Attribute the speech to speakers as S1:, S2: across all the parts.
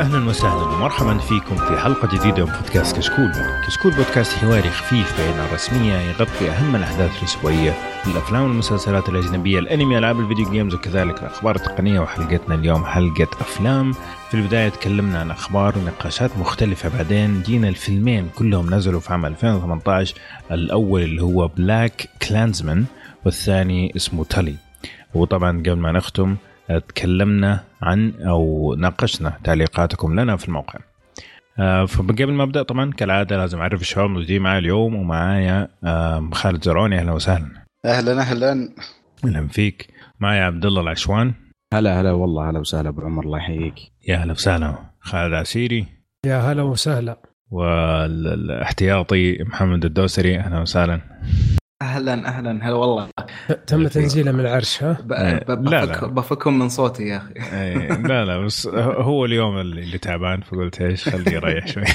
S1: أهلا وسهلا ومرحبا فيكم في حلقة جديدة من بودكاست كشكول. كشكول بودكاست حواري خفيف بين الرسمية يغطي أهم الأحداث الأسبوعية الأفلام والمسلسلات الأجنبية، الأنمي، ألعاب الفيديو games وكذلك الأخبار التقنية وحلقتنا اليوم حلقة أفلام. في البداية تكلمنا عن أخبار ونقاشات مختلفة بعدين جينا الفيلمين كلهم نزلوا في عام 2018 الأول اللي هو BlacKkKlansman والثاني اسمه Tully. وطبعا قبل ما نختم تكلمنا عن أو ناقشنا تعليقاتكم لنا في الموقع. آه، فقبل ما أبدأ طبعا كالعادة لازم أعرف الشباب الموجودين معي اليوم ومعايا خالد زرعوني أهلا وسهلا.
S2: أهلا أهلا
S1: أهلا فيك. معايا عبد الله العشوان.
S3: هلا هلا والله هلا وسهلا أبو عمر الله يحييك.
S1: يا هلا وسهلا. خالد عسيري.
S4: يا هلا وسهلا.
S1: والاحتياطي محمد الدوسري أهلا وسهلا.
S5: أهلا أهلا. هلا والله.
S4: تم تنزيله من العرش ها؟
S1: إيه، لا، لا.
S5: بفكم من صوتي يا أخي.
S1: إيه، لا لا بس هو اليوم اللي اللي تعبان فقلت إيش خليه يريح شوي.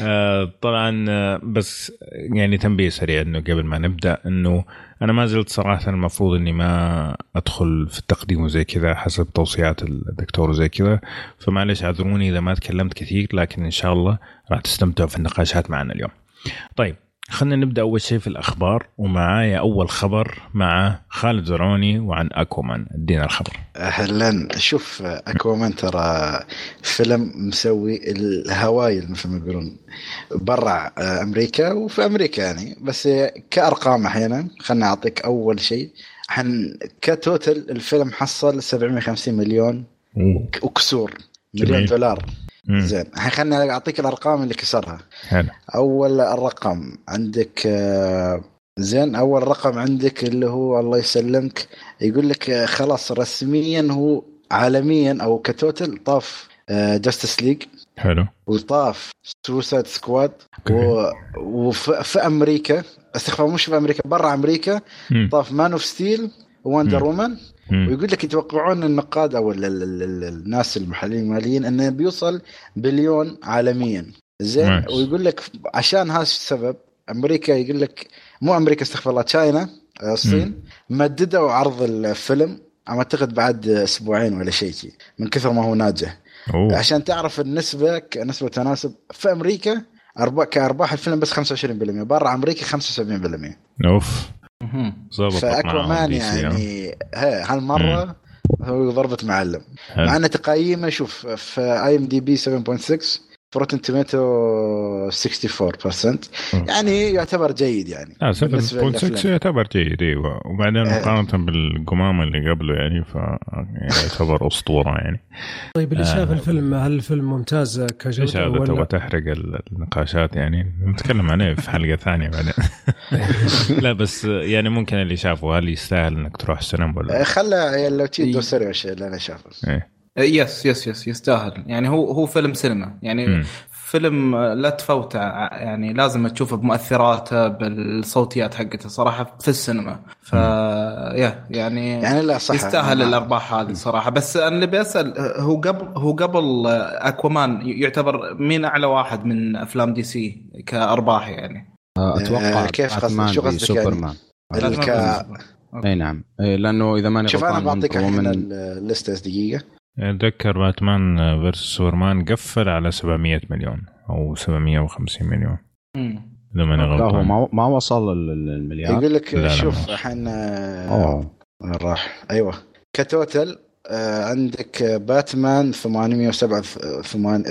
S1: آه، طبعا آه، بس يعني تنبيه سريع إنه قبل ما نبدأ إنه أنا ما زلت صراحة المفروض إني ما أدخل في التقديم وزي كذا حسب توصيات الدكتور وزي كذا. فمعلش أعذروني إذا ما تكلمت كثير لكن إن شاء الله راح تستمتعوا في النقاشات معنا اليوم. طيب خلينا نبدأ أول شيء في الأخبار. ومعايا أول خبر مع خالد زرعوني وعن أكومان. أدينا الخبر.
S2: أهلا. شوف اكوامان ترى فيلم مسوي الهوايل مثل ما يقولون برا أمريكا وفي أمريكا يعني. بس كأرقام أحيانا خلنا أعطيك أول شيء. حن كتوتل الفيلم حصل 750 مليون وكسور. مليون. دولار. زين الحين خليني أعطيك الأرقام اللي كسرها
S1: حلو
S2: أول الرقم عندك آه، زين أول رقم عندك اللي هو الله يسلمك يقول لك آه، خلاص رسميا هو عالميا أو ك total طاف Justice League
S1: حلو
S2: وطاف Suicide Squad
S1: okay.
S2: وفي في أمريكا استغفر مش في أمريكا برا
S1: أمريكا.
S2: طاف Man of
S1: Steel
S2: Wonder.
S1: Woman.
S2: ويقول لك يتوقعون النقاد أو ال- ال- ال- ال- الناس المحللين الماليين إنه بيوصل بليون عالميا. زين. ويقول لك عشان هذا السبب أمريكا يقول لك مو أمريكا استغفر الله China آه، الصين مددوا عرض الفيلم أعتقد بعد أسبوعين ولا شيء شي، من كثر ما هو ناجح.
S1: أوه.
S2: عشان تعرف النسبة كنسبة تناسب في أمريكا أرباح كأرباح الفيلم بس 25% برا أمريكا 75%
S1: أوف. ف Aquaman؟
S2: يعني ها هالمرة هو ضربة معلم. مع ان تقييمة شوف في IMDb 7.6 ف Rotten Tomatoes 64% يعني يعتبر جيد يعني. بالنسبة
S1: 7.6
S2: للأفلام.
S1: يعتبر جيد أيوه وبعدين
S2: آه.
S1: مقارنة بالقمامة اللي قبله يعني ف يعتبر أسطورة يعني.
S4: طيب اللي
S1: آه.
S4: شاف الفيلم هل الفيلم ممتاز
S1: إيش
S4: كجودة
S1: هذا تبغى تحرق ال- النقاشات يعني؟ نتكلم عليه في حلقة ثانية بعدين. لا بس يعني ممكن اللي شافه هل يستاهل إنك تروح السينما ولا
S2: آه، خلى لو تجي
S5: إي.
S2: دوسري وش اللي أنا شافه.
S1: إيه.
S5: يس يس يس يستاهل يعني هو هو فيلم سينما. يعني
S1: مم.
S5: فيلم لا تفوته يعني لازم تشوفه بمؤثراته بالصوتيات حقته صراحة في السينما. ف يا يعني
S2: يعني لا صح.
S5: يستاهل الأرباح هذه صراحة. بس أنا اللي بسال هو قبل هو قبل Aquaman يعتبر مين أعلى واحد من أفلام DC كأرباح يعني؟
S3: آه، أتوقع
S2: آه، كيف قصدك؟ شو قصدك يعني؟
S3: سوبرمان.
S2: الك...
S3: أي نعم. إيه، لأنه إذا ماني
S2: شوف
S3: أنا
S2: بعطيك الحين
S3: ال
S2: list دقيقة.
S1: أتذكر Batman versus Superman قفل على 700 مليون أو 750 مليون. إذا ماني
S3: لا هو
S1: غلطان.
S3: ما وصل ال- ال- المليار.
S2: يقول لك شوف الحين آه،
S3: اوه
S2: وين راح؟ أيوه. ك total آه، عندك آه، باتمان 807 ثمان-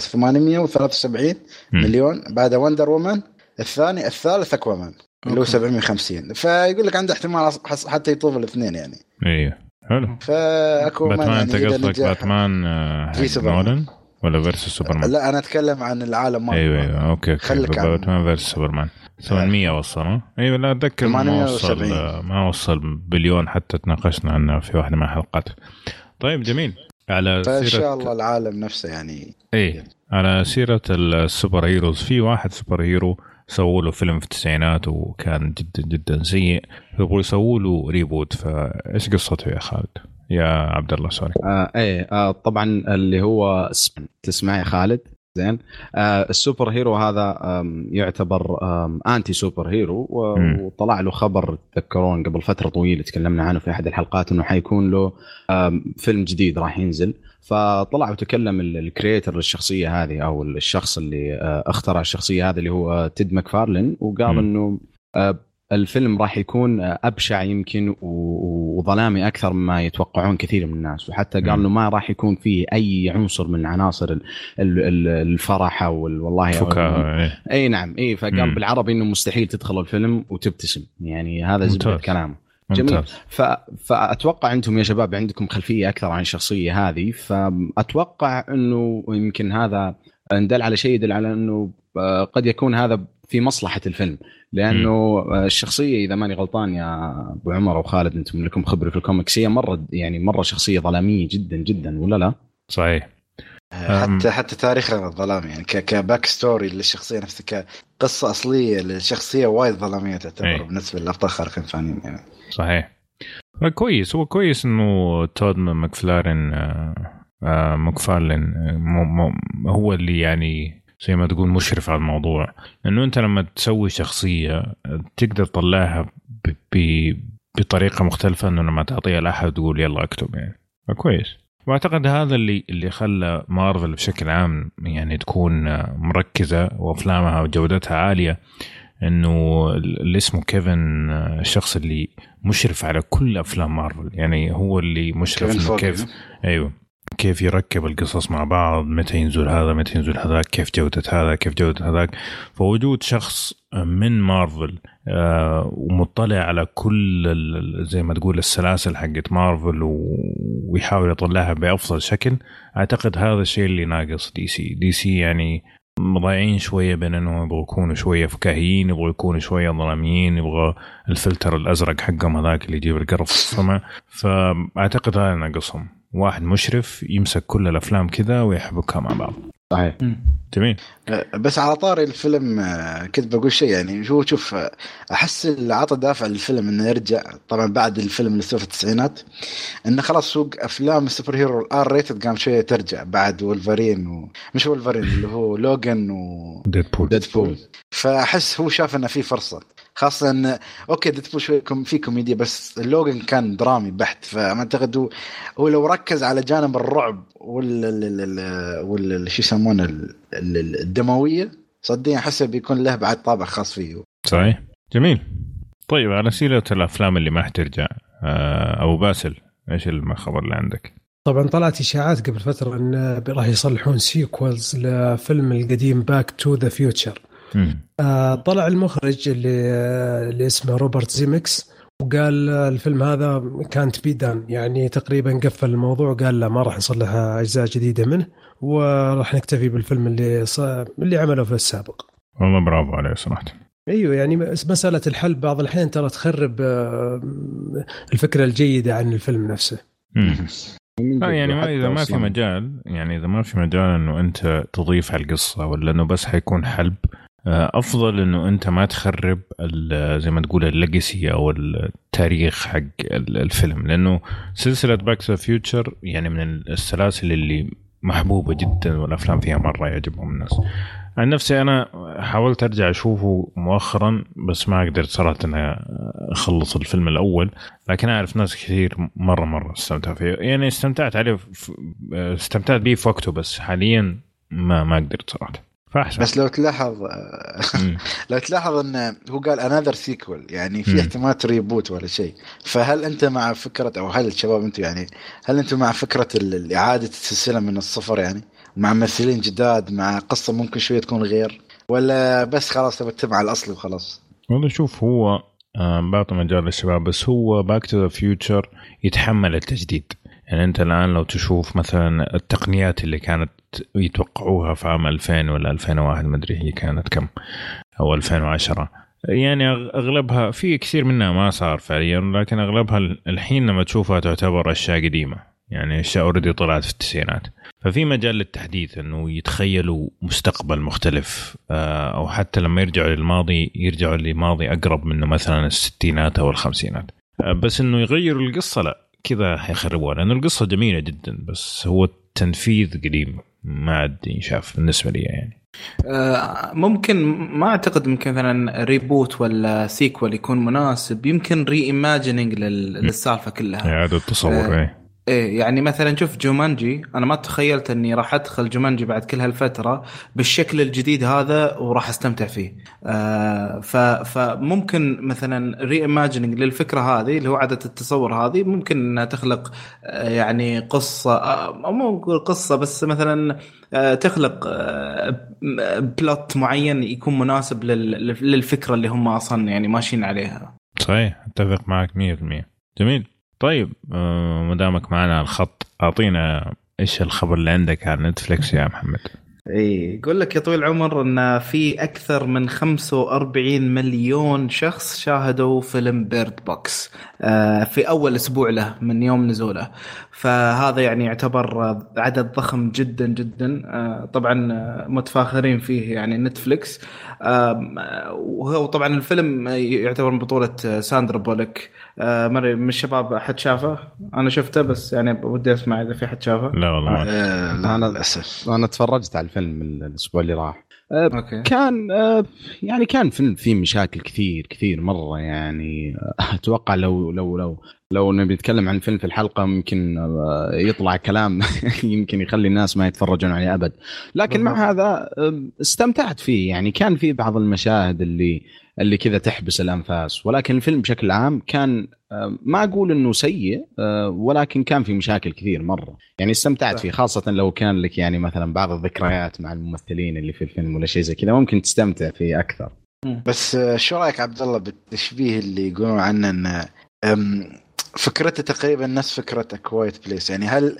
S2: 873
S1: مم.
S2: مليون. بعد Wonder Woman الثاني الثالث Aquaman اللي هو
S5: okay.
S2: 750 فيقول لك عنده احتمال حتى يطوف الاثنين يعني.
S1: أيوه حلو.
S2: ف
S1: Aquaman
S2: Batman
S1: يعني
S2: أنت
S1: قصدك باتمان آه،
S2: في
S1: حق
S2: سوبرمان.
S1: نولان ولا versus Superman؟
S2: لا أنا أتكلم عن العالم مال
S1: أيوه أيوه. okay okay.
S2: خليك عن-
S1: Batman versus Superman. 800 وصل ها؟ أيوه لا أتذكر ما وصل
S2: 870.
S1: ما وصل بليون حتى تناقشنا عنه في واحدة من الحلقات. طيب جميل. على فإن
S2: شاء الله العالم نفسه يعني
S1: إيه على سيرة ال superheroes في واحد superhero سووا له فيلم في التسعينات وكان جدا جدا سيء. يبغوا يسووا له reboot فايش قصته يا خالد؟ يا عبد الله sorry
S3: آه إيه آه طبعا اللي هو تسمع يا خالد؟ زين. آه ال superhero هذا يعتبر anti
S1: superhero.
S3: وطلع له خبر تذكرون قبل فترة طويلة تكلمنا عنه في أحد الحلقات إنه حيكون له فيلم جديد راح ينزل. فطلع وتكلم ال- ال creator للشخصية هذه أو الشخص اللي آه، اخترع الشخصية هذه اللي هو تيد ماكفارلين وقال
S1: مم.
S3: إنه آه، الفيلم راح يكون آه، أبشع يمكن وظلامي أكثر مما يتوقعون كثير من الناس وحتى. قال إنه ما راح يكون فيه أي عنصر من عناصر ال- ال- ال- الفرح أو ال- والله
S1: فكاهة إيه.
S3: إي نعم إي فقال. بالعربي إنه مستحيل تدخل الفيلم وتبتسم يعني هذا
S1: زبدة.
S3: كلامه جميل.
S1: ممتاز
S3: ف... فأتوقع أنتم يا شباب عندكم خلفية أكثر عن الشخصية هذه فأتوقع إنه يمكن هذا ان دل على شيء يدل على إنه آه، قد يكون هذا في مصلحة الفيلم لأنه آه، الشخصية إذا ماني غلطان يا أبو عمر أو خالد أنتم لكم خبرة في الكوميكس هي مرة يعني مرة شخصية ظلامية جدا جدا ولا لا؟
S1: صحيح أم.
S2: حتى حتى تاريخها ظلام يعني ك- ك back story للشخصية نفسها كقصة أصلية للشخصيه وايد ظلامية تعتبر
S1: إيه.
S2: بالنسبة للأبطال الخارقين الثانيين يعني
S1: صحيح. كويس. هو كويس إنه تود ماكفلارن آه، آه، ماكفارلين آه، م- م- هو اللي يعني زي ما تقول مشرف على الموضوع. لأنه أنت لما تسوي شخصية آه، تقدر تطلعها بطريقة مختلفة إنه لما تعطيها لأحد تقول يلا اكتب يعني. فكويس وأعتقد هذا اللي اللي خلى مارفل بشكل عام يعني تكون آه، مركزة وأفلامها وجودتها عالية. إنه اللي اسمه كيفن آه، الشخص اللي مشرف على كل أفلام مارفل. يعني هو اللي مشرف
S2: كيفن إنه
S1: كيف أيوه. كيف يركب القصص مع بعض متى ينزل هذا متى ينزل هذاك كيف جودة هذا كيف جودة هذاك. فوجود شخص من مارفل آه، ومطلع على كل زي ما تقول السلاسل حقت مارفل ويحاول يطلعها بأفضل شكل أعتقد هذا الشيء اللي ناقص دي سي. دي سي يعني مضايعين شوية بين انهم يبغوا يكونوا شوية فكاهيين يبغوا يكونوا شوية ظلاميين يبغى الفلتر الأزرق حقهم هذاك اللي يجيب القرف في السماء. فأعتقد هذا ناقصهم. واحد مشرف يمسك كل الأفلام كذا ويحبكها مع بعض.
S3: صحيح.
S1: جميل.
S2: آه، بس على طاري الفيلم آه، كنت بقول شيء يعني شو شوف آه، أحس اللي عطى دافع للفيلم إنه يرجع طبعا بعد الفيلم اللي سوى في التسعينات إنه خلاص سوق أفلام ال super hero ال R rated قام شوية ترجع بعد ولفرين ومش ولفرين اللي هو لوجن و
S1: ديدبول
S2: ديدبول فأحس هو شاف إنه في فرصة. خاصة ان okay ديدبول شوي في كوميديا بس لوجن كان درامي بحت فما اعتقد هو, هو لو ركز على جانب الرعب وال ال- ال- ال- وال شو يسمونه ال- ال- الدموية صدقني أحسه بيكون له بعد طابع خاص فيه.
S1: صحيح. جميل. طيب على سيرة الأفلام اللي ما حترجع آه، أبو باسل إيش الخبر اللي عندك؟
S4: طبعا طلعت إشاعات قبل فترة إن راح يصلحون sequels لفيلم القديم باك تو ذا فيوتشر
S1: مم.
S4: طلع المخرج اللي آه، اللي اسمه روبرت زيمكس وقال آه، الفيلم هذا كانت بي دان يعني تقريبا قفل الموضوع قال لا ما راح نصلح أجزاء جديدة منه وراح نكتفي بالفيلم اللي ص... اللي عمله في السابق.
S1: والله برافو عليه صراحة.
S4: أيوه يعني مسألة الحل بعض الأحيان ترى تخرب آه، الفكرة الجيدة عن الفيلم نفسه.
S1: لا يعني ما إذا ما في مجال يعني إذا ما في مجال إنه أنت تضيف على القصة ولا إنه بس حيكون حلب آه، أفضل إنه أنت ما تخرب زي ما تقول ال legacy أو التاريخ حق ال- الفيلم لأنه سلسلة باك تو فيوتشر يعني من السلاسل اللي محبوبة جدا والأفلام فيها مرة يعجبهم الناس. عن نفسي أنا حاولت أرجع أشوفه مؤخرا بس ما قدرت صراحة إني أخلص الفيلم الأول لكن أعرف ناس كثير مرة مرة استمتعوا فيه. يعني استمتعت عليه في استمتعت به في وقته بس حاليا ما ما قدرت صراحة. فاحسن
S2: بس لو تلاحظ. لو تلاحظ انه هو قال another sequel يعني. في احتمال reboot ولا شيء. فهل أنت مع فكرة أو هل الشباب أنتم يعني هل أنتم مع فكرة ال- إعادة السلسلة من الصفر يعني؟ مع ممثلين جداد مع قصة ممكن شوية تكون غير؟ ولا بس خلاص تبى تتبع الاصلي وخلاص؟
S1: والله شوف هو آه، بعطي مجال للشباب بس هو باك تو ذا فيوتشر يتحمل التجديد. يعني أنت الآن لو تشوف مثلا التقنيات اللي كانت يتوقعوها في عام 2000 ولا 2001 ما أدري هي كانت كم أو 2010 يعني أغلبها في كثير منها ما صار فعليا لكن أغلبها الحين لما تشوفها تعتبر أشياء قديمة يعني أشياء اوريدي طلعت في التسعينات. ففي مجال للتحديث إنه يتخيلوا مستقبل مختلف آه، أو حتى لما يرجعوا للماضي يرجعوا لماضي أقرب منه مثلا الستينات أو الخمسينات. آه، بس إنه يغيروا القصة لا. كذا حيخربوها لأنه القصة جميلة جدا بس هو التنفيذ قديم ما عاد ينشاف بالنسبة لي يعني.
S5: آه، ممكن ما أعتقد ممكن مثلا reboot ولا sequel يكون مناسب يمكن reimagining للسالفة كلها.
S1: إعادة تصور
S5: آه، إيه يعني مثلا شوف جومانجي أنا ما تخيلت إني راح أدخل جومانجي بعد كل هالفترة بالشكل الجديد هذا وراح أستمتع فيه. آه فممكن مثلا reimagining للفكرة هذه اللي هو عادة التصور هذه ممكن إنها تخلق آه يعني قصة آه مو قصة بس مثلا آه تخلق آه plot معين يكون مناسب لل- للفكرة اللي هم أصلا يعني ماشيين عليها.
S1: صحيح أتفق معك 100% جميل. طيب آه، ما دامك معنا على الخط أعطينا إيش الخبر اللي عندك على نتفلكس يا محمد؟
S5: اي يقول لك يا طويل العمر إن في أكثر من 45 مليون شخص شاهدوا فيلم بيرد بوكس آه، في أول أسبوع له من يوم نزوله. فهذا يعني يعتبر عدد ضخم جدا جدا آه، طبعا متفاخرين فيه يعني آه، وهو طبعا الفيلم يعتبر من بطولة آه، ساندرا بولك آه، من الشباب أحد شافه؟ أنا شفته بس يعني ودي أسمع إذا في أحد شافه.
S1: لا والله ما
S2: آه لا
S3: أنا-
S2: للأسف.
S3: أنا تفرجت على الفيلم الأسبوع اللي راح. آه،
S5: أوكي.
S3: كان آه، يعني كان فيلم فيه مشاكل كثير كثير مرة يعني. آه، أتوقع لو لو لو لو نبي نتكلم عن الفيلم في الحلقة ممكن يطلع كلام يمكن يخلي الناس ما يتفرجون عليه أبد. لكن مع هذا استمتعت فيه. يعني كان في بعض المشاهد اللي اللي كذا تحبس الأنفاس. ولكن الفيلم بشكل عام كان آه، ما أقول إنه سيء آه، ولكن كان في مشاكل كثير مرة. يعني استمتعت. فيه خاصة لو كان لك يعني مثلا بعض الذكريات مع الممثلين اللي في الفيلم ولا شيء زي كذا ممكن تستمتع فيه أكثر.
S2: بس آه، شو رأيك عبد الله بالتشبيه اللي يقولون عنه إنه أم، فكرته تقريبا نفس فكرة كوايت بليس يعني هل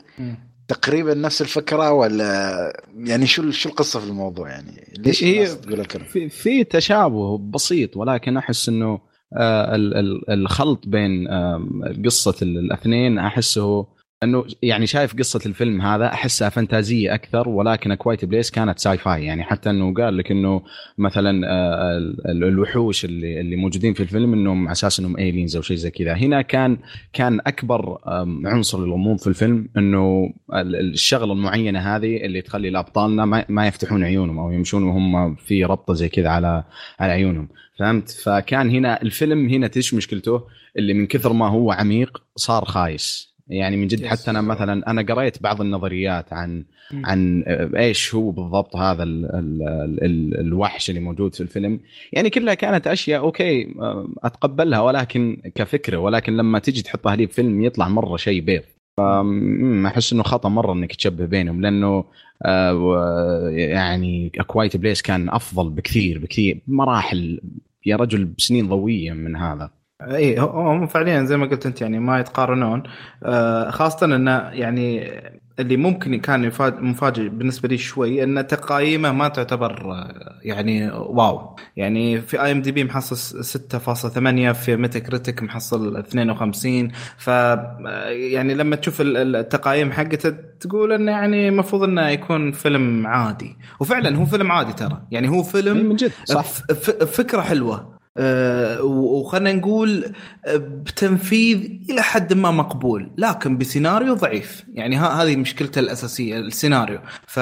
S2: تقريبا نفس الفكرة ولا يعني شو شو القصة في الموضوع يعني؟ ليش
S3: هي-
S2: تقول الكلام
S3: في في تشابه بسيط ولكن أحس إنه آه، ال- ال- الخلط بين قصة ال- الأثنين أحسه إنه يعني شايف قصة الفيلم هذا أحسها فانتازية أكثر ولكن كوايت بليس كانت sci-fi يعني حتى إنه قال لك إنه مثلا آه، ال- الوحوش اللي اللي موجودين في الفيلم إنهم على أساس إنهم ايلينز أو شيء زي كذا. هنا كان كان أكبر عنصر للغموض في الفيلم إنه ال- ال- الشغلة المعينة هذه اللي تخلي الأبطالنا ما, يفتحون عيونهم أو يمشون وهم في ربطة زي كذا على على عيونهم. فهمت؟ فكان هنا الفيلم هنا إيش مشكلته؟ اللي من كثر ما هو عميق صار خايس. يعني من جد. حتى أنا مثلا أنا قريت بعض النظريات عن. عن إيش هو بالضبط هذا ال ال ال الوحش اللي موجود في الفيلم يعني كلها كانت أشياء okay أتقبلها ولكن كفكرة ولكن لما تيجي تحطها لي بفيلم يطلع مرة شيء بيض أحس إنه خطأ مرة إنك تشبه بينهم لأنه آه، يعني كوايت بليس كان أفضل بكثير بكثير مراحل يا رجل بسنين ضوئيه من هذا
S5: اي هم فعليا زي ما قلت أنت يعني ما يتقارنون. آه، خاصة انه يعني اللي ممكن كان مفاجئ بالنسبة لي شوي إن تقايمه ما تعتبر آه، يعني واو. يعني في IMDb محصل 6.8 في Metacritic محصل 52 ف آه، يعني لما تشوف ال- ال- التقايم حقته تقول إنه يعني المفروض إنه يكون فيلم عادي. وفعلا هو فيلم عادي ترى. يعني هو
S3: إيه
S5: فيلم
S3: من جد صح.
S5: فكرة حلوة. أه وخلينا نقول آه، بتنفيذ إلى حد ما مقبول لكن بسيناريو ضعيف يعني هذه مشكلته الأساسية السيناريو ف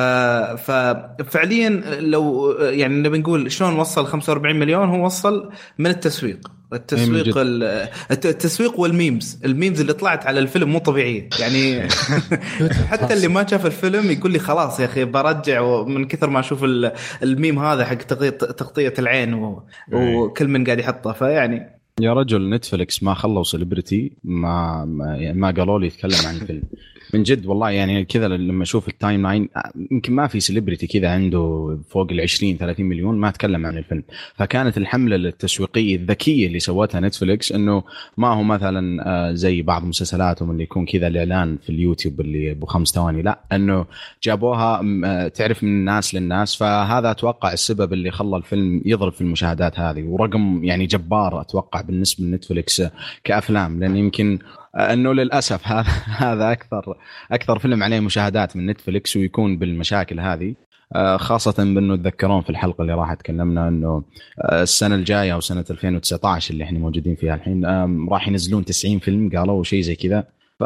S5: ففعليا لو يعني نبي نقول شلون وصل 45 مليون هو وصل من التسويق. التسويق ال- الت- التسويق وال memes. ال memes اللي طلعت على الفيلم مو طبيعية. يعني حتى اللي ما شاف الفيلم يقول لي خلاص يا أخي برجع من كثر ما أشوف ال- الميم هذا حق تغطيه العين و- وكل من قاعد يحطه. فيعني
S3: يا رجل نتفلكس ما خلوا celebrity ما ما, يعني ما قالوا لي يتكلم عن الفيلم. من جد والله يعني كذا لما أشوف ال timeline يمكن ما في celebrity كذا عنده فوق ال 20 30 مليون ما تكلم عن الفيلم. فكانت الحملة التسويقية الذكية اللي سوتها نتفلكس إنه ما هو مثلا آه، زي بعض مسلسلاتهم اللي يكون كذا الإعلان في اليوتيوب اللي أبو خمس ثواني. لا إنه جابوها آه، تعرف من الناس للناس. فهذا أتوقع السبب اللي خلى الفيلم يضرب في المشاهدات هذه. ورقم يعني جبار أتوقع بالنسبة لنتفلكس كأفلام. لأن يمكن أنه للأسف هذا هذا أكثر أكثر فيلم عليه مشاهدات من نتفلكس ويكون بالمشاكل هذه. آه، خاصة بأنه تذكرون في الحلقة اللي راح تكلمنا أنه آه، السنة الجاية أو سنة 2019 اللي إحنا موجودين فيها الحين آم، راح ينزلون 90 فيلم قالوا شيء زي كذا. ف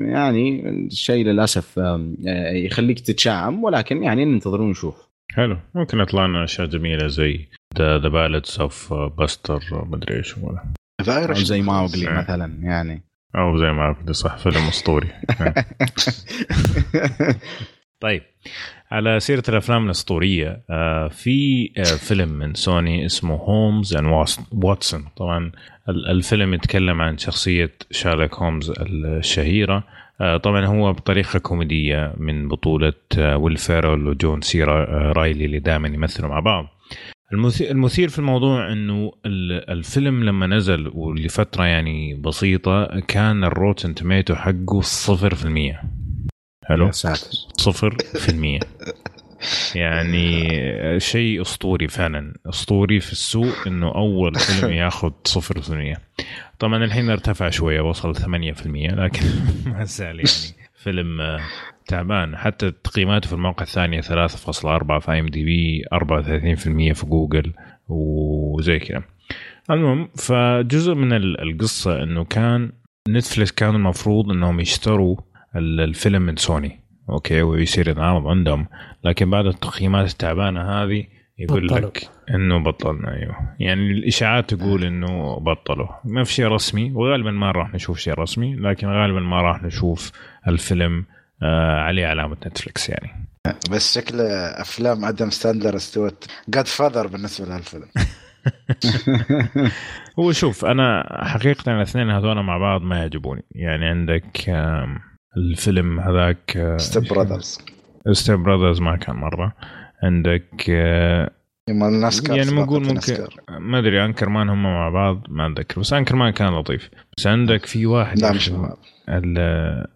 S3: يعني الشيء للأسف آه، يخليك تتشائم ولكن يعني ننتظر ونشوف.
S1: حلو. ممكن يطلع لنا أشياء جميلة زي ذا بالتس اوف باستر مدري إيش ولا.
S3: زي ماوغلي
S1: آه.
S3: مثلا يعني.
S1: أو زي ما عرفت صح فيلم أسطوري. طيب على سيرة الأفلام الأسطورية آه في آه فيلم من سوني اسمه هومز أند واتسون. طبعا ال- الفيلم يتكلم عن شخصية شارلوك هومز الشهيرة. آه طبعا هو بطريقة كوميدية من بطولة ويل فيرل وجون سي رايلي اللي دائما يمثلوا مع بعض. المثير, المثير في الموضوع إنه ال- الفيلم لما نزل ولفترة يعني بسيطة كان ال Rotten Tomatoes حقه صفر في المية. حلو؟
S3: يا ساتر.
S1: صفر في المية. يعني شيء أسطوري فعلا. أسطوري في السوق إنه أول فيلم ياخذ صفر في المية. طبعا الحين ارتفع شوية وصل 8% لكن ما زال يعني فيلم تعبان. حتى تقييماته في الموقع الثاني 3.4 في IMDb 34% في جوجل وزي كذا. المهم فجزء من ال- القصة إنه كان نتفلكس كان المفروض إنهم يشتروا ال- الفيلم من سوني أوكي ويصير ينعرض عندهم. لكن بعد التقييمات التعبانة هذه يقول
S4: بطلوا.
S1: لك إنه بطلنا أيوه. يعني الإشاعات تقول إنه بطلوا. ما في شيء رسمي وغالبا ما راح نشوف شيء رسمي لكن غالبا ما راح نشوف الفيلم آه عليه علامة نتفلكس يعني.
S2: بس شكل أفلام آدم ستاندلر استوت جاد فاذر بالنسبة لهالفيلم.
S1: هو شوف أنا حقيقة الاثنين هذول مع بعض ما يعجبوني. يعني عندك الفيلم هذاك
S2: ستيب براذرز
S1: ستيب براذرز ما كان مرة. عندك آه، يعني
S2: سباقات
S1: بقول ممكن. ما أدري انكر مان هم مع بعض ما أتذكر. بس انكر مان كان لطيف. بس عندك في واحد
S2: لا مش
S1: أخي،
S2: مع بعض.
S1: ال-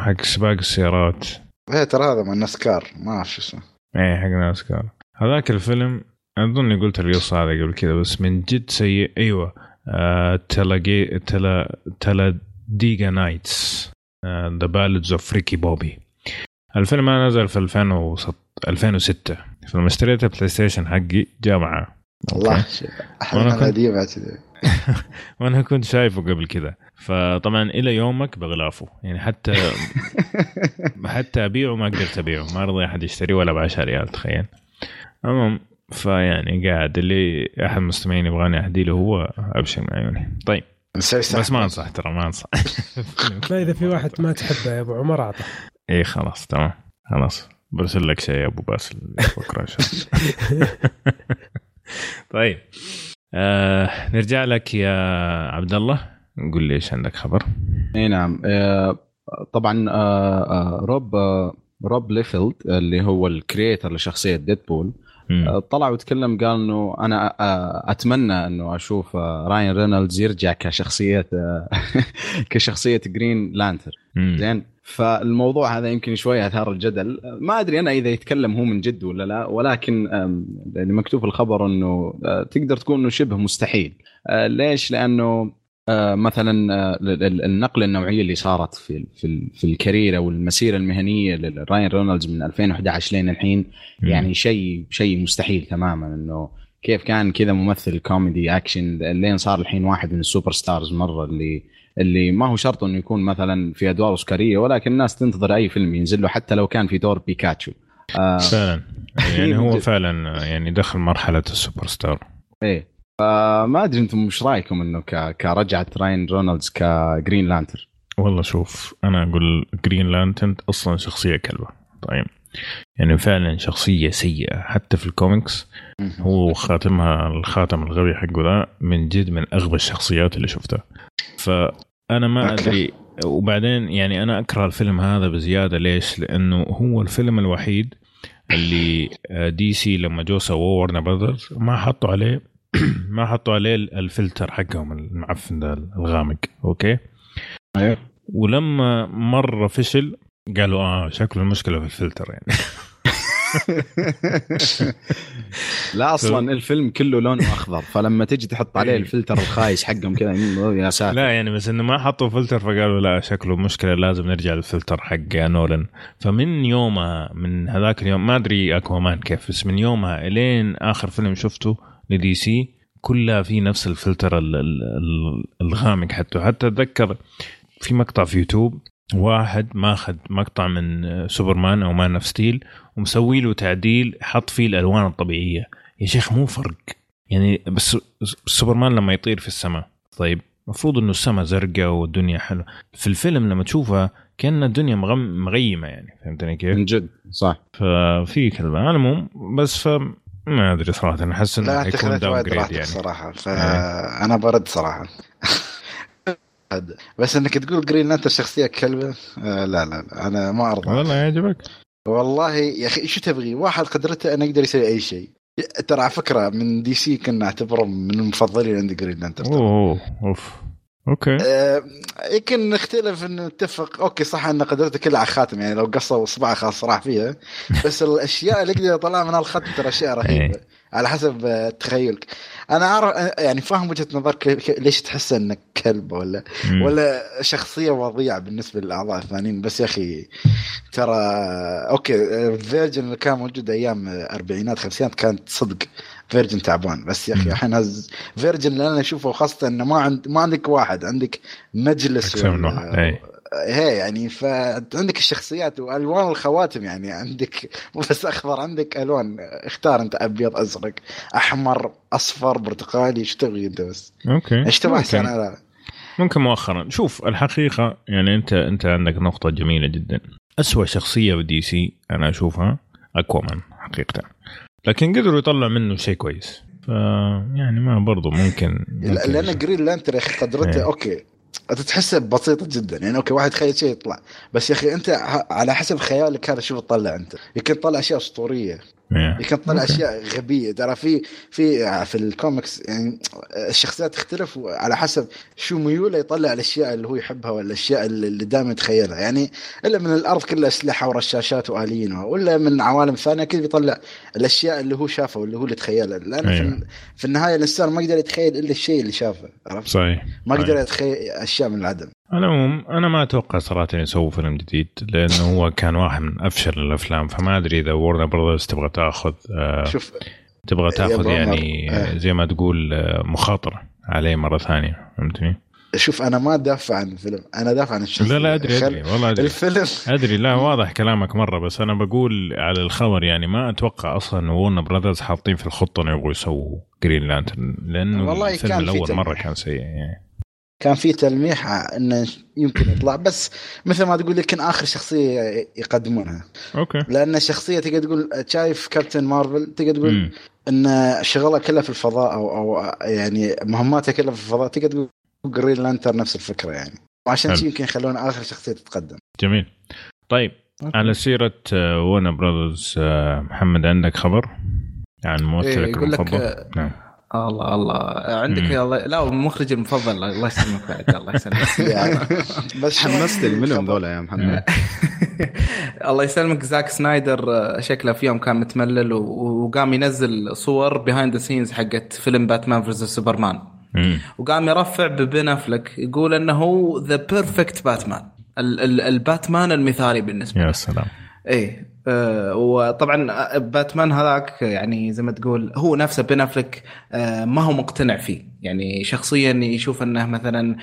S1: حق سباق السيارات.
S2: إيه ترى هذا من الناسكار ما أعرف شو اسمه.
S1: إيه حق ناسكار. هذاك الفيلم أظن قلت القصة هذا قبل كذا بس من جد سيء. أيوه. آه تلا تلا تلا ديجا نايتس ذا بالدز اوف فريكي بوبي الفيلم هذا نزل في 2006 2006 فلما اشتريت البلاي ستيشن حقي جاء معاه
S2: الله القديم اعتذر
S1: وأنا كنت شايفه قبل كذا. فطبعا إلى يومك بغلافه. يعني حتى حتى أبيعه ما قدرت أبيعه. ما رضي أحد يشتريه ولا ب 10 ريال تخيل. المهم فيعني قاعد اللي أحد المستمعين يبغاني اهدي له هو أبشر من عيوني طيب بس. ما أنصح ترى ما أنصح.
S4: لا إذا في واحد ما تحبه يا أبو عمر أعطه.
S1: اي خلاص تمام. خلاص. برسل لك شيء يا أبو باسل. بكرة إن شاء الله. طيب. آه نرجع لك يا عبد الله قول لي إيش عندك خبر؟
S3: إي نعم. آه، طبعا آه، آه، روب روب لايفيلد اللي هو ال creator
S1: لشخصية
S3: ديدبول طلع وتكلم قال إنه أنا أتمنى إنه أشوف راين رينولدز يرجع كشخصية كشخصية Green
S1: Lantern.
S3: زين؟ فالموضوع هذا يمكن شوية أثار الجدل. ما أدري أنا إذا يتكلم هو من جد ولا لا ولكن اللي مكتوب الخبر إنه تقدر تقول إنه شبه مستحيل. ليش؟ لأنه مثلا آه، ال- ال- النقله النوعية اللي صارت في في في ال career أو المسيرة المهنية لراين رينولدز من 2011 لين الحين. يعني شيء شيء مستحيل تماما إنه كيف كان كذا ممثل كوميدي أكشن لين صار الحين واحد من ال superstars مرة اللي اللي ما هو شرط إنه يكون مثلا في أدوار أوسكارية ولكن الناس تنتظر أي فيلم ينزل له حتى لو كان في دور بيكاتشو آه
S1: فعلا يعني هو. فعلا يعني دخل مرحلة السوبر ستار
S3: إيه فما أدري أنتم إيش رأيكم إنه ك... كرجعة راين رونالدز كجرين لانتر
S1: والله شوف أنا أقول Green Lantern أصلا شخصية كلبة. طيب. يعني فعلا شخصية سيئة. حتى في الكوميكس. هو خاتمها الخاتم الغبي حقه ذا من جد من أغبى الشخصيات اللي شفتها. فأنا ما
S2: أوكي.
S1: أدري. وبعدين يعني أنا أكره الفيلم هذا بزيادة. ليش؟ لأنه هو الفيلم الوحيد اللي آه، دي سي لما جو سووه وورنر براذرز ما حطوا عليه ما حطوا عليه الفلتر حقهم المعفن ده الغامق أوكي؟
S3: أيوه.
S1: ولما مرة فشل قالوا آه شكله المشكلة في الفلتر يعني
S3: لا أصلا الفيلم كله لونه أخضر فلما تجي تحط عليه
S1: إيه.
S3: الفلتر الخايس حقهم كذا يا ساتر
S1: لا يعني بس إنه ما حطوا فلتر فقالوا لا شكله مشكلة لازم نرجع للفلتر حق نولن فمن يومها من هذاك اليوم ما أدري أكوامان كيف بس من يومها إلين آخر فيلم شفته ل DC كلها في نفس الفلتر ال- ال- ال- الغامق حتى. حتى أتذكر في مقطع في يوتيوب واحد ماخذ مقطع من سوبرمان أو Man of Steel ومسوي له تعديل حط فيه الألوان الطبيعية. يا شيخ مو فرق. يعني بس سوبرمان لما يطير في السماء طيب المفروض إنه السماء زرقاء والدنيا حلوة. في الفيلم لما تشوفها كأن الدنيا مغم مغيمه يعني فهمتني كيف؟
S3: من جد صح.
S1: ففي كلمه على العموم بس ف ما أدري صراحة أنا أحس
S2: إنه انت
S1: حيكون
S2: خذيت
S1: داون جريد يعني.
S2: صراحة. فأنا برد صراحة. بس إنك تقول جرين لانتر شخصية كلبة آه لا لا أنا ما أرضى.
S1: والله يعجبك.
S2: والله يا أخي شو تبغي؟ واحد قدرته إنه يقدر يسوي أي شيء. ترى على فكرة من دي سي كنا نعتبره من المفضلين عندي جرين لانترن
S1: أوه أوف. okay.
S2: آه، يمكن نختلف إن نتفق. okay صح إن قدرته كلها على خاتم يعني لو قصوا اصبعه خلاص راح فيها. بس الأشياء اللي يقدر يطلعها من الخاتم ترى أشياء رهيبة. على حسب آه، تخيلك. أنا أعرف آه، يعني فاهم وجهة نظرك ليش تحس انك كلب ولا
S1: مم.
S2: ولا شخصية وضيعة بالنسبة للأعضاء الثانيين. بس يا أخي ترى okay ال version اللي كان موجود أيام اربعينات خمسينات كانت صدق version تعبان. بس يا
S1: أخي.
S2: الحين هذا ال version اللي أنا أشوفه خاصة إنه ما عند ما عندك واحد عندك مجلس
S1: أكثر من واحد، إي.
S2: هي يعني فعندك الشخصيات وألوان الخواتم يعني عندك مو بس أخضر عندك ألوان. اختار أنت أبيض أزرق أحمر أصفر برتقالي إيش تبغي أنت بس؟
S1: okay.
S2: إيش تبغى؟
S1: ممكن.
S2: احسن لا
S1: ممكن مؤخرا. شوف الحقيقة يعني انت أنت عندك نقطة جميلة جدا. أسوأ شخصية بدي سي أنا أشوفها أكوامان حقيقه لكن قدروا يطلع منه شيء كويس. ف يعني ما برضو ممكن, ممكن
S2: لأن جرين لانترن يا أخي قدرته
S1: إيه.
S2: okay. أنت تحسها بسيطة جدا. يعني okay واحد تخيل شيء يطلع. بس يا أخي أنت على حسب خيالك هذا شوف تطلع أنت. يمكن تطلع أشياء أسطورية.
S1: إيه.
S2: تطلع
S1: okay.
S2: أشياء غبية ترى في في في الكوميكس يعني الشخصيات تختلف على حسب شو ميوله يطلع الأشياء اللي هو يحبها ولا الأشياء اللي دائما يتخيلها يعني إلا من الأرض كلها أسلحة ورشاشات وآليين ولا من عوالم ثانية أكيد بيطلع الأشياء اللي هو شافها واللي هو اللي تخيلها لأن في,
S1: أيوه.
S2: في النهاية الإنسان ما يقدر يتخيل إلا الشيء اللي شافه عرفت؟
S1: صحيح
S2: ما. يقدر يتخيل أشياء من العدم
S1: على العموم أنا ما أتوقع صراحة يسووا فيلم جديد لأنه هو كان واحد من أفشل الأفلام فما أدري إذا ورنر براذرز تبغى تأخذ آه
S2: شوف
S1: تبغى
S2: تأخذ.
S1: يعني
S2: آه.
S1: زي ما تقول آه، مخاطرة عليه مرة ثانية فهمتني؟
S2: شوف أنا ما أدافع عن الفيلم أنا أدافع عن الشخصية
S1: لا لا
S2: أدري
S1: أدري والله أدري
S2: الفيلم
S1: أدري لا واضح كلامك مرة بس أنا بقول على الخبر يعني ما أتوقع أصلا إن ورنر براذرز حاطين في الخطة إنه يبغوا يسووا جرين لانترن لأنه
S2: والله
S1: الفيلم الأول
S2: مرة.
S1: كان سيء يعني
S2: كان في تلميح إنه يمكن يطلع بس مثل ما تقول يمكن آخر شخصية يقدمونها.
S1: okay.
S2: لأن الشخصيه تقدر تقول شايف كابتن مارفل تقدر تقول. إن شغلها كلها في الفضاء أو أو يعني مهماتها كلها في الفضاء تقدر تقول جرين لانترن نفس الفكرة يعني. وعشان
S1: حلو.
S2: شي يمكن يخلون آخر شخصية تتقدم.
S1: جميل. طيب على سيرة ورنر براذرز محمد عندك خبر عن
S5: إيه،
S1: ممثلك
S5: يقول لك
S1: المفضل؟
S5: آه،
S1: نعم.
S5: الله الله. عندك الله لا المخرج المفضل. الله يسلمك بعد الله يسلمك.
S2: يعني بس
S3: حمستني منهم
S2: خبر.
S3: ذولا يا محمد.
S5: الله يسلمك زاك سنايدر آه، شكله في يوم كان متملل وقام ينزل صور behind the scenes حقت فيلم باتمان versus سوبرمان. وقام يرفع ببن أفلك يقول إنه هو the perfect باتمان. ال- ال- الباتمان المثالي بالنسبة
S1: يا سلام.
S5: إيه آه وطبعا آه، باتمان هذاك يعني زي ما تقول هو نفسه بن أفلك آه ما هو مقتنع فيه يعني شخصيا يشوف أنه مثلا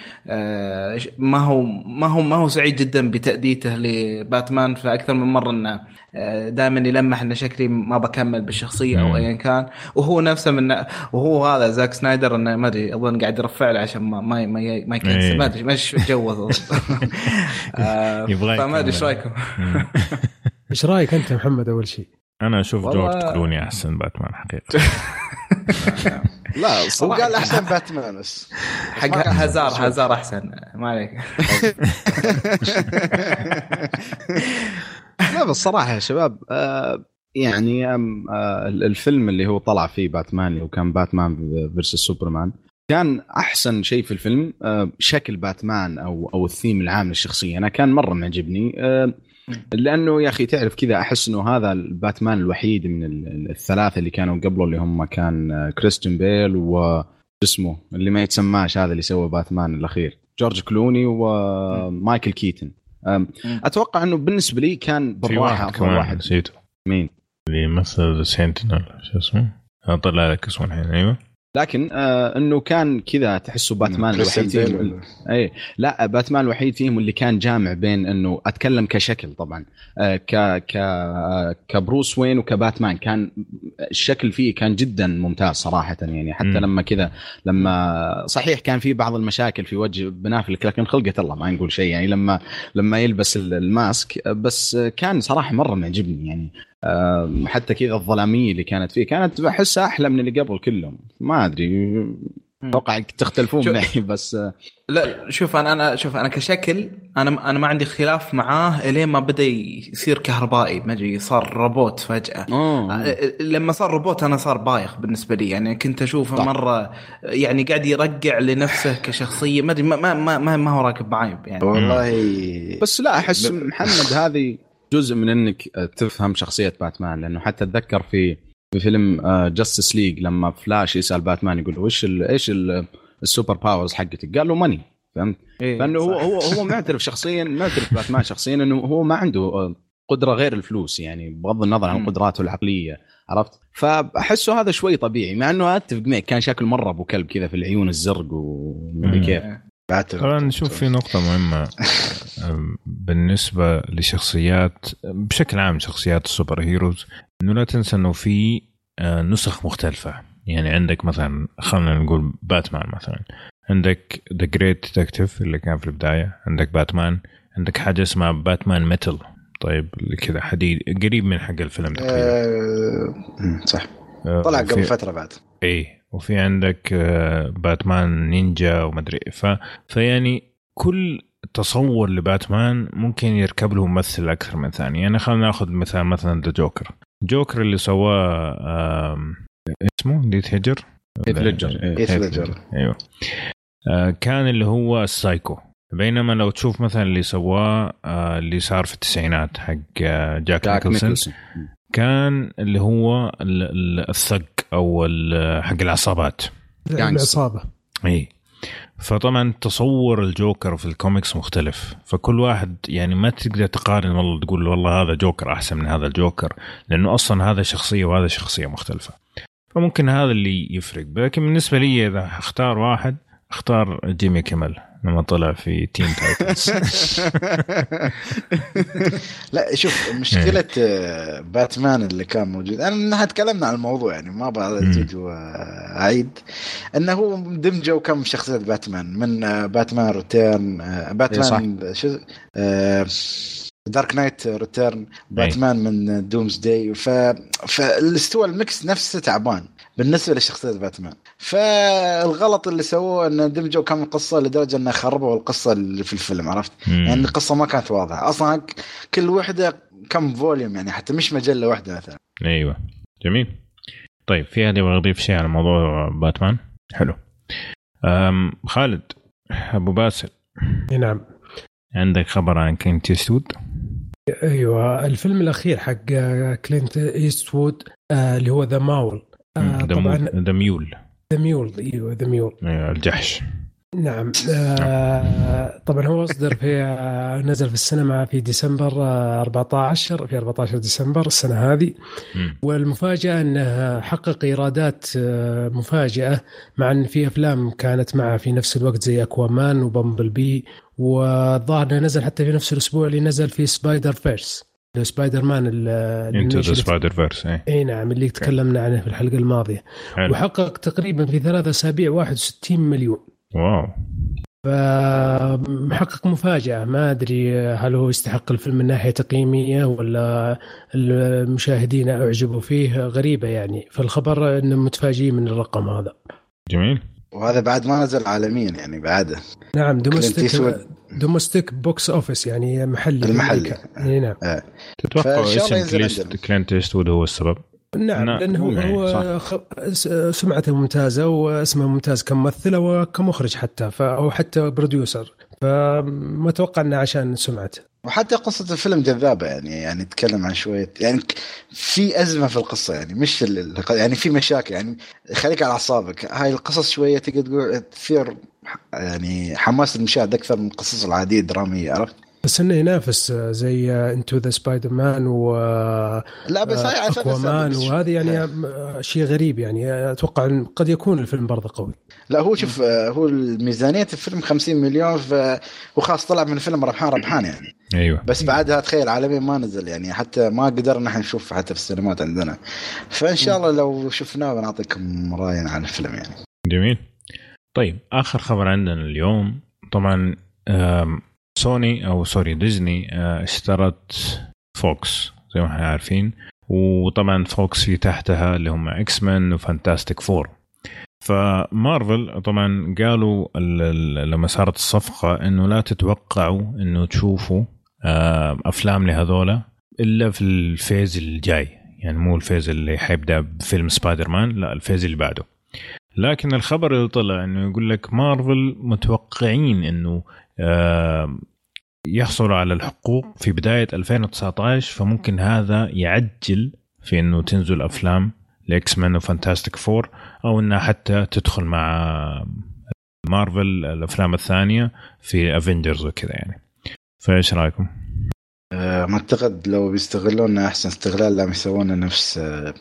S5: ش- ما هو ما هو ما هو سعيد جدا بتأديته لباتمان فأكثر من مرة أنه آه دائما يلمح أن شكلي ما بكمل
S1: بالشخصية.
S5: أو ايا كان وهو نفسه من وهو هذا زاك سنايدر أنه ما أدري أظن قاعد يرفع له عشان ما ما ما, ما يكنسل
S1: إيه.
S5: ما أدري ما إيش جوه آه،
S1: يبغى
S5: فما أدري
S1: إيش.
S5: رايكم.
S4: إيش رأيك أنت يا محمد أول شيء؟
S1: أنا أشوف
S5: والله-
S1: جورج كلوني أحسن باتمان حقيقة.
S3: لا
S2: هو قال أحسن باتمان بس.
S5: حق هازار هازار أحسن. ما عليك.
S3: لا بس صراحة يا شباب آه يعني آه الفيلم اللي هو طلع فيه باتمان اللي هو كان باتمان فيرسس سوبرمان كان أحسن شيء في الفيلم آه شكل باتمان أو أو الثيم العام للشخصية. أنا كان مرة معجبني لأنه يا أخي تعرف كذا أحس إنه هذا الباتمان الوحيد من ال- الثلاثة اللي كانوا قبله اللي هم كان آه، كريستيان بيل و اسمه اللي ما يتسماش هذا اللي سوى باتمان الأخير جورج كلوني ومايكل كيتن. أتوقع إنه بالنسبة لي كان
S1: في
S3: بالراحه
S1: واحد
S3: افضل
S1: كمان
S3: واحد.
S1: نسيته.
S3: مين؟
S1: اللي يمثل سنتينل شو اسمه؟ أطلع لك اسمه الحين أيوه.
S3: لكن آه إنه كان كذا تحسه باتمان الوحيد فيهم اي لا باتمان الوحيد فيهم اللي كان جامع بين إنه أتكلم كشكل طبعا. آه ك ك آه كبروس وين وكباتمان. كان الشكل فيه كان جدا ممتاز صراحة يعني. حتى م. لما كذا لما صحيح كان في بعض المشاكل في وجه بنافلك لكن خلقة الله ما نقول شيء يعني. لما لما يلبس الماسك بس كان صراحة مرة معجبني يعني. حتى كذا الظلامية اللي كانت فيه كانت بحسها أحلى من اللي قبل كلهم. ما أدري أتوقع تختلفون معي بس
S5: لا شوف أنا أنا شوف أنا كشكل أنا أنا ما عندي خلاف معاه إلين ما بدأ يصير كهربائي. ما أدري صار روبوت فجأة. أوه. لما صار روبوت أنا صار بايخ بالنسبة لي. يعني كنت أشوفه طبعا. مرة يعني قاعد يرقع لنفسه كشخصية. ما أدري ما ما ما, ما هو راكب معاي يعني.
S2: والله.
S3: بس لا أحس محمد هذه جزء من إنك تفهم شخصية باتمان لأنه حتى أتذكر في في فيلم جاستس ليج لما فلاش يسأل باتمان يقول وش إيش ال superpowers حقتك؟ قال له money فهمت؟ إيه فإنه هو هو هو معترف شخصيا معترف باتمان شخصيا إنه هو ما عنده قدرة غير الفلوس يعني بغض النظر عن قدراته العقلية عرفت؟ فأحسه هذا شوي طبيعي مع إنه أتفق معك كان شكله مرة أبو كلب كذا في العيون الزرق ومدري كيف
S1: طبعا نشوف في نقطة مهمة. بالنسبة لشخصيات بشكل عام شخصيات ال superheroes إنه لا تنسى إنه في آه، نسخ مختلفة. يعني عندك مثلا خلينا نقول باتمان مثلا. عندك the great detective اللي كان في البداية. عندك باتمان. عندك حاجة اسمها باتمان metal طيب اللي كذا حديد قريب من حق الفيلم تقريبا.
S2: أه صح. آه، طلع قبل فترة بعد.
S1: اي وفي عندك آه، باتمان نينجا ومدري ف... فيعني كل تصور لباتمان ممكن يركب له ممثل أكثر من ثاني يعني خلينا ناخذ مثال مثلا the Joker. جوكر اللي سواه اسمه؟
S3: هيث ليجر
S2: هيث ليجر
S1: أيوه. آه، كان اللي هو السايكو. بينما لو تشوف مثلا اللي سواه آه، اللي صار في التسعينات حق جاك, جاك نيكلسون كان اللي هو ال thug أو حق العصابات.
S4: العصابة.
S1: إي. فطبعا تصور الجوكر في الكوميكس مختلف. فكل واحد يعني ما تقدر تقارن والله تقول والله هذا جوكر أحسن من هذا الجوكر لأنه أصلا هذا شخصية وهذا شخصية مختلفة. فممكن هذا اللي يفرق. لكن بالنسبة لي إذا أختار واحد أختار جيمي كيمل لما طلع في Teen Titans
S2: لا شوف مشكلة آه، باتمان اللي كان موجود. أنا تكلمنا عن الموضوع يعني ما أبغى وأعيد. إنه هو دمجوا كم شخصية باتمان من آه، باتمان return آه، باتمان شو Dark Knight Return باتمان من Doomsday ف... فالاستوى ال mix نفسه تعبان. بالنسبة لشخصية باتمان. فالغلط اللي سووه ان دمجوا كم قصة لدرجة إنه خربوا القصة اللي في الفيلم عرفت؟ مم. يعني القصة ما كانت واضحة. أصلا كل وحدة كم volume يعني حتى مش مجلة واحدة مثلا.
S1: أيوه. جميل. طيب في أحد يبغى يضيف شيء على موضوع باتمان؟ حلو. أم خالد أبو باسل.
S4: نعم.
S1: عندك خبر عن كلينت إيستوود؟
S4: أيوه الفيلم الأخير حق كلينت إيستوود آه اللي هو The Mule
S1: آه طبعا ذا ميول
S4: ذا ميول إيوه ذا ميول
S1: أيوه الجحش.
S4: نعم آه طبعا هو اصدر في آه نزل في السينما في ديسمبر آه 14 في 14 ديسمبر السنة هذه. والمفاجأة انه حقق إيرادات آه مفاجئة مع أن في أفلام كانت معه في نفس الوقت زي أكوامان و Bumblebee والظاهر انه نزل حتى في نفس الأسبوع اللي نزل في سبايدر فيرس سبايدر مان
S1: انتو ذا سبايدر فيرس
S4: إي نعم اللي تكلمنا عنه في الحلقة الماضية. حلو. وحقق تقريبا في ثلاث أسابيع 61 مليون.
S1: wow.
S4: فمحقق مفاجأة. ما أدري هل هو يستحق الفيلم من ناحية تقييمية ولا المشاهدين أعجبوا فيه؟ غريبة يعني. فالخبر أنه متفاجئين من الرقم هذا.
S1: جميل.
S2: وهذا بعد ما نزل عالميا يعني بعده.
S4: نعم domestic domestic box office يعني محلي
S2: المحلي
S4: إي نعم.
S1: آه. تتوقع اسم كلينت ايستوود هو السبب؟
S4: نعم لأنه هو, هو خ... سمعته ممتازة واسمه ممتاز كممثل وكمخرج حتى ف... أو حتى producer فما أتوقع إنه عشان سمعته
S2: وحتى قصة الفيلم جذابة يعني يعني يتكلم عن شوية يعني في أزمة في القصة يعني مش يعني في مشاكل يعني خليك على أعصابك هاي القصص شوية تقدر تقول تثير يعني حماس المشاهد أكثر من القصص العادية الدرامية عرفت؟
S4: بس إنه ينافس آه، زي Into the سبايدر مان و
S2: لا بس هاي على أساس
S4: اكوامان
S2: بس-
S4: وهذه يعني آه، شيء غريب يعني. أتوقع إن قد يكون الفيلم برضه قوي.
S2: لا هو شوف آه، هو ميزانيه الفيلم 50 مليون ف... وخلاص طلع من الفيلم ربحان ربحان يعني.
S1: أيوه.
S2: بس بعدها تخيل عالميا ما نزل يعني حتى ما قدرنا إحنا نشوف حتى في السينمات عندنا. فإن شاء الله لو شفناه بنعطيكم راينا عن الفيلم يعني.
S1: جميل. طيب آخر خبر عندنا اليوم طبعا سوني أو sorry ديزني آه، اشترت فوكس زي ما إحنا عارفين. وطبعا فوكس في تحتها اللي هم إكس مان و Fantastic Four فمارفل طبعا قالوا ال- ال- لما صارت الصفقة إنه لا تتوقعوا إنه تشوفوا آه، أفلام لهذولا إلا في ال phase الجاي. يعني مو ال phase اللي حيبدا بفيلم سبايدر مان لا ال phase اللي بعده. لكن الخبر اللي طلع إنه يقول لك مارفل متوقعين إنه يحصلوا على الحقوق في بداية 2019 فممكن هذا يعجل في إنه تنزل أفلام لاكس مان و Fantastic Four أو إنها حتى تدخل مع مارفل الأفلام الثانية في Avengers وكذا يعني فإيش رأيكم؟
S2: آه، ما أعتقد لو بيستغلون أحسن استغلال لما يسوون نفس آه،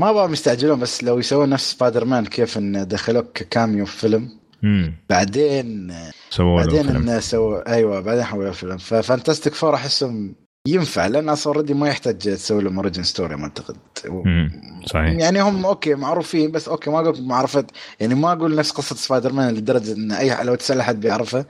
S2: ما بقى مستعجلون بس لو يسوون نفس سبايدر مان كيف إن دخلوه ك cameo في فيلم
S1: امم
S2: بعدين
S1: سووا
S2: بعدين سووا أيوه بعدين حولوا فيلم. ف Fantastic Four أحسهم ينفع لأن أصلا already ما يحتاج تسوي لهم origin story ما
S1: أعتقد. صحيح.
S2: يعني هم okay معروفين بس okay ما أقول معرفه يعني ما أقول نفس قصة سبايدر مان لدرجة إن أي لو تسأل أحد بيعرفه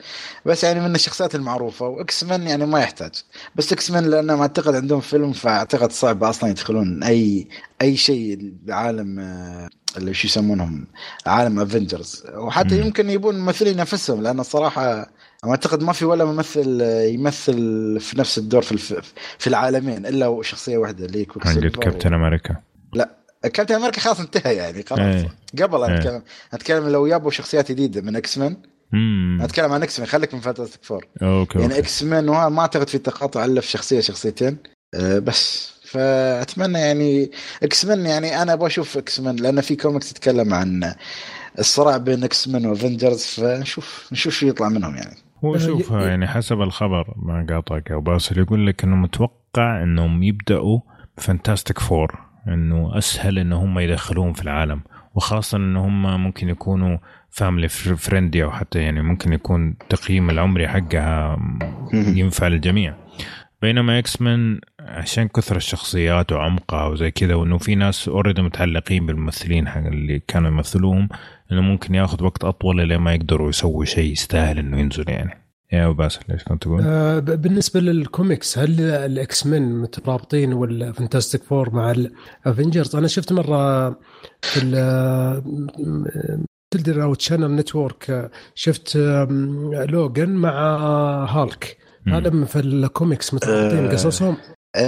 S2: بس يعني من الشخصيات المعروفة واكس مان يعني ما يحتاج. بس إكس مان لأنه ما أعتقد عندهم فيلم فأعتقد صعب أصلا يدخلون أي أي شيء بعالم آه، اللي شو يسمونهم عالم Avengers وحتى
S1: مم.
S2: يمكن يبون ممثلين نفسهم لأن الصراحه أعتقد ما في ولا ممثل يمثل في نفس الدور في الف... في العالمين إلا شخصية واحدة اللي Quicksilver
S1: كابتن أمريكا.
S2: كابتن أمريكا خلاص انتهى يعني خلاص.
S1: إيه.
S2: قبل
S1: إيه.
S2: اتكلم أتكلم لو جابوا شخصيات جديدة من
S1: X-Men
S2: أتكلم عن X-Men خليك من Fantastic Four
S1: okay
S2: يعني. X-Men ما أعتقد في تقاطع إلا في شخصية شخصيتين. أه بس. فأتمنى يعني X-Men يعني أنا أبغى أشوف X-Men لأن في كوميكس تتكلم عن الصراع بين X-Men و Avengers فنشوف نشوف شو يطلع منهم يعني.
S1: هو
S4: آه،
S1: شوف يعني حسب الخبر ما قاطعك يا باسل يقول لك إنه متوقع إنهم يبدأوا Fantastic Four إنه أسهل إن هم يدخلوهم في العالم وخاصة إن هم ممكن يكونوا family friendly أو حتى يعني ممكن يكون تقييم العمري حقها ينفع للجميع. بينما X-Men عشان كثر الشخصيات وعمقها وزي كذا وإنه في ناس already متعلقين بالممثلين حق اللي كانوا يمثلوهم إنه ممكن ياخذ وقت أطول لين ما يقدروا يسووا شيء يستاهل إنه ينزل يعني يا أبو باسل ليش كنت تقول؟
S4: آه، بالنسبة للكوميكس هل ال X-Men مترابطين ولا Fantastic Four مع ال Avengers أنا شفت مرة في ال تلدر أو channel network شفت لوجن مع هالك. هذا من في الكوميكس مترابطين
S2: آه.
S4: قصصهم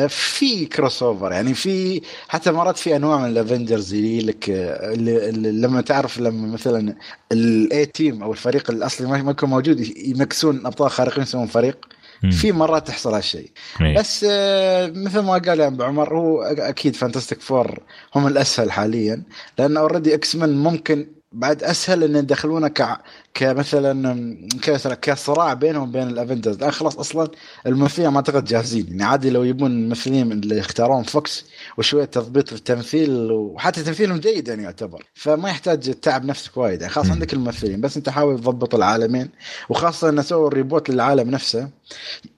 S2: في crossover يعني في حتى مرات في أنواع من ال Avengers يجي لك آه، اللي اللي لما تعرف لما مثلا ال A team أو الفريق الأصلي ما يكون موجود يمكسون أبطال خارقين يسوون فريق. في مرات تحصل هالشيء. بس آه، مثل ما قال يعني عمر هو أكيد Fantastic Four هم الأسهل حاليا لأن already X-Men ممكن بعد أسهل إن يدخلونه ك كمثلا كصراع بينهم وبين ال Avengers. الان خلاص أصلا الممثلين ما أعتقد جاهزين. يعني عادي لو يبون الممثلين اللي يختارون Fox وشوية تضبيط في التمثيل وحتى تمثيلهم جيد يعني يعتبر. فما يحتاج التعب نفسك وايد. يعني خلاص. عندك الممثلين بس أنت حاول تضبط العالمين. وخاصة انه سووا ال reboot للعالم نفسه.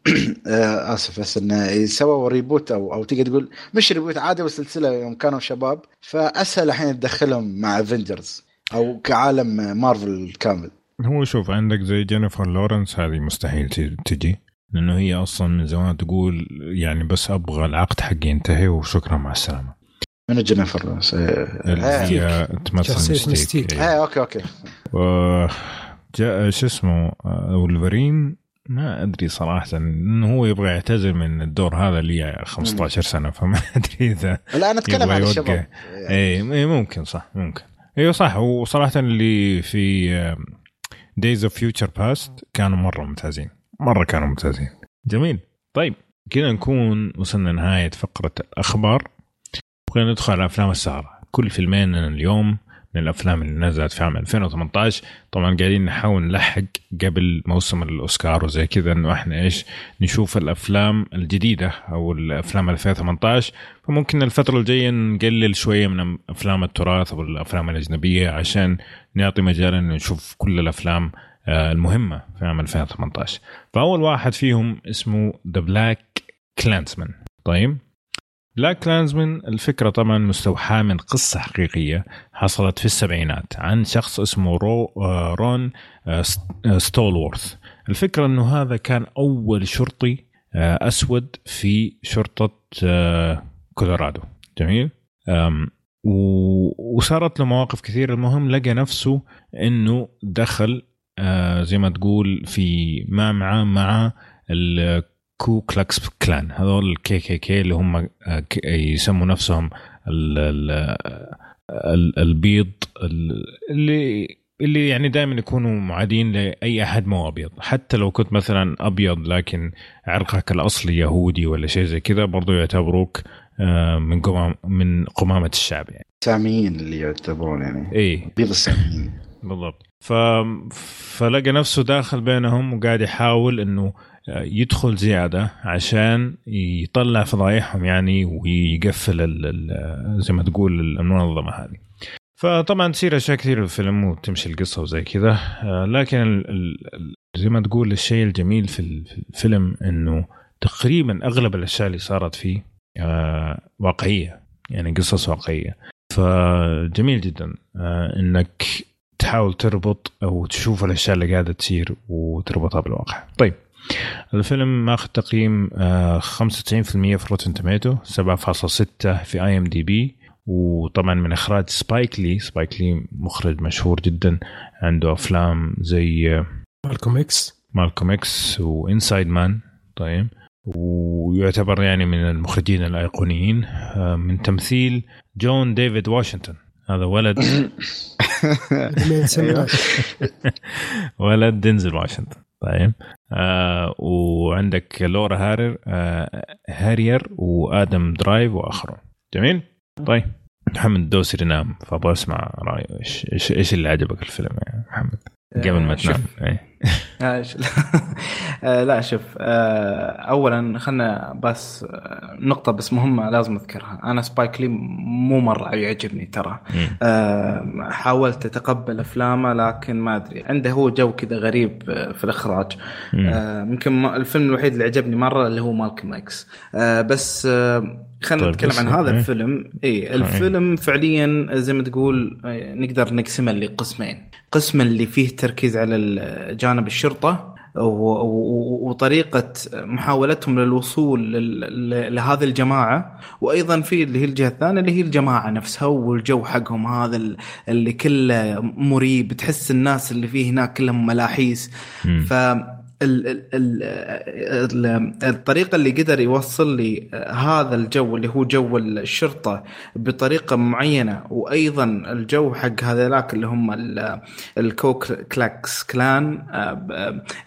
S2: آه، آسف بس انه سووا reboot أو أو تقدر تقول مش reboot عادي والسلسله يوم كانوا شباب. فأسهل الحين تدخلهم مع Avengers أو كعالم مارفل كامل.
S1: هو شوف عندك زي جينيفر لورنس هذه مستحيل ت- تجي. لأنه هي أصلا من زمان تقول يعني بس أبغى العقد حقي ينتهي وشكرا مع السلامة.
S2: من جينيفر لورنس؟
S1: اللي
S2: آه،
S1: هي تمثل
S4: شخصية
S1: مستيك,
S4: مستيك.
S1: إيه.
S2: آه، okay okay.
S1: و- جاء شو اسمه آه، ولفرين ما أدري صراحة انه هو يبغى يعتزل من الدور هذا اللي 15 سنة فما أدري إذا
S2: لا أنا
S1: أتكلم
S2: عن. الشباب. يعني
S1: اي إيه، ممكن صح ممكن. أيوه صح. وصراحه اللي في Days of Future Past كانوا مرة ممتازين. مرة كانوا ممتازين. جميل. طيب. كذا نكون وصلنا نهايه فقرة الأخبار. بغينا ندخل على أفلام السهرة. كل فيلمين اليوم من الأفلام اللي نزلت في عام 2018 طبعا قاعدين نحاول نلحق قبل موسم الأوسكار وزي كذا إنه إحنا إيش نشوف الأفلام الجديدة أو الأفلام 2018 فممكن الفترة الجاية نقلل شوية من أفلام التراث أو الأفلام الأجنبية عشان نعطي مجال انه نشوف كل الأفلام آه، المهمة في عام 2018 فأول واحد فيهم اسمه The BlacKkKlansman طيب؟ BlacKkKlansman الفكرة طبعا مستوحاة من قصة حقيقية حصلت في السبعينات عن شخص اسمه رو آه، رون آه، ستولورث. الفكرة إنه هذا كان أول شرطي أسود في شرطة كولورادو. جميل؟ وصارت له مواقف كثيرة. المهم لقى نفسه إنه دخل آه، زي ما تقول في ما معاه مع ال Ku Klux Klan. هذول ال KKK اللي هم آه، يسموا نفسهم ال ال البيض اللي اللي يعني دائما يكونوا معادين لأي أحد مو أبيض. حتى لو كنت مثلا أبيض لكن عرقك الأصلي يهودي ولا شيء زي كذا برضو يعتبروك آه، من قمام من قمامة الشعب يعني.
S2: ساميين اللي يعتبرون يعني.
S1: اي
S2: بيض الساميين
S1: بالضبط. ف... فلقى نفسه داخل بينهم وقاعد يحاول إنه يدخل زيادة عشان يطلع فضايحهم يعني ويقفل. ال... زي ما تقول المنظمة هذه. فطبعا تصير أشياء كثير في الفيلم وتمشي القصة وزي كذا. لكن ال... ال... زي ما تقول الشيء الجميل في الفيلم إنه تقريبا أغلب الأشياء اللي صارت فيه آه، واقعية. يعني قصص واقعية. فجميل جدا آه، إنك تحاول تربط أو تشوف الأشياء اللي قاعدة تصير وتربطها بالواقع. طيب الفيلم ماخذ تقييم 95% آه، في Rotten Tomato 7.6 في IMDb وطبعا من إخراج سبايك لي سبايك لي مخرج مشهور جدا عنده أفلام زي
S4: Malcolm X.
S1: Malcolm X و Inside Man طيب. ويعتبر يعني من المخرجين الأيقونيين آه، من تمثيل جون ديفيد واشنطن هذا ولد ولد دينزل واشنطن. طيب. آه وعندك لورا هارير آه هارير وآدم درايفر وآخرون. جميل؟ طيب. محمد الدوسري نام فأبغى أسمع رأيه. إيش إيش اللي عجبك الفيلم يا محمد؟ قبل ما تنام.
S5: آه آه لا شوف آه اولا خلنا بس آه نقطة بس مهمة لازم أذكرها. أنا سبايك لي مو مرة يعجبني ترى. آه حاولت أتقبل أفلامه لكن ما أدري. عنده هو جو كذا غريب آه، في الإخراج. آه يمكن الفيلم الوحيد اللي عجبني مرة اللي هو مالكم إكس آه بس آه خلينا طيب نتكلم عن هذا إيه. الفيلم. اي الفيلم فعليا زي ما تقول آه، نقدر نقسمه لقسمين. قسم اللي فيه تركيز على جانب الشرطة وطريقة محاولتهم للوصول لهذه الجماعة وأيضا في اللي هي الجهة الثانية اللي هي الجماعة نفسها والجو حقهم هذا اللي كله مريب تحس الناس اللي فيه هناك كلهم ملاحيس. ف ال ال ال الطريقة اللي قدر يوصل لي هذا الجو اللي هو جو الشرطة بطريقة معينة وأيضا الجو حق هذولاك اللي هم ال Ku Klux Klan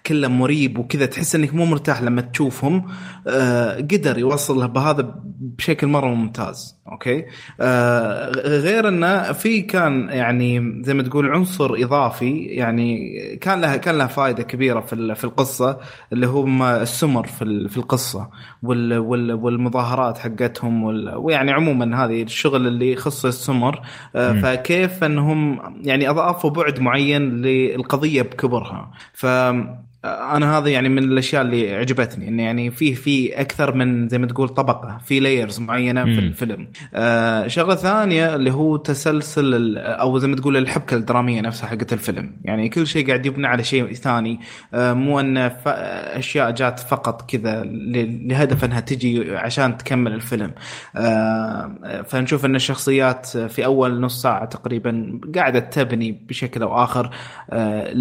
S5: كله مريب وكذا تحس إنك مو مرتاح لما تشوفهم آه، قدر يوصل بهذا بشكل مرة ممتاز أوكي؟ آه غير إنه في كان يعني زي ما تقول عنصر إضافي يعني كان لها كان لها فائده كبيرة في في القصة اللي هم السمر في في القصة وال وال والمظاهرات حقتهم ويعني عموما هذه الشغل اللي يخص السمر. آه فكيف أنهم يعني أضافوا بعد معين للقضية بكبرها. ف أنا هذا يعني من الأشياء اللي عجبتني إنه يعني فيه في أكثر من زي ما تقول طبقة في لايرز معينة في الفيلم. آه شغلة ثانية اللي هو تسلسل أو زي ما تقول الحبكة الدرامية نفسها حقت الفيلم. يعني كل شيء قاعد يبنى على شيء ثاني. آه مو إن أشياء جات فقط كذا لهدف إنها تجي عشان تكمل الفيلم. آه فنشوف إن الشخصيات في أول نص ساعة تقريبا قاعدة تبني بشكل أو آخر. آه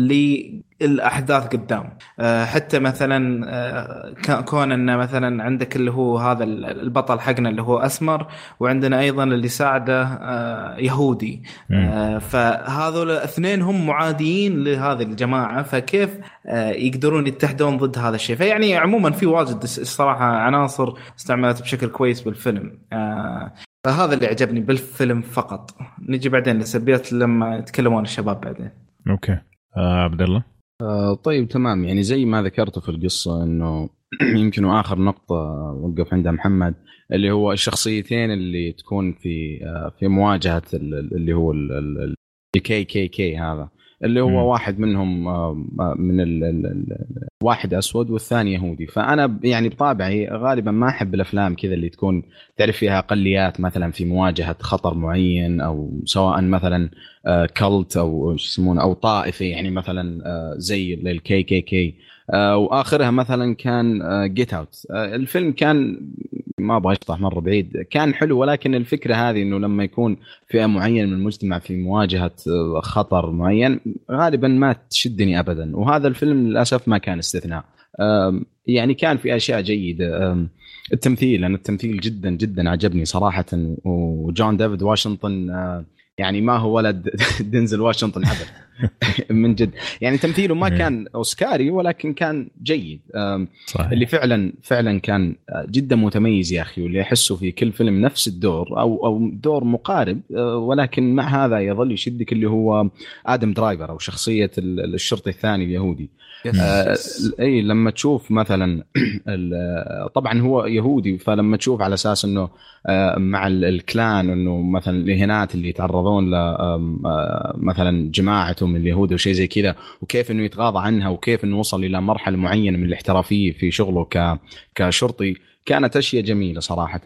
S5: الأحداث قدام. آه، حتى مثلا آه، كون ان مثلا عندك اللي هو هذا البطل حقنا اللي هو أسمر وعندنا أيضا اللي ساعده آه، يهودي. فهذول الاثنين هم معاديين لهذه الجماعة فكيف يقدرون يتحدون ضد هذا الشيء؟ فيعني عموما في واجد الصراحة عناصر استعملت بشكل كويس بالفيلم. فهذا اللي عجبني بالفيلم فقط. نجي بعدين لسلبيات لما يتكلمون الشباب بعدين.
S1: أوكي. آه عبد الله؟
S3: آه طيب تمام. يعني زي ما ذكرت في القصة إنه يمكن آخر نقطة وقف عندها محمد اللي هو الشخصيتين اللي تكون في آه في مواجهة اللي هو ال KKK هذا. اللي هو
S1: مم.
S3: واحد منهم آه، آه، من ال ال ال واحد أسود والثاني يهودي فأنا يعني بطابعي غالبا ما أحب الأفلام كذا اللي تكون تعرف فيها أقليات مثلا في مواجهة خطر معين أو سواء مثلا cult أو شو يسمونه أو طائفه يعني مثلا آه، زي ال KKK وآخرها مثلا كان Get Out الفيلم كان ما أبغى اشطح مرة بعيد كان حلو ولكن الفكرة هذه إنه لما يكون فئة معينة من المجتمع في مواجهة آه، خطر معين غالبا ما تشدني ابدا. وهذا الفيلم للأسف ما كان استثناء. يعني كان في أشياء جيدة. التمثيل أنا التمثيل جدا جدا عجبني صراحة. وجون ديفيد واشنطن آه، يعني ما هو ولد دينزل واشنطن ابدا من جد. يعني تمثيله ما
S1: إيه.
S3: كان أوسكاري ولكن كان جيد.
S1: صحيح.
S3: اللي فعلا فعلا كان جدا متميز يا أخي واللي احسه في كل فيلم نفس الدور أو أو دور مقارب. آه، ولكن مع هذا يظل يشدك اللي هو آدم درايفر أو شخصية ال- الشرطي الثاني اليهودي. آه، إي لما تشوف مثلا ال- طبعا هو يهودي فلما تشوف على أساس إنه آه، مع ال- الكلان إنه مثلا الاهانات اللي يتعرضون ل آم، آه، جماعتهم اليهود أو شيء زي كذا وكيف إنه يتغاضى عنها وكيف إنه وصل إلى مرحلة معينة من الاحترافية في شغله ك كشرطي كانت أشياء جميلة صراحة.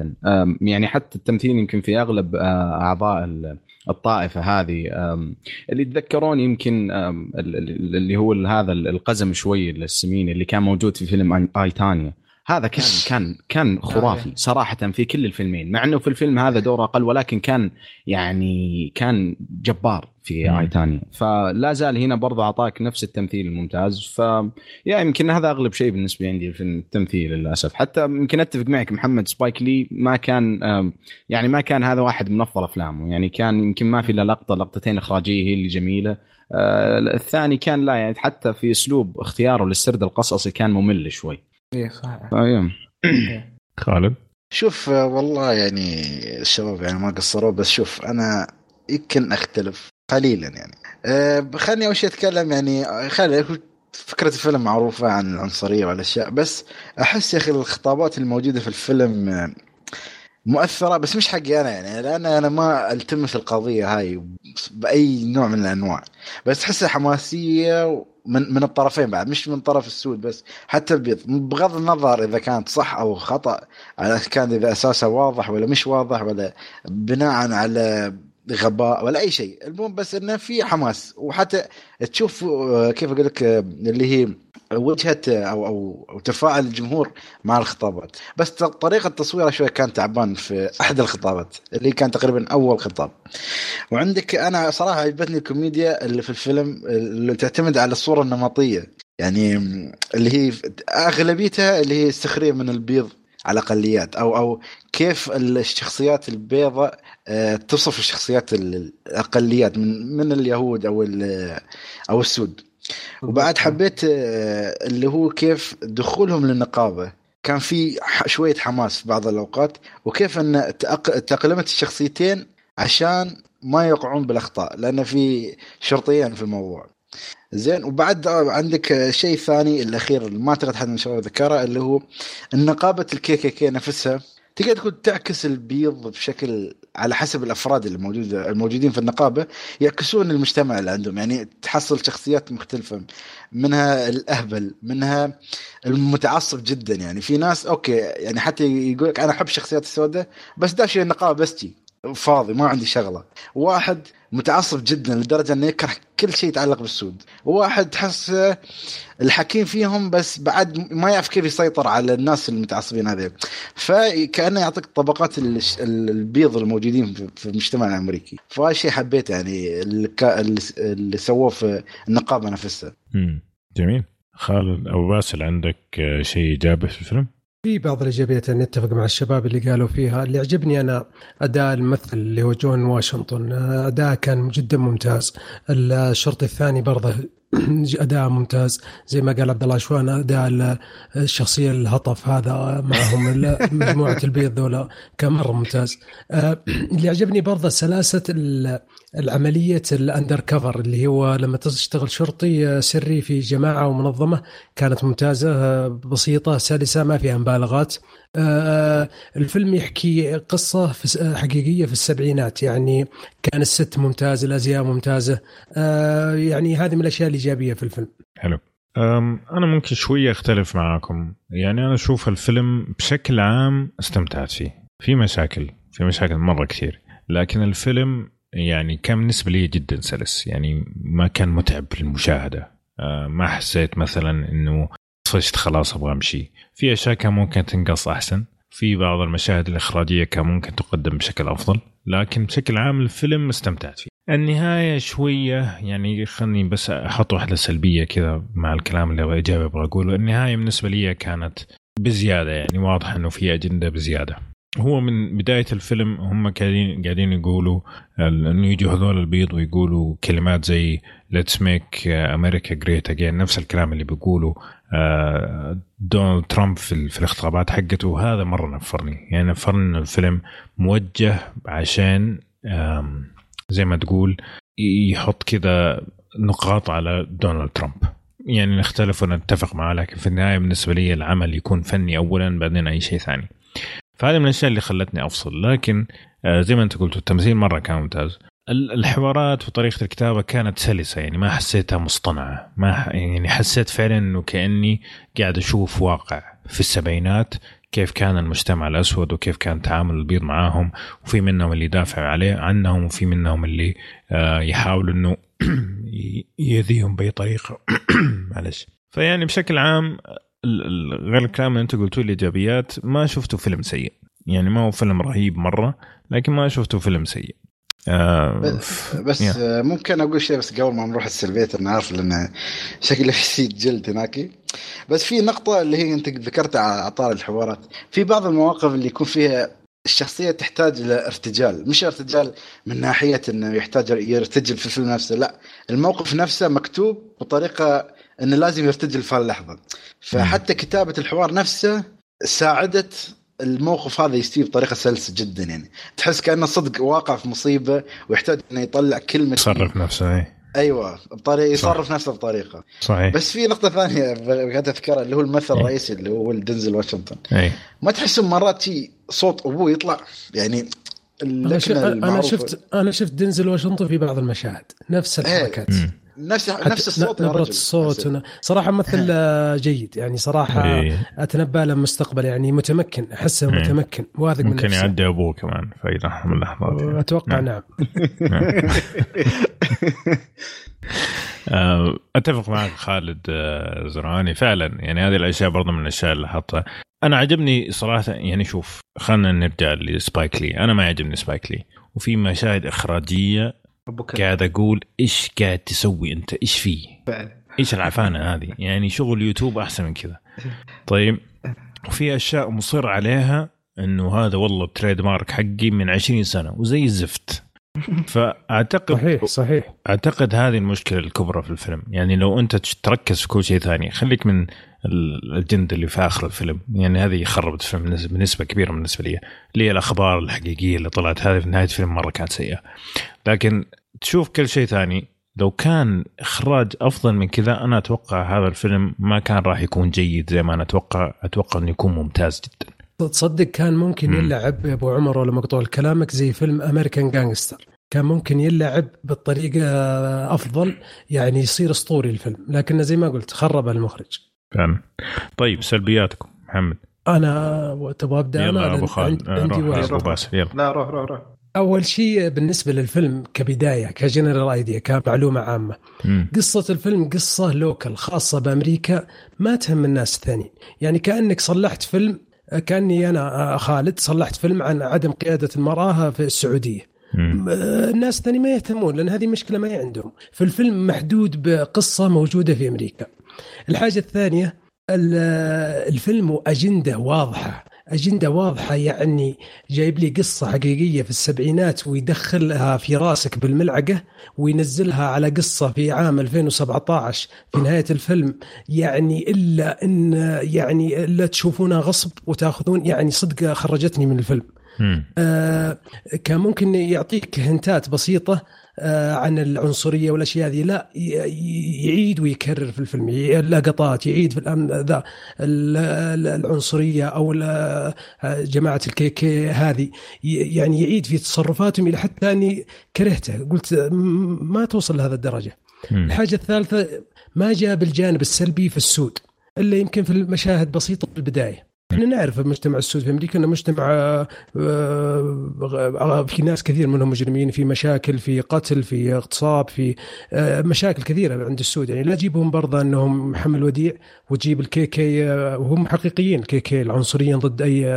S3: يعني حتى التمثيل يمكن في أغلب آه، أعضاء ال- الطائفة هذه اللي يتذكرون يمكن اللي هو هذا ال- القزم شوي السميني اللي كان موجود في فيلم أيتانيا. هذا كان كان كان خرافي صراحة في كل الفيلمين مع إنه في الفيلم هذا دوره أقل ولكن كان يعني كان جبار في
S1: مم.
S3: أيتانيا. فلا زال هنا برضه أعطاك نفس التمثيل الممتاز. ف يا يمكن هذا أغلب شيء بالنسبة عندي في التمثيل للأسف. حتى يمكن أتفق معك محمد سبايك لي ما كان يعني ما كان هذا واحد من أفضل أفلامه. يعني كان يمكن ما في الا لقطة لقطتين إخراجية هي اللي جميلة. آه، الثاني كان لا يعني حتى في أسلوب اختياره للسرد القصصي كان ممل شوي.
S5: إيه صحيح.
S3: فايام
S1: خالد؟
S2: شوف آه، والله يعني الشباب يعني ما قصروا بس شوف أنا يمكن أختلف قليلا يعني. أه خليني أول شيء أتكلم يعني آه، خلي فكرة الفيلم معروفة عن العنصرية والأشياء بس أحس يا أخي الخطابات الموجودة في الفيلم مؤثرة بس مش حقي أنا يعني. لأن أنا ما ألتمس القضية هاي بأي نوع من الأنواع. بس تحسها حماسية من من الطرفين بعد مش من طرف السود بس. حتى البيض بغض النظر إذا كانت صح أو خطأ على كان إذا اساسه واضح ولا مش واضح ولا بناء على غباء ولا أي شيء. المهم بس انه في حماس. وحتى تشوف آه، كيف أقول لك آه، اللي هي وجهة أو أو أو تفاعل الجمهور مع الخطابات. بس طريقة تصويرها شوي كان تعبان في أحد الخطابات اللي كان تقريبا أول خطاب. وعندك أنا صراحة عجبتني الكوميديا اللي في الفيلم اللي تعتمد على الصورة النمطية. يعني اللي هي أغلبيتها اللي هي السخريه من البيض على الأقليات أو أو كيف الشخصيات البيضاء آه، تصف الشخصيات ال- الأقليات من من اليهود أو أو السود. وبعد حبيت آه، اللي هو كيف دخولهم للنقابة. كان في شوية حماس في بعض الأوقات وكيف إن تاقلمت الشخصيتين عشان ما يقعون بالأخطاء لأن في شرطيين في الموضوع. زين وبعد عندك شيء ثاني الأخير اللي ما أعتقد حد من الشباب ذكره اللي هو النقابه ال KKK نفسها تقدر تقول تعكس البيض بشكل على حسب الأفراد اللي الموجودين في النقابة يعكسون المجتمع اللي عندهم. يعني تحصل شخصيات مختلفة. منها الأهبل منها المتعصب جدا. يعني في ناس أوكي يعني حتى يقول لك أنا أحب الشخصيات السوداء بس داش النقابة بس جي فاضي ما عندي شغلة. واحد متعصب جدا لدرجة إنه يكره كل شيء يتعلق بالسود. وواحد تحس الحكيم فيهم بس بعد ما يعرف كيف يسيطر على الناس المتعصبين هذول فكأنه يعطيك طبقات البيض الموجودين في- المجتمع الأمريكي. فهذا شيء حبيته يعني اللي, سووه في النقابة نفسها.
S1: مم. جميل. خالد أو باسل عندك شيء إيجابي في الفيلم؟
S4: في بعض الإيجابيات نتفق مع الشباب اللي قالوا فيها اللي عجبني أنا أداء الممثل اللي هو جون واشنطن. أداء كان جدا ممتاز. الشرطي الثاني برضه أداء ممتاز. زي ما قال عبد الله شوان أداء الشخصية الهطف هذا معهم مجموعة البيض ذولا كان مره ممتاز. آه، اللي عجبني برضه سلاسة العملية الاندر كفر اللي هو لما تشتغل شرطي سري في جماعة ومنظمة كانت ممتازة بسيطة سلسة ما فيها مبالغات. آه، الفيلم يحكي قصة حقيقية في السبعينات يعني كان الست ممتاز الأزياء ممتازة. آه، يعني هذه من الأشياء الإيجابية في الفيلم.
S1: حلو. أنا ممكن شوية أختلف معاكم. يعني أنا أشوف الفيلم بشكل عام استمتعت فيه. في مشاكل في مشاكل مرة كثير. لكن الفيلم يعني كان بالنسبة لي جدا سلس. يعني ما كان متعب للمشاهدة. آه، ما حسيت مثلا إنه طفشت خلاص أبغى أمشي. في أشياء كان ممكن تنقص أحسن في بعض المشاهد الإخراجية كان ممكن تقدم بشكل أفضل لكن بشكل عام الفيلم استمتعت فيه. النهاية شوية يعني خلني بس أحط واحدة سلبية كذا مع الكلام اللي أبغى اجابه أبغى أقوله. النهاية بالنسبة لي كانت بزيادة يعني واضح إنه في أجندة بزيادة. هو من بداية الفيلم هم قاعدين قاعدين يقولوا إنه يجوا هذول البيض ويقولوا كلمات زي let's make America great again نفس الكلام اللي بيقولوا دونالد ترامب في, في حقته وهذا مرة نفرني. يعني نفرني انه الفيلم موجه عشان زي ما تقول يحط كذا نقاط على دونالد ترامب. يعني نختلف ونتفق معاه لكن في النهاية بالنسبة لي العمل يكون فني اولا بعدين أي شيء ثاني. فهذه من الأشياء اللي خلتني أفصل. لكن آه، زي ما أنت قلت التمثيل مرة كان ممتاز. الحوارات وطريقة الكتابة كانت سلسة يعني ما حسيتها مصطنعة. ما يعني حسيت فعلا إنه كأني قاعد أشوف واقع في السبعينات كيف كان المجتمع الأسود وكيف كان تعامل البيض معاهم وفي منهم اللي يدافع عليه عنهم وفي منهم اللي آه، يحاول إنه يأذيهم بأي طريقة. معلش. فيعني بشكل عام غير الكلام اللي أنت قلتوا الإيجابيات ما شفته فيلم سيء. يعني ما هو فيلم رهيب مرة لكن ما شفته فيلم سيء.
S2: آه بس yeah. ممكن أقول شيء بس قبل ما نروح السلبيات أنا عارف لأن شكله في سيد جلد هناك. بس في نقطة اللي هي أنت ذكرتها على اطار الحوارات. في بعض المواقف اللي يكون فيها الشخصية تحتاج إلى ارتجال. مش ارتجال من ناحية أنه يحتاج يرتجل في الفيلم نفسه لا. الموقف نفسه مكتوب بطريقة أنه لازم يرتجل في اللحظة فحتى كتابة الحوار نفسه ساعدت الموقف هذا يستوي بطريقة سلسة جدا يعني. تحس كأنه صدق واقع في مصيبة ويحتاج إنه يطلع كلمه
S1: يصرف نفسه إي.
S2: أيوه بطريقه يصرف. نفسه بطريقة.
S1: صحيح.
S2: بس في نقطة ثانية قاعد أذكرها اللي هو الممثل الرئيسي اللي هو دنزل واشنطن.
S1: أي.
S2: ما تحس مرات صوت أبوه يطلع؟ يعني
S4: أنا, أنا شفت أنا شفت دنزل واشنطن في بعض المشاهد. نفس الحركات.
S2: إيه. نفس نفس الصوت
S4: نبرة الصوت. صراحة ممثل جيد. يعني صراحة إيه. أتنبأ له مستقبل يعني متمكن أحسه إيه. متمكن واثق
S1: من ممكن يعدي أيوه كمان في اي لحظة من اللحظات
S4: أتوقع نعم,
S1: نعم. آه، أتفق معك خالد آه، زرعاني. فعلا يعني هذه الأشياء برضه من الأشياء اللي حطها أنا عجبني صراحة يعني شوف خلينا نرجع لسبايك لي. أنا ما يعجبني سبايك لي. وفي مشاهد إخراجية قاعد أقول إيش قاعد تسوي أنت؟ إيش فيه فعلا. إيش العفانة هذه؟ يعني شغل يوتيوب أحسن من كذا. طيب. وفي أشياء مصر عليها إنه هذا والله التريد مارك حقي من 20 سنة وزي الزفت. فأعتقد
S4: صحيح صحيح.
S1: أعتقد هذه المشكلة الكبرى في الفيلم. يعني لو أنت تركز في كل شيء ثاني خليك من الجند اللي في آخر الفيلم. يعني هذه خربت الفيلم بنسبه كبيرة بالنسبة لي. اللي هي الأخبار الحقيقية اللي طلعت هذه في نهاية الفيلم مرة كانت سيئة. لكن تشوف كل شيء ثاني لو كان إخراج أفضل من كذا أنا أتوقع هذا الفيلم ما كان راح يكون جيد زي ما أنا أتوقع. أتوقع إنه يكون ممتاز جدا.
S4: تصدق كان ممكن يلعب يا أبو عمر ولا مقطوع كلامك زي فيلم American Gangster كان ممكن يلعب بالطريقة أفضل يعني يصير أسطوري الفيلم. لكنه زي ما قلت خرب المخرج.
S1: فعلا. طيب سلبياتكم محمد.
S4: أنا تبغى ابدا
S1: أنا أبو خالد. عندي روح روح روح يلا.
S5: لا روح روح روح.
S4: أول شيء بالنسبة للفيلم كبداية ك general idea كمعلومة عامة. م. قصة الفيلم قصة local خاصة بأمريكا ما تهم الناس الثانيين. يعني كأنك صلحت فيلم كأني أنا خالد صلحت فيلم عن عدم قيادة المراه في السعودية. الناس الثانية ما يهتمون لأن هذه مشكلة ما هي عندهم. فالفيلم محدود بقصة موجودة في أمريكا. الحاجة الثانية الفيلم أجندة واضحة أجندة واضحة يعني جايب لي قصة حقيقية في السبعينات ويدخلها في راسك بالملعقة وينزلها على قصة في عام 2017 في نهاية الفيلم يعني إلا إن يعني إلا تشوفونها غصب وتأخذون يعني صدق خرجتني من الفيلم. آه كان ممكن يعطيك هنتات بسيطة آه عن العنصرية والأشياء هذه. لا يعيد ويكرر في الفيلم. ي- لقطات يعيد في ذا. ال- ال- العنصرية أو آه، جماعة الكي كي هذه. يعني يعيد في تصرفاتهم إلى حتى أني كرهته. قلت ما توصل لهذا الدرجة.
S1: مم.
S4: الحاجة الثالثة ما جاب الجانب السلبي في السود الا يمكن في المشاهد بسيطة في البداية. إحنا نعرف المجتمع السود في أمريكا انه مجتمع آه، آه، في ناس كثير منهم مجرمين في مشاكل في قتل في اغتصاب في آه، مشاكل كثيرة عند السود يعني لا تجيبهم برضه أنهم محمل وديع وتجيب ال KK وهم حقيقيين ال KK العنصريين ضد أي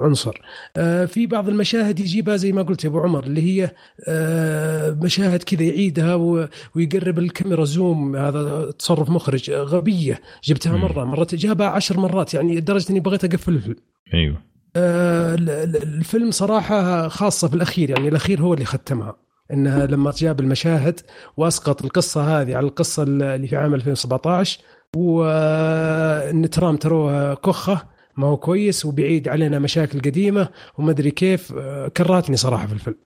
S4: عنصر في بعض المشاهد يجيبها زي ما قلت يا أبو عمر اللي هي مشاهد كذا يعيدها ويقرب الكاميرا زوم هذا تصرف مخرج غبية جبتها. مرة مرات جابها عشر مرات يعني لدرجة إني بغيت أقفل الفيلم.
S1: أيوه.
S4: آه، ال- ال- الفيلم صراحة خاصة في الأخير يعني الأخير هو اللي ختمها. إنها لما جاب المشاهد وأسقط القصة هذه على القصة اللي في عام 2017 وان ترام تروه كخة ما هو كويس وبيعيد علينا مشاكل قديمة وما أدري كيف. آه، كرهتني صراحة في الفيلم.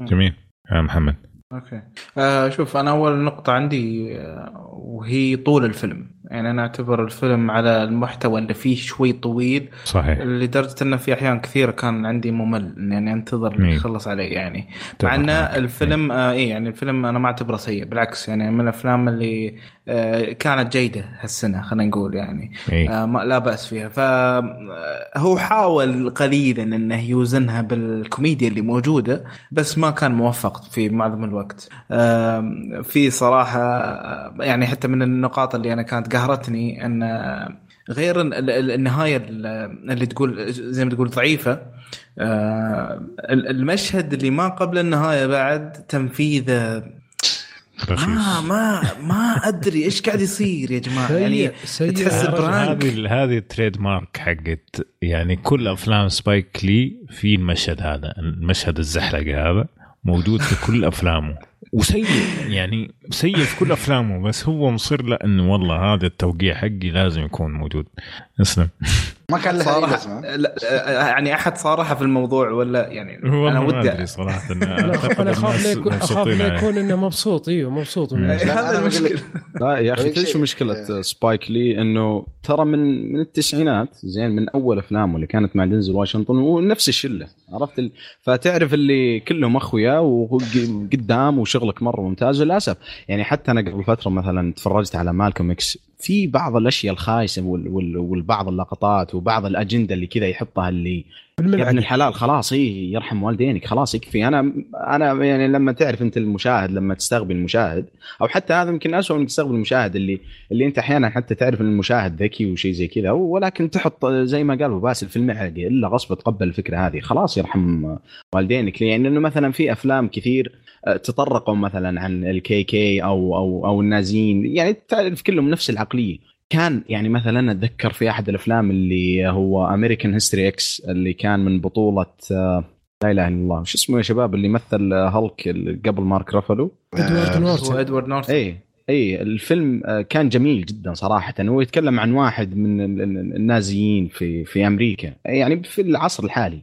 S1: جميل. يا محمد.
S5: أوكي. آه شوف أنا أول نقطة عندي آه وهي طول الفيلم. يعني أنا أعتبر الفيلم على المحتوى اللي فيه شوي طويل
S1: صحيح.
S5: لدرجة إنه في أحيان كثيرة كان عندي ممل إني أنتظر
S1: مم.
S5: يخلص علي يعني. مع ان. الفيلم آه إيه يعني الفيلم أنا ما أعتبره سيء بالعكس يعني من الأفلام اللي آه كانت جيدة هالسنة خلينا نقول يعني.
S1: اي
S5: آه ما لا بأس فيها. فهو حاول قليلا إنه يوزنها بالكوميديا اللي موجودة بس ما كان موفق في معظم الوقت. آم، في صراحة آه، يعني حتى من النقاط اللي أنا كانت قهرتني إن آه، غير ال- ال- النهاية ال- اللي تقول زي ما تقول ضعيفة آه، ال- المشهد اللي ما قبل النهاية بعد تنفيذه ما
S1: رخيص
S5: ما ما أدري إيش قاعد يصير يا جماعة يعني
S4: سيء
S5: تحس. برانك.
S1: هذه هذه التريد مارك حقت يعني كل أفلام سبايك لي في المشهد هذا المشهد الزحلقه هذا موجود في كل أفلامه. وسيء. يعني سيء في كل أفلامه بس هو مصر لا إنه والله هذا التوقيع حقي لازم يكون موجود. اسلم.
S2: ما كان لها أي
S5: صراحة
S2: لازمة.
S5: لا يعني أحد صارحه في الموضوع ولا يعني
S1: والله
S5: أنا
S1: ما
S5: ودي
S1: أدري صراحة
S4: أنا أخاف لا يكون أخاف لا يكون إنه مبسوط. إيوه مبسوط. المشهد.
S5: هذا
S2: المشكلة.
S3: لا يا
S2: أخي
S3: تدري. شو مشكلة سبايك لي؟ إنه ترى من من التسعينات زين من أول أفلامه اللي كانت مع دنزل واشنطن ونفس الشلة عرفت ال... فتعرف اللي كلهم أخويا وقدام وشغلك مرة ممتاز للأسف. يعني حتى أنا قبل فترة مثلا تفرجت على مالكوم إكس في بعض الأشياء الخايسة وال... وال... والبعض اللقطات وبعض الأجندة اللي كذا يحطها اللي يا ابن الحلال خلاص اي يرحم والدينك خلاص يكفي. أنا أنا يعني لما تعرف أنت المشاهد لما تستقبل المشاهد أو حتى هذا يمكن اسوء انك تستقبل المشاهد اللي اللي أنت أحيانا حتى تعرف إن المشاهد ذكي وشيء زي كذا ولكن تحط زي ما قال باسل في المعدي إلا غصب تقبل الفكرة هذه خلاص يرحم والدينك. لأن إنه مثلا في أفلام كثير آه، تطرقوا مثلا عن ال KK أو أو أو النازيين يعني تعرف كلهم نفس العقلية. كان يعني مثلا أتذكر في أحد الأفلام اللي هو American History X اللي كان من بطولة آه، لا إله إلا الله. شو اسمه يا شباب اللي مثل آه، هالك قبل مارك رافلو
S4: إدوارد
S5: هو
S4: نورتون
S5: إدوارد نورتون
S3: اي إي الفيلم آه، كان جميل جدا صراحة. هو يتكلم عن واحد من ال- ال- النازيين في في أمريكا. يعني في العصر الحالي.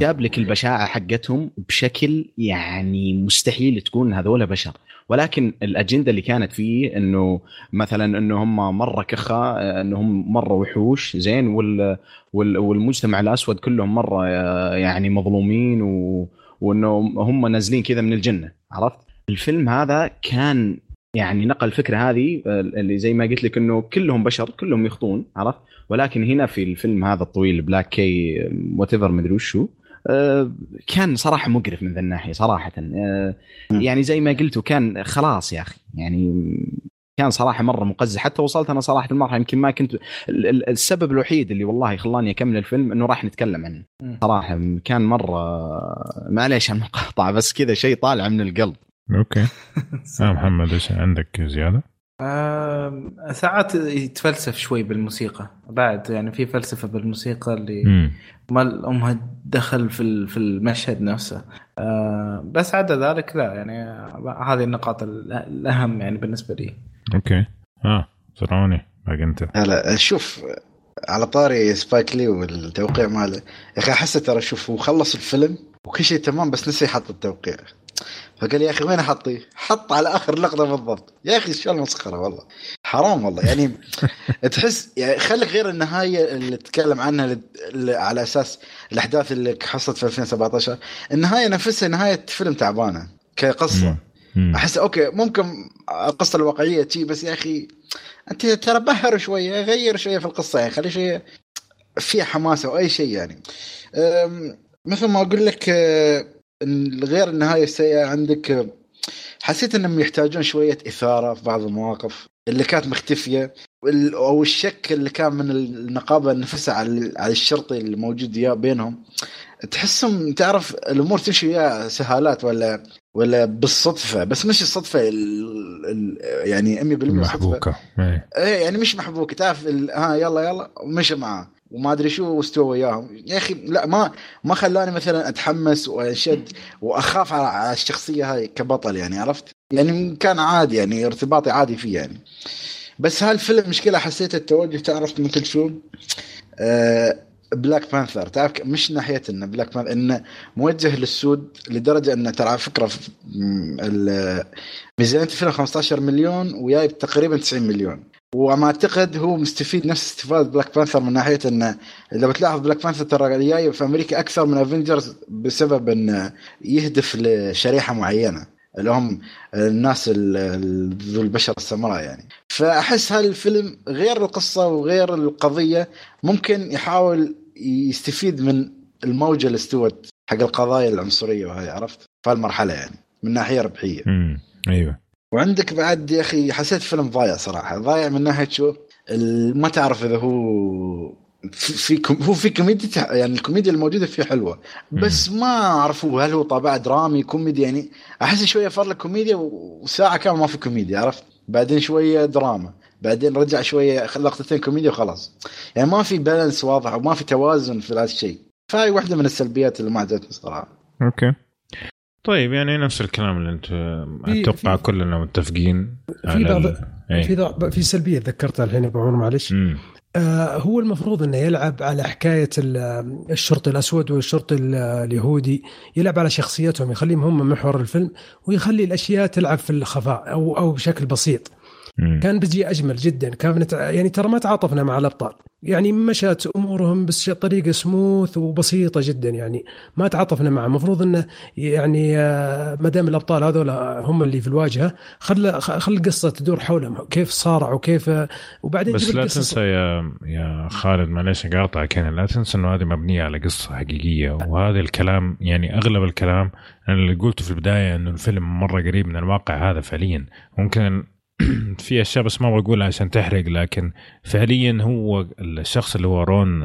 S3: جاب لك البشاعة حقتهم بشكل يعني مستحيل تكون هذول بشر. ولكن الأجندة اللي كانت فيه إنه مثلا إنه هم مرة كخة آه، انهم مرة وحوش زين وال وال- والمجتمع الأسود كلهم مرة آه، يعني مظلومين و وإنه هم نازلين كذا من الجنة. عرفت؟ الفيلم هذا كان يعني نقل الفكرة هذه آه، اللي زي ما قلت لك إنه كلهم بشر كلهم يخطون عرفت؟ ولكن هنا في الفيلم هذا الطويل Black K whatever مدري وشو آه، كان صراحة مقرف من ذا الناحية صراحة آه، يعني زي ما قلت كان خلاص يا أخي يعني كان صراحة مرة مقزز حتى وصلت أنا صراحة المرحله يمكن ما كنت ال- ال- السبب الوحيد اللي والله خلاني أكمل الفيلم إنه راح نتكلم عنه. صراحة كان مرة معليش على المقاطعه بس كذا شيء طالع من القلب.
S1: okay. يا محمد إيش عندك
S5: زيادة؟ ساعات يتفلسف شوي بالموسيقى. بعد يعني في فلسفة بالموسيقى اللي. ما لها دخل في ال- في المشهد نفسه. آه، بس عدا ذلك لا يعني آه، هذه النقاط ال- الأهم يعني بالنسبة لي.
S1: okay. آه زرعوني باقي انت
S2: هلا شوف على طاري سبايك لي والتوقيع ماله. يا أخي أحس ترى شوف هو خلص الفيلم وكل شيء تمام بس نسي يحط التوقيع. فقال يا أخي وين احطيه؟ حط على آخر لقطة بالضبط. يا أخي شو المسخره والله. حرام والله. يعني تحس يعني خليك غير النهاية اللي تتكلم عنها على أساس الأحداث اللي حصلت في 2017 النهاية نفسها نهاية فيلم
S1: تعبانة كقصة.
S2: أحس okay ممكن القصة الواقعية تي بس يا أخي أنت ترى بهر شوية غير شوية في القصة يعني خلي شوية فيها حماسة أو أي شيء يعني. مثل ما أقول لك غير النهايه السيئة عندك حسيت إنهم يحتاجون شوية إثارة في بعض المواقف اللي كانت مختفية أو الشك اللي كان من النقابة نفسها على على الشرطي اللي موجود يا بينهم. تحسهم تعرف الأمور تمشي ويا سهالات ولا ولا بالصدفة بس مش الصدفة ال ال يعني 100% صدفه
S1: محبوكة إيه.
S2: إيه يعني مش محبوك تعرف ها يلا يلا ومشى معاه. وما أدري شو واستوى وياهم يا أخي لا ما ما خلاني مثلا أتحمس وأنشد وأخاف على الشخصية هاي كبطل يعني عرفت؟ يعني كان عادي يعني ارتباطي عادي فيه يعني بس هالفيلم مشكلة حسيت التوجه تعرف مثل شو؟ آه Black Panther تعرف مش ناحية إنه Black Panther إنه موجه للسود لدرجة إنه ترى على فكرة ميزانية الفيلم 15 مليون وياي تقريبا 90 مليون وما أعتقد هو مستفيد نفس استفادة Black Panther من ناحية إنه إذا بتلاحظ Black Panther ترى جاي في أمريكا أكثر من Avengers بسبب انه يهدف لشريحة معينة اللي هم الناس ال- ال- ذو البشره السمراء يعني. فأحس هالفيلم غير القصة وغير القضية ممكن يحاول يستفيد من الموجة اللي استوت حق القضايا العنصرية وهي عرفت؟ في هالمرحلة يعني من ناحية ربحية.
S1: مم. أيوه.
S2: وعندك بعد يا أخي حسيت فيلم ضايع صراحة. ضايع من ناحية شو؟ ما تعرف إذا هو في كوم- هو في كوميديا يعني الكوميديا الموجودة فيه حلوة. بس ما اعرفوا هل هو طابع درامي كوميدي يعني. أحس شوية صار لك كوميديا وساعة كامله ما في كوميديا عرفت؟ بعدين شوية دراما. بعدين رجع شوية لقطتين كوميديا وخلاص. يعني ما في balance واضح وما في توازن في هذا الشيء. فهاي واحدة من السلبيات اللي ما عجبتني صراحة.
S1: okay. طيب يعني نفس الكلام اللي أنت
S4: أتوقع
S1: كلنا متفقين
S4: في بعض
S1: إيه.
S4: في ضع- في سلبية تذكرتها الحين أبو عمر معلش. آه هو المفروض إنه يلعب على حكاية ال- الشرطي الأسود والشرطي ال- اليهودي يلعب على شخصيتهم يخليهم هم محور الفيلم ويخلي الأشياء تلعب في الخفاء أو أو بشكل بسيط
S1: مم.
S4: كان بيجي أجمل جدا. كانت يعني ترى ما تعاطفنا مع الأبطال. يعني مشت أمورهم بس طريقة سموث وبسيطة جدا. يعني ما تعاطفنا معه المفروض إنه يعني آه، ما دام الأبطال هذول هم اللي في الواجهة خل خل القصة تدور حولهم. كيف صارعوا كيف وبعدين
S1: بس لا تنسى يا يا خالد معلش أقاطعك هنا. لا تنسى إنه هذه مبنية على قصة حقيقية. وهذا الكلام يعني أغلب الكلام أنا اللي قلته في البداية إنه الفيلم مرة قريب من الواقع هذا فعليا. ممكن في أشياء بس ما بقولها عشان تحرق لكن فعليا هو الشخص اللي هو رون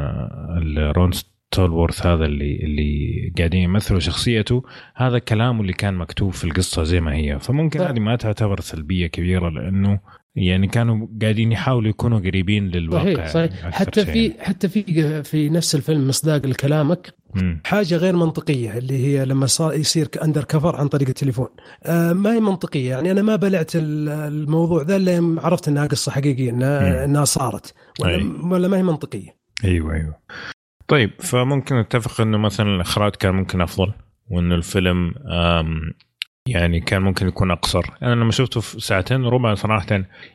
S1: رون ستالورث هذا اللي اللي قاعدين يمثلوا شخصيته هذا كلامه اللي كان مكتوب في القصة زي ما هي فممكن. هذه ما تعتبر سلبية كبيرة لأنه يعني كانوا قاعدين يحاولوا يكونوا قريبين للواقع
S4: صحيح صحيح
S1: أكثر
S4: حتى. في حتى في في نفس الفيلم مصداق لكلامك
S1: مم.
S4: حاجة غير منطقية اللي هي لما صار يصير undercover عن طريق التليفون آه ما هي منطقية يعني أنا ما بلعت ال- الموضوع ذا إلا عرفت إنها قصة
S1: حقيقية.
S4: انها, إنها صارت. ولا, ولا ما هي منطقية
S1: أيوه أيوه طيب فممكن نتفق إنه مثلا الإخراج كان ممكن أفضل وإنه الفيلم يعني كان ممكن يكون أقصر. أنا لما شفته في ساعتين وربع صراحة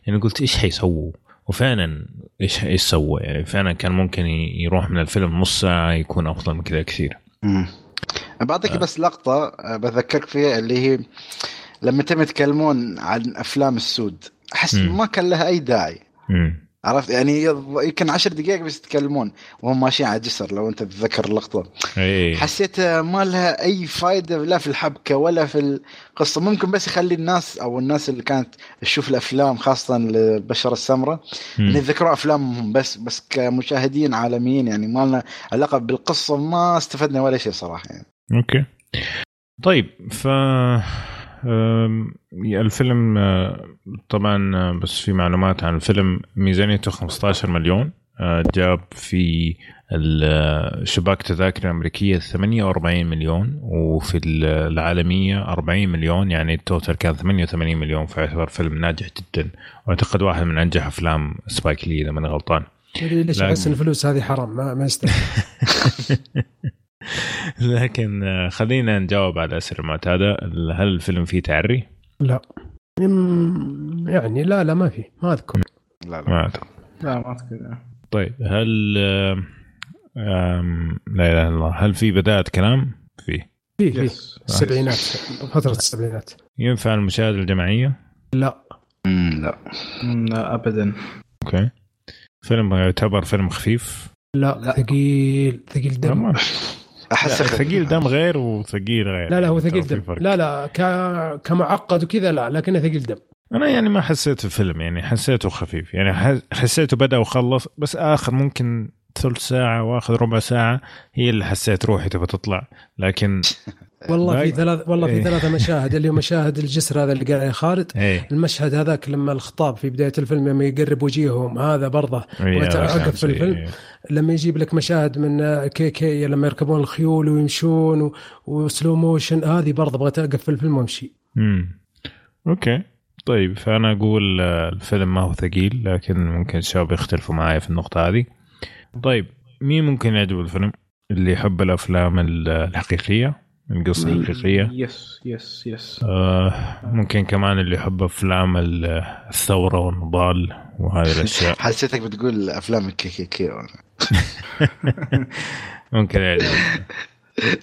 S1: يعني قلت إيش حيسووا؟ وفعلا إيش إيش سوى يعني فعلا كان ممكن يروح من الفيلم نص ساعة يكون أفضل من كذا كثير.
S2: مم. بعطيك بس لقطة آه، بذكرك فيها اللي هي لما تم يتكلمون عن أفلام السود.
S1: مم.
S2: ما كان لها أي داعي.
S1: امم
S2: عرفت؟ يعني يمكن عشر دقائق بس يتكلمون وهم ماشيين على الجسر لو أنت تتذكر اللقطة.
S1: اي
S2: حسيت ما لها أي فائدة لا في الحبكة ولا في القصة. ممكن بس يخلي الناس أو الناس اللي كانت تشوف الأفلام خاصة للبشرة السمراء. يذكروا أفلامهم بس بس كمشاهدين عالميين. يعني ما لنا علاقة بالقصة ما استفدنا ولا شيء صراحة يعني.
S1: أوكي. طيب ف الفيلم آه، طبعا آه، بس في معلومات عن الفيلم. ميزانيته 15 مليون آه، جاب في ال- آه، شباك تذاكر الأمريكية 48 مليون وفي ال- العالمية 40 مليون يعني ال total كان 88 مليون فيعتبر فيلم ناجح جدا. وأعتقد واحد من أنجح أفلام سبايك لي إذا ماني غلطان.
S4: ليش. أحس الفلوس هذه حرام ما, ما يستاهل.
S1: لكن آه، خلينا نجاوب على الأسئلة المعتادة هل الفيلم فيه تعري؟
S4: لا. يعني لا لا ما في ما أذكر.
S2: لا لا.
S1: ما أعتقد
S5: لا ما أذكر.
S1: طيب هل لا إله إلا الله. هل في بداية كلام؟ في.
S4: في في. السبعينات. فترة السبعينات.
S1: ينفع المشاهده الجماعية؟
S4: لا.
S2: لا.
S5: لا ابدا.
S1: أوكي. فيلم يعتبر فيلم خفيف؟
S4: لا,
S5: لا.
S4: ثقيل ثقيل
S1: لا,
S4: دم
S1: أحس ثقيل دم غير وثقيل غير.
S4: لا لا هو ثقيل دم. لا لا ك... كمعقد وكذا لا لكنه ثقيل دم.
S1: أنا يعني ما حسيت الفيلم يعني حسيته خفيف. يعني ح- حسيته بدأ وخلص بس آخر ممكن ثلث ساعة واخذ ربع ساعة هي اللي حسيت روحي تبغى تطلع. لكن
S4: والله في ثلاث والله في
S1: إيه.
S4: ثلاثة مشاهد اللي هو مشاهد الجسر هذا اللي قال عليه خالد
S1: إيه
S4: المشهد هذاك لما الخطاب في بداية الفيلم لما يقرب وجيههم هذا برضه
S1: إيه، فهمت.
S4: في الفيلم.
S1: إيه.
S4: لما يجيب لك مشاهد من KK لما يركبون الخيول ويمشون و... و slow motion هذه برضه أبغى أوقف في الفيلم وأمشي
S1: امم okay طيب فأنا أقول آه، الفيلم ما هو ثقيل لكن ممكن الشباب يختلفوا معي في النقطة هذه طيب مين ممكن يعجبه الفيلم اللي يحب الأفلام ال- الحقيقيه القصة الحقيقية.
S5: yes yes yes
S1: آه ممكن كمان اللي يحب أفلام ال- الثورة والنضال وهذه الأشياء.
S2: حسيتك بتقول أفلام ال KKK
S1: ممكن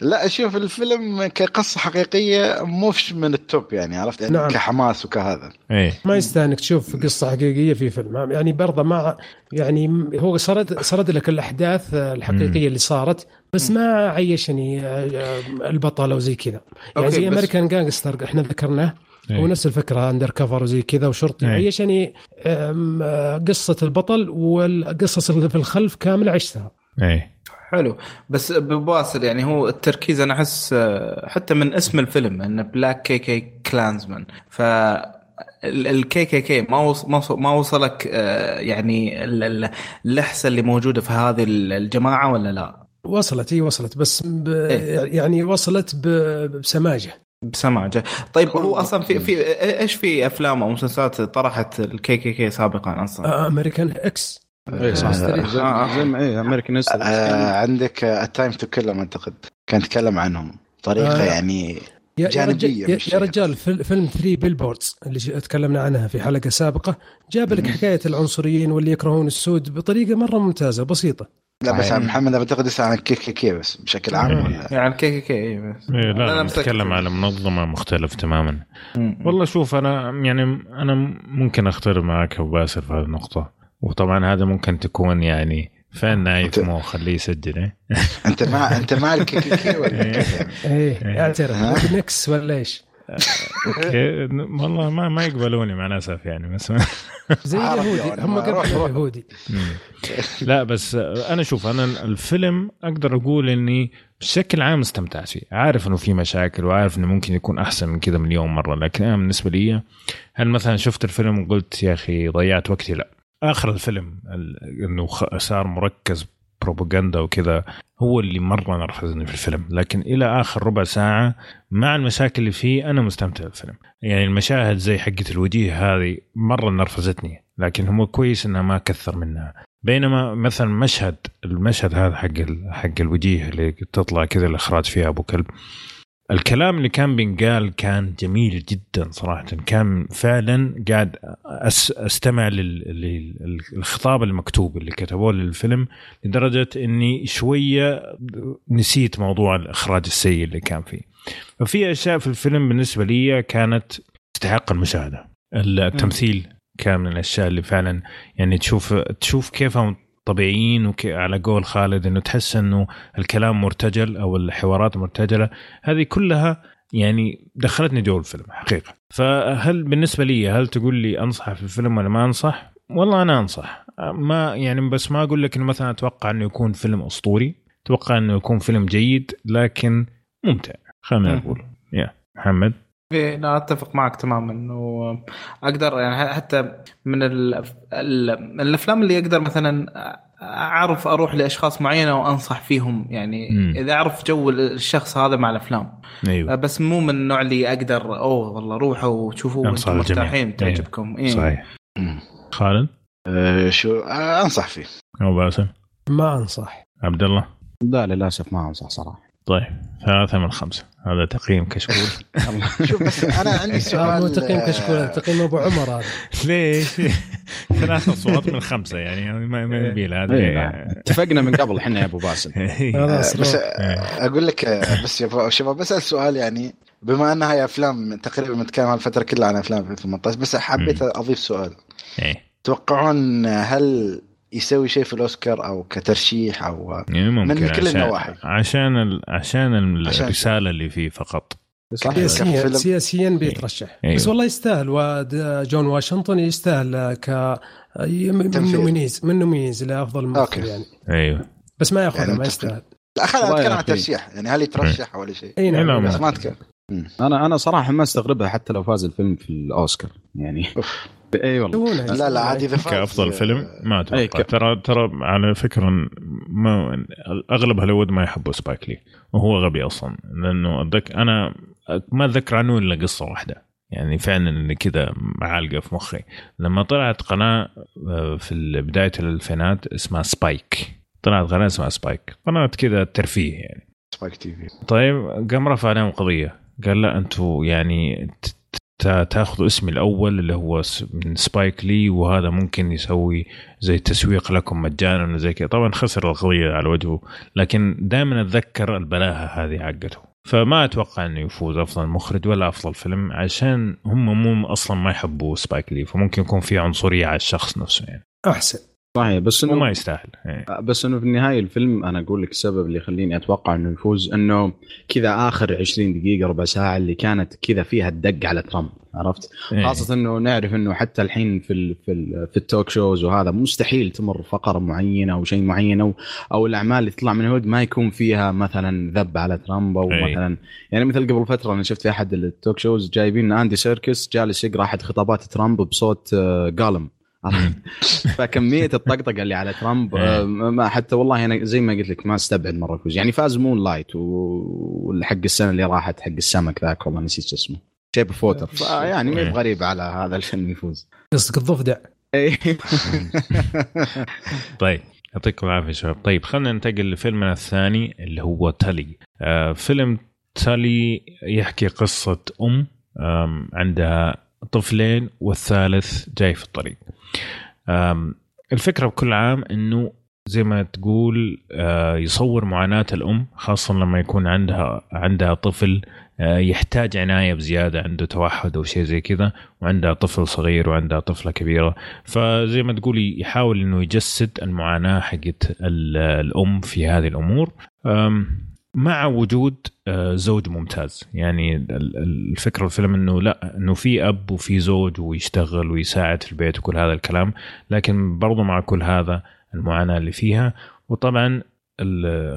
S2: لا شوف الفيلم كقصة حقيقية موش من ال top يعني عرفت؟ يعني
S4: نعم.
S2: كحماس وكهذا.
S1: إيه.
S4: ما يستاهل انك تشوف قصة حقيقية في فيلم. يعني برضه ما يعني هو سرد سرد لك الأحداث الحقيقية اللي صارت. بس ما عيشني آه، البطل أو زي كذا. يعني زي American Gangster إحنا ذكرناه
S1: إيه.
S4: هو نفس الفكرة undercover وزي كذا وشرطي.
S1: إيه.
S4: عيشني آه، قصة البطل والقصص اللي في الخلف كامله عشتها.
S1: إيه.
S5: حلو. بس يا باسل يعني هو التركيز أنا أحس آه، حتى من اسم الفيلم انه بلاك كي كي كلانزمان ف الكي كي كي ما ما وص- ما وصلك آه، يعني ال- ال- اللحسة اللي موجودة في هذه الجماعة ولا لا؟
S4: وصلت هي وصلت بس ب...
S5: إيه.
S4: يعني وصلت ب... بسماجة
S5: بسماجة طيب هو أصلا في في إيش في أفلام أو مسلسلات طرحت ال KKK سابقا أصلا؟
S4: آه، American X
S3: اي صح
S2: آه.
S3: زي ما اي امريكان
S2: آه عندك ال Time to Kill أعتقد كان يتكلم عنهم طريقه
S4: آه.
S2: يعني
S4: يا, يا يا. رجال فيل- فيلم 3 Billboards اللي تكلمنا عنها في حلقة سابقة جاب لك حكاية العنصريين واللي يكرهون السود بطريقة مرة ممتازة بسيطة
S2: لا بس. عن محمد بعتقد يسأل عن KKK بس بشكل عام
S1: إيه.
S2: ولا
S5: يعني ال KKK إيه بس
S1: إيه لا
S5: أنا
S1: نتكلم
S5: مسكت.
S1: على منظمة مختلف تماما
S5: مم.
S1: والله شوف أنا يعني أنا ممكن أختلف معك ابو باسل في هذه النقطة وطبعا هذا ممكن تكون يعني فين نايف مو خليه يسجل إيه؟
S2: أنت مع أنت مع ال KKK ولا يعني؟
S4: إيه
S1: إيه.
S4: اعترف؟ نكس ولا إيش؟
S1: okay. والله ما ما يقبلوني مع الأسف يعني بس
S4: زي اليهودي.
S2: أنا
S4: هم
S2: ما أروح.
S4: قبل اليهودي.
S1: لا بس أنا شوف أنا الفيلم أقدر أقول إني بشكل عام استمتعت فيه. عارف إنه في مشاكل وعارف إنه ممكن يكون أحسن من كذا مليون مرة. لكن أنا بالنسبة لي هل مثلا شفت الفيلم وقلت يا أخي ضيعت وقتي؟ لا. آخر الفيلم ال- إنه خ- صار مركز بروباغندا وكذا هو اللي مرة نرفزني في الفيلم. لكن إلى آخر ربع ساعة مع المشاكل اللي فيه أنا مستمتع بالفيلم. يعني المشاهد زي حقة الوجيه هذه مرة نرفزتني لكن هو كويس إنها ما كثر منها. بينما مثلا مشهد المشهد هذا حق حق الوجيه اللي تطلع كذا الإخراج فيها أبو كلب الكلام اللي كان بينقال كان جميل جدا صراحة. كان فعلا قاعد أستمع لل- لل- للخطاب المكتوب اللي كتبوه للفيلم لدرجة إني شوية نسيت موضوع الإخراج السيء اللي كان فيه. ففي أشياء في الفيلم بالنسبة لي كانت تستحق المشاهدة. التمثيل كان من الأشياء اللي فعلا يعني تشوف تشوف كيفهم طبيعيين وكي على قول خالد إنه تحس إنه الكلام مرتجل أو الحوارات مرتجلة. هذه كلها يعني دخلتني جو الفيلم حقيقة. فهل بالنسبة لي هل تقول لي أنصح في الفيلم ولا ما أنصح؟ والله أنا أنصح. ما يعني بس ما أقول لك إنه مثلا أتوقع إنه يكون فيلم أسطوري أتوقع إنه يكون فيلم جيد لكن ممتع. خلينا. نقول يا محمد.
S5: إيه لا أتفق معك تماما. واقدر يعني حتى من ال ال الأفلام اللي أقدر مثلا أعرف أروح لأشخاص معينة وأنصح فيهم. يعني
S1: مم.
S5: إذا أعرف جو الشخص هذا مع الأفلام.
S1: أيوه.
S5: بس مو من النوع اللي أقدر أوه والله روحوا وشوفوا
S1: الجميع.
S5: مرتاحين تعجبكم. إيه.
S1: صحيح.
S2: مم.
S1: خالد؟
S2: آه، شو آه، أنصح فيه.
S1: أو باسل
S4: ما أنصح.
S1: عبد الله؟
S3: لا للأسف ما أنصح صراحة.
S1: طيب ثلاثة من خمسة. هذا تقييم كشكول.
S2: شوف بس أنا عندي سؤال
S4: مو تقييم كشكول
S2: آه،
S4: تقييم أبو عمر هذا.
S1: ليش؟ ثلاثة اصوات من خمسة يعني ما ما يبي له
S3: إيه،
S1: هذه
S3: اتفقنا من قبل إحنا يا أبو باسل.
S4: خلاص
S2: بس. آه، أقول لك بس يا شباب بسال سؤال يعني بما انها هي أفلام تقريبا متكلم عن الفترة كلها عن أفلام في 2018 بس حبيت أضيف سؤال.
S1: إيه.
S2: تتوقعون هل يسوي شيء في الأوسكار أو كترشيح أو
S1: يعني ممكن
S2: من كل
S1: عشان
S2: النواحي.
S1: عشان ال... عشان
S2: عشان-
S1: الرسالة اللي فيه فقط.
S4: سياسيا. سياسيا بيترشح.
S1: أيوه.
S4: بس والله يستاهل. وجون واشنطن يستاهل ك من. nominees من nominees لافضل ممثل. يعني.
S1: أيوه.
S4: بس ما ياخذها
S2: يعني
S4: ما يستاهل.
S2: لا خلينا نتكلم عن
S3: أخي.
S2: ترشيح. يعني هل يترشح ولا شيء؟
S4: اي نعم.
S1: ما-
S2: بس ما اتكلم
S3: أنا أنا صراحة ما استغربها حتى لو فاز الفيلم في الأوسكار. يعني
S2: أوف.
S3: اي والله.
S2: لا لا عادي
S1: كافضل فيلم؟ ما أتوقع
S3: ك-
S1: ترى ترى على فكرة ما أغلب هوليوود ما يحبوا سبايك لي. وهو غبي أصلا. لأنه أتذك أنا ما أتذكر عنه إلا قصة واحدة. يعني فعلا اللي كذا عالقه في مخي. لما طلعت قناة آه، في بداية الألفينات اسمها Spike. طلعت قناة اسمها Spike. قناة كذا ترفيه يعني.
S2: Spike TV.
S1: طيب قام رفع عليهم قضية. قال لا أنتم يعني ت- ت- تاخذوا اسمي الأول اللي هو من سبايك لي وهذا ممكن يسوي زي تسويق لكم مجانا وزي كذا. طبعا خسر القضية على وجهه لكن دائما أتذكر البلاهة هذه حقته. فما أتوقع إنه يفوز أفضل مخرج ولا أفضل فيلم عشان هم مو أصلا ما يحبوا سبايك لي فممكن يكون في عنصرية على الشخص نفسه يعني.
S4: أحسن.
S3: صحيح بس إنه
S1: وما يستاهل يعني.
S3: بس إنه في النهاية الفيلم أنا أقول لك السبب اللي يخليني أتوقع إنه يفوز إنه كذا آخر 20 دقيقة ربع ساعة اللي كانت كذا فيها الدق على ترامب عرفت؟
S1: إيه.
S3: خاصة إنه نعرف إنه حتى الحين في ال في ال في ال talk shows وهذا مستحيل تمر فقرة معينة أو شيء معين أو أو الأعمال اللي تطلع من هوليوود ما يكون فيها مثلا ذب على ترامب أو
S1: أي.
S3: مثلا يعني مثل قبل فترة أنا شفت في أحد ال talk shows جايبين آندي سيركيس جالس يقرأ أحد خطابات ترامب بصوت آه، جولم فكمية الطقطقة اللي على ترامب
S1: إيه.
S3: آه، ما حتى والله أنا زي ما قلت لك ما استبعد مرة يفوز يعني فاز Moonlight والحق السنة اللي راحت حق السمك ذاك والله نسيت شو اسمه. Shape of Water فيعني ما
S1: إيه.
S3: غريب على هذا الفيلم يفوز.
S4: قصدك الضفدع.
S3: إيه.
S1: طيب يعطيكم العافية شباب. طيب خلينا ننتقل لفيلمنا الثاني اللي هو تالي. آه فيلم تالي يحكي قصة آم عندها طفلين والثالث جاي في الطريق. الفكرة بكل عام إنه زي ما تقول يصور معاناة الأم خاصة لما يكون عندها عندها طفل يحتاج عناية بزيادة عنده توحد أو شيء زي كذا وعندها طفل صغير وعندها طفلة كبيرة. فزي ما تقول يحاول إنه يجسد المعاناة حقت ال- الأم في هذه الأمور. مع وجود آه، زوج ممتاز. يعني ال- ال- الفكرة الفيلم إنه لا إنه في أب وفي زوج ويشتغل ويساعد في البيت وكل هذا الكلام لكن برضو مع كل هذا المعاناة اللي فيها. وطبعا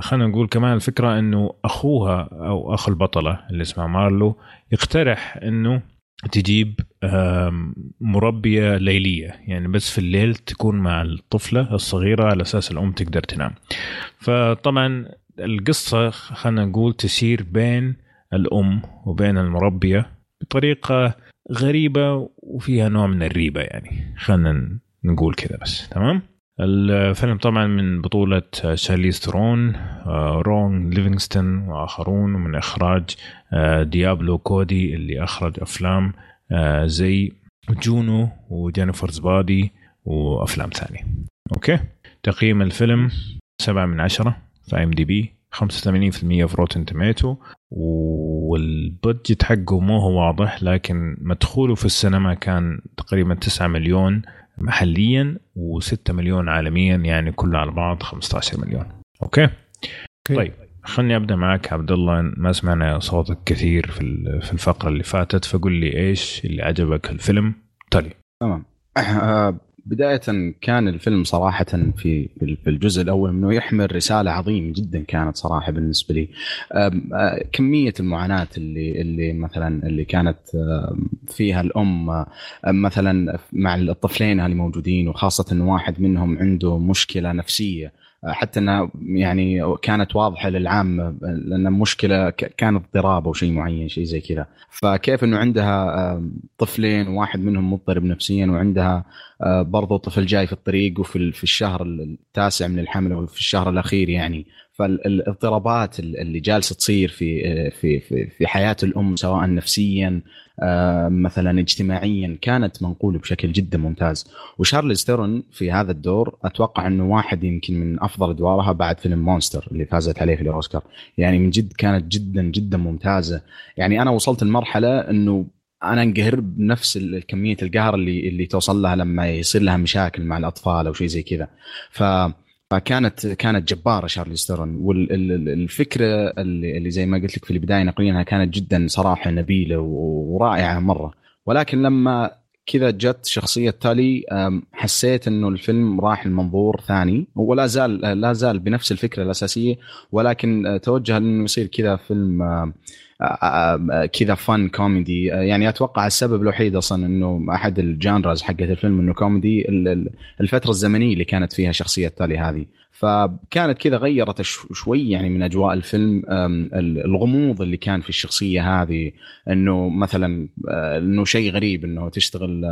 S1: خلينا نقول كمان الفكرة إنه أخوها أو اخو البطلة اللي اسمها مارلو يقترح إنه تجيب آم، مربية ليلية. يعني بس في الليل تكون مع الطفلة الصغيرة على أساس الأم تقدر تنام. فطبعا القصة خلينا نقول تسير بين الأم وبين المربية بطريقة غريبة وفيها نوع من الريبة يعني. خلينا نقول كذا بس تمام؟ الفيلم طبعا من بطولة شارليز ثرون آه، رون ليفينغستون وآخرون ومن إخراج آه، ديابلو كودي اللي أخرج أفلام آه، زي Juno و Jennifer's Body وأفلام ثانية. Okay؟ تقييم الفيلم سبعة من عشرة. في IMDb 85% في Rotten Tomato وال budget حقه مو هو واضح لكن مدخوله في السينما كان تقريبا 9 مليون محليا و6 مليون عالميا يعني كله على بعض 15 مليون. okay؟
S4: okay.
S1: طيب خلني أبدأ معك عبد الله. ما سمعنا صوتك كثير في ال- في الفقرة اللي فاتت فقل لي إيش اللي عجبك الفيلم؟ تالي.
S3: تمام. آه، بداية كان الفيلم صراحة في في الجزء الأول أنه يحمل رسالة عظيمة جدا كانت صراحة بالنسبة لي. كمية المعاناة اللي اللي مثلا اللي كانت فيها الأم مثلا مع الطفلين اللي موجودين وخاصة أنه واحد منهم عنده مشكلة نفسية حتى إنها يعني كانت واضحة للعام لأن مشكلة كانت اضطراب أو شيء معين شيء زي كذا. فكيف إنه عندها طفلين واحد منهم مضطرب نفسيا وعندها برضو طفل جاي في الطريق وفي في الشهر التاسع من الحمل أو في الشهر الأخير يعني. فالاضطرابات اللي جالسة تصير في في في, في حياة الأم سواء نفسيا آه، مثلا اجتماعيا كانت منقولة بشكل جدا ممتاز. وشارلز ثيرون في هذا الدور أتوقع أنه واحد يمكن من أفضل أدوارها بعد فيلم مونستر اللي فازت عليه في الأوسكار. يعني من جد كانت جدا جدا ممتازة. يعني أنا وصلت لمرحلة أنه أنا انقهر بنفس كمية القهر اللي اللي توصل لها لما يصير لها مشاكل مع الأطفال أو شيء زي كذا. ف فكانت كانت جبارة شارلي ستيرون والفكرة اللي, اللي زي ما قلت لك في البداية نقلينها كانت جدا صراحة نبيلة ورائعة مرة. ولكن لما كذا جت شخصية تالي حسيت إنه الفيلم راح لمنظور ثاني. ولا زال لا زال بنفس الفكرة الأساسية ولكن توجه إنه يصير كذا فيلم كذا فن كوميدي. يعني أتوقع السبب الوحيد أصلا إنه أحد ال genres حقت الفيلم إنه كوميدي الفترة الزمنية اللي كانت فيها شخصية تالي هذه. فكانت كذا غيرت شوي يعني من أجواء الفيلم الغموض اللي كان في الشخصية هذه إنه مثلا إنه شيء غريب إنه تشتغل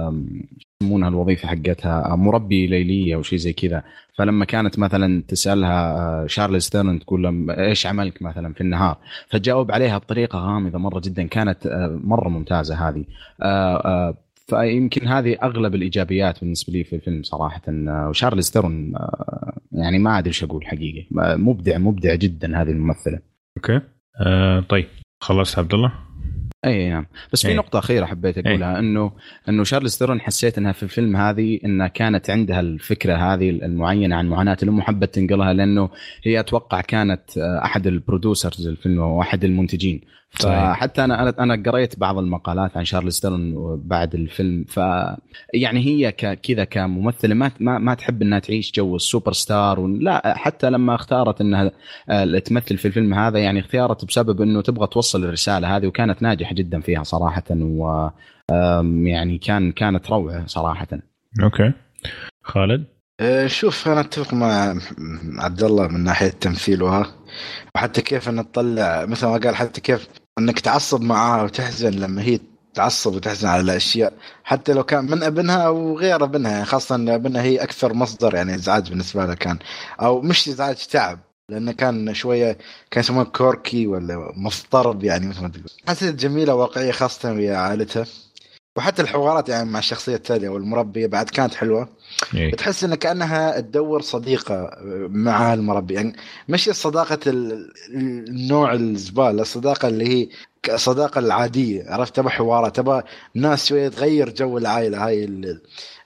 S3: يسمونها الوظيفة حقتها مربي ليلية أو شيء زي كذا. فلما كانت مثلا تسألها شارليز ثيرون تقول لهم إيش عملك مثلا في النهار؟ فتجاوب عليها بطريقة غامضة مرة جدا كانت مرة ممتازة هذه. فيمكن هذه أغلب الإيجابيات بالنسبة لي في الفيلم صراحة وشارليز ثيرون يعني ما أدري إيش أقول حقيقة. مبدع مبدع جدا هذه الممثلة.
S1: Okay. آه طيب خلصت عبد الله.
S3: أي نعم بس في أي. نقطة أخيرة حبيت أقولها أي. إنه إنه تشارليز ثيرون حسيت إنها في الفيلم هذه إنها كانت عندها الفكرة هذه المعينة عن معاناة الأم وحبت تنقلها لأنه هي أتوقع كانت أحد ال producers للفيلم وأحد المنتجين فحتى أنا أنا قريت بعض المقالات عن تشارليز ثيرون بعد الفيلم ف يعني هي كذا كممثلة ما ما, ما تحب إنها تعيش جو السوبر ستار لا حتى لما اختارت إنها آه، تمثل في الفيلم هذا يعني اختارت بسبب إنه تبغى توصل الرسالة هذه وكانت ناجحة جدا فيها صراحة و يعني كان كانت روعة صراحة.
S1: Okay. خالد؟
S2: آه، شوف أنا أتفق مع عبد الله من ناحية تمثيلها وحتى كيف ان تطلع مثل ما قال حتى كيف إنك تعصب معاها وتحزن لما هي تعصب وتحزن على الأشياء حتى لو كان من أبنها أو غير أبنها يعني خاصة إن أبنها هي أكثر مصدر يعني إزعاج بالنسبة لها كان أو مش إزعاج تعب. لأنه كان شوية كان يسمونه quirky ولا مضطرب يعني مثل ما تقول. حسيت جميلة واقعيه خاصة ويا عائلتها وحتى الحوارات يعني مع الشخصية الثانية والمربية بعد كانت حلوة. إيه؟ تحس انها كأنها تدور صديقة مع المربي. يعني مش صداقة النوع الزبالة الصداقه اللي هي الصداقه العادية. عرفت؟ تبى حوارات تبى ناس شوية تغير جو العائلة. هاي اللي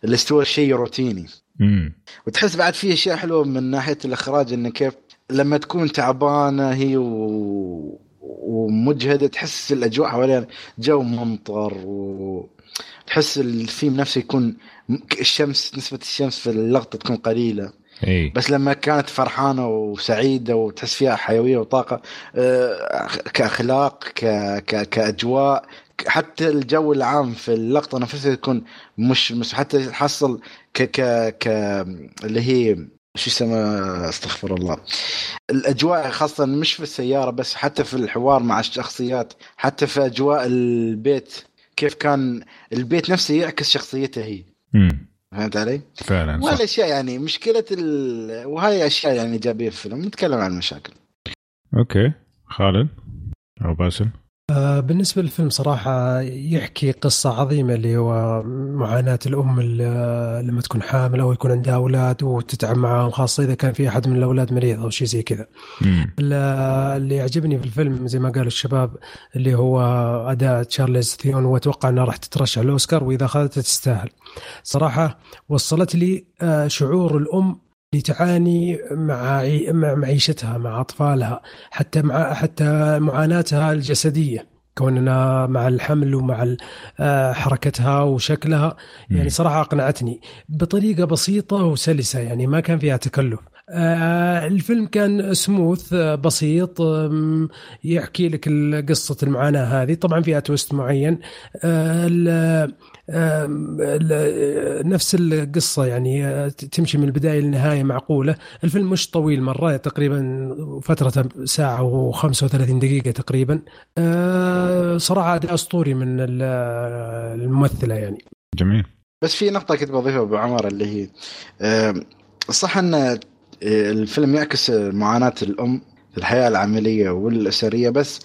S2: استوى شيء روتيني.
S1: مم.
S2: وتحس بعد في أشياء حلوة من ناحية الإخراج انه كيف لما تكون تعبانة هي و... ومجهدة تحس الأجواء حواليها جو ممطر و تحس الثيم نفسه يكون الشمس نسبة الشمس في اللقطة تكون قليلة
S1: أي.
S2: بس لما كانت فرحانة وسعيدة وتحس فيها حيوية وطاقة آه، كأخلاق ك... ك... كأجواء حتى الجو العام في اللقطة نفسها يكون مش, مش حتى تحصل ك... ك... ك اللي هي شو اسمه استغفر الله. الأجواء خاصة مش في السيارة بس حتى في الحوار مع الشخصيات حتى في أجواء البيت كيف كان البيت نفسه يعكس شخصيته هي. فهمت علي؟
S1: فعلا
S2: صح. والاشياء يعني مشكلة ال... وهي أشياء يعني إيجابية في الفيلم. نتكلم عن المشاكل.
S1: Okay. خالد أو باسل؟
S4: بالنسبة للفيلم صراحة يحكي قصة عظيمة اللي هو معاناة الأم لما تكون حامل أو يكون عندها أولاد وتتعب معهم خاصة إذا كان في أحد من الأولاد مريض أو شيء زي كذا. اللي يعجبني في الفيلم زي ما قالوا الشباب اللي هو أداء تشارلز ثيون وأتوقع أنها راح تترشح الأوسكار وإذا أخذتها تستاهل. صراحة وصلت لي آه، شعور الأم اللي تعاني مع مع معيشتها مع أطفالها حتى مع حتى معاناتها الجسدية. كوننا مع الحمل ومع آه، حركتها وشكلها يعني. صراحة أقنعتني. بطريقة بسيطة وسلسة يعني ما كان فيها تكلف. الفيلم كان سموث آه، بسيط يحكي لك قصة المعاناة هذه. طبعا فيها تويست معين. آه، نفس القصة يعني آه، تمشي من البداية للنهاية معقولة. الفيلم مش طويل مرة تقريبا فترته ساعة و35 دقيقة تقريبا. آه، صراحة أداء أسطوري من ال- الممثلة يعني.
S1: جميل.
S2: بس في نقطة كنت بضيفها أبو عمر اللي هي صح أن آه، الفيلم يعكس معاناة الأم في الحياة العملية والأسرية بس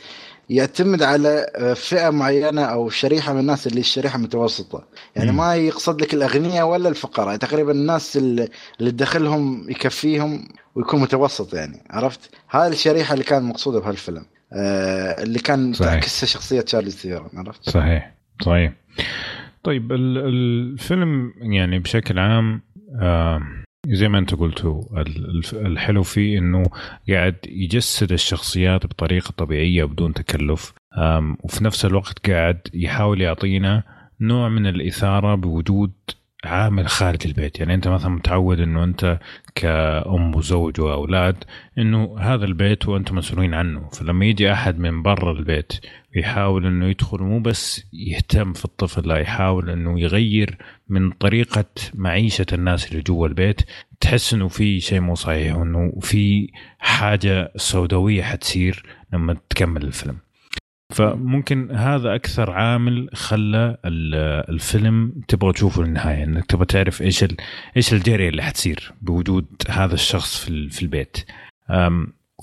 S2: يعتمد على آه، فئة معينة أو شريحة من الناس اللي الشريحة متوسطة. يعني. ما يقصد لك الأغنياء ولا الفقراء تقريبا الناس اللي دخلهم يكفيهم ويكون متوسط يعني عرفت؟ هذه الشريحة اللي كان مقصودة بهالفيلم آه، اللي كان. تعكسها شخصية تشارلي ثيرون عرفت؟
S1: صحيح. صحيح طيب ال- الفيلم يعني بشكل عام آه زي ما انت قلتوا الحلو فيه إنه قاعد يجسد الشخصيات بطريقة طبيعية بدون تكلف. وفي نفس الوقت قاعد يحاول يعطينا نوع من الإثارة بوجود عامل خارج البيت. يعني أنت مثلا متعود إنه أنت كأم وزوج وأولاد إنه هذا البيت وأنتم مسؤولين عنه. فلما يجي أحد من برا البيت ويحاول إنه يدخل مو بس يهتم في الطفل لا يحاول إنه يغير من طريقة معيشة الناس اللي جوا البيت. تحس إنه في شيء مو صحيح وانه في حاجة سوداوية حتصير لما تكمل الفيلم. فممكن هذا أكثر عامل خلى ال- الفيلم تبغى تشوفه للنهاية إنك تبغى تعرف إيش إيش الجري اللي حتصير بوجود هذا الشخص في في البيت.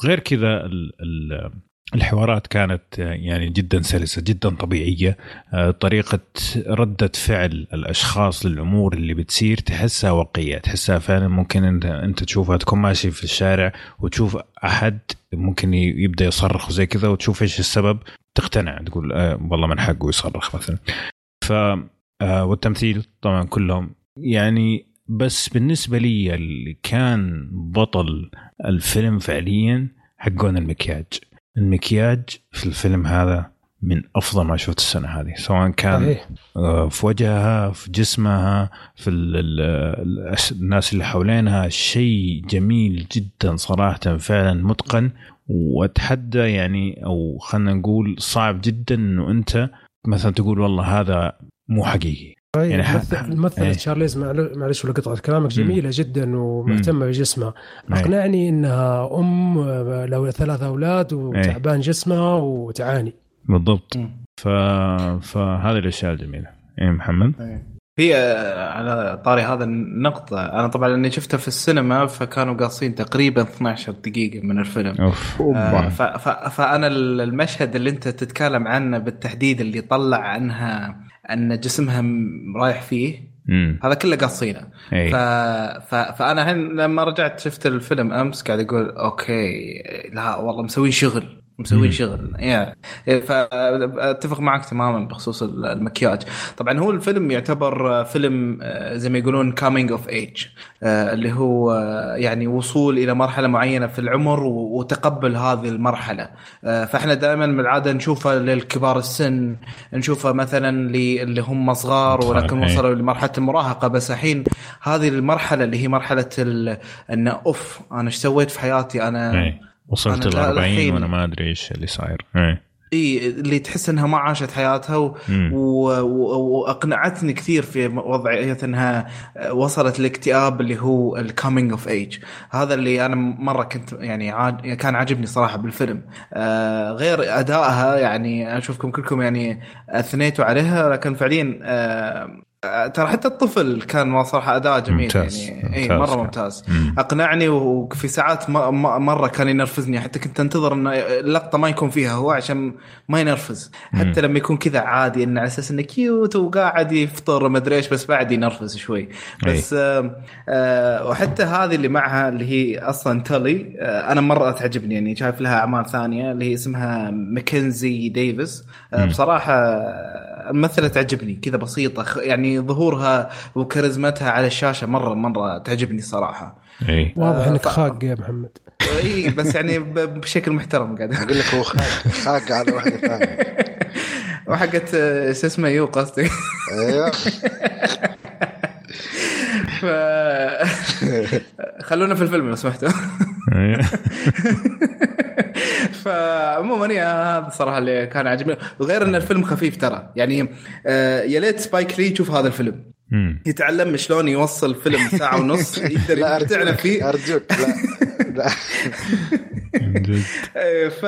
S1: غير كذا ال- ال- الحوارات كانت آه، يعني جدا سلسة جدا طبيعية. آه، طريقة ردة فعل الأشخاص للأمور اللي بتصير تحسها واقعية تحسها فعلا ممكن أنت أنت تشوفها تكون ماشي في الشارع وتشوف أحد ممكن يبدأ يصرخ وزي كذا وتشوف إيش السبب تقتنع تقول آه والله من حقه يصرخ مثلا. ف آه والتمثيل طبعا كلهم يعني بس بالنسبة لي اللي كان بطل الفيلم فعليا حقون المكياج. المكياج في الفيلم هذا من أفضل ما شفت السنة هذه سواء كان
S4: صحيح.
S1: آه، في وجهها في جسمها في ال ال ال الناس اللي حوالينها شيء جميل جدا صراحة فعلا متقن. وأتحدى يعني أو خلينا نقول صعب جدا إنه أنت مثلا تقول والله هذا مو حقيقي. يعني
S4: يعني الممثلة
S1: إيه.
S4: تشارليز معل- معلش ولا قطعة كلامك جميلة جدا ومهتمة بجسمها.
S1: إيه.
S4: أقنعني أنها أم آه، لو ثلاث أولاد وتعبان جسمها وتعاني.
S1: بالضبط.
S5: مم.
S1: ف... فهذه الأشياء الجميلة. إيه محمد؟
S5: هي آه، على طاري هذا النقطة. أنا طبعا لأني شفتها في السينما فكانوا قاصين تقريبا 12 دقيقة من الفيلم.
S1: أوف.
S5: آه، ف- ف- فأنا ال- المشهد اللي أنت تتكلم عنه بالتحديد اللي طلع عنها أن جسمها رايح فيه.
S1: امم
S5: هذا كله قاصينه ف... ف... فأنا الحين لما رجعت شفت الفيلم أمس قاعد أقول okay لا والله مسوين شغل. مسوين. شغل يعني فاتفق معك تماما بخصوص المكياج طبعا هو الفيلم يعتبر فيلم آه، زي ما يقولون coming of age اللي هو آه، يعني وصول إلى مرحلة معينة في العمر وتقبل هذه المرحلة آه، فإحنا دائما من العادة نشوفها للكبار السن نشوفها مثلا اللي هم صغار ولكن
S1: إيه.
S5: وصلوا لمرحلة المراهقة بس الحين هذه المرحلة اللي هي مرحلة. enough أنا إيش سويت في حياتي أنا
S1: اي وصلت ال
S5: لا-
S1: 40
S5: الحين-
S1: وأنا ما أدري إيش اللي صاير. اي
S5: إي اللي تحس إنها ما عاشت حياتها و... و... وأقنعتني كثير في وضعية إنها وصلت الاكتئاب اللي هو ال coming of age هذا اللي أنا مرة كنت يعني عاد... كان عاجبني صراحة بالفيلم. آه غير أدائها يعني أشوفكم كلكم يعني أثنيتوا عليها لكن فعليا آه، ترى حتى الطفل كان صراحة أداء جميل
S1: ممتاز.
S5: يعني اي
S1: ممتاز.
S5: مرة ممتاز.
S1: مم.
S5: أقنعني وفي ساعات مرة كان ينرفزني. حتى كنت أنتظر إن اللقطة ما يكون فيها هو عشان ما ينرفز. حتى لما يكون كذا عادي إنه على أساس إنه cute وقاعد يفطر ما أدري إيش بس بعد ينرفز شوي. بس آه آه وحتى هذه اللي معها اللي هي أصلا تولي آه أنا مرة تعجبني. يعني شايف لها أعمال ثانية اللي هي اسمها ماكنزي ديفيس. آه
S1: مم.
S5: بصراحة آه، الممثلة تعجبني. كذا بسيطة خ- يعني ظهورها وكاريزمتها على الشاشة مرة مرة تعجبني صراحة.
S1: إي.
S4: واضح
S5: آه،
S4: إنك
S5: ف-
S4: خاق يا محمد.
S5: إي بس يعني ب- بشكل محترم قاعد.
S2: أقول لك هو خاق. خاق على واحدة ثانية.
S5: وحقت آه، شو اسمه يو قصدي
S2: أيوه.
S5: ف خلونا في الفيلم لو سمحتوا. فعموما يا هذا الصراحه اللي كان عاجبني. وغير إن الفيلم خفيف ترى. يعني آه، يا ليت سبايك لي يشوف هذا الفيلم. يتعلم شلون يوصل فيلم ساعة ونص يقدر
S2: أرجوك
S5: فيه.
S2: أرجوك لا لا.
S5: ف...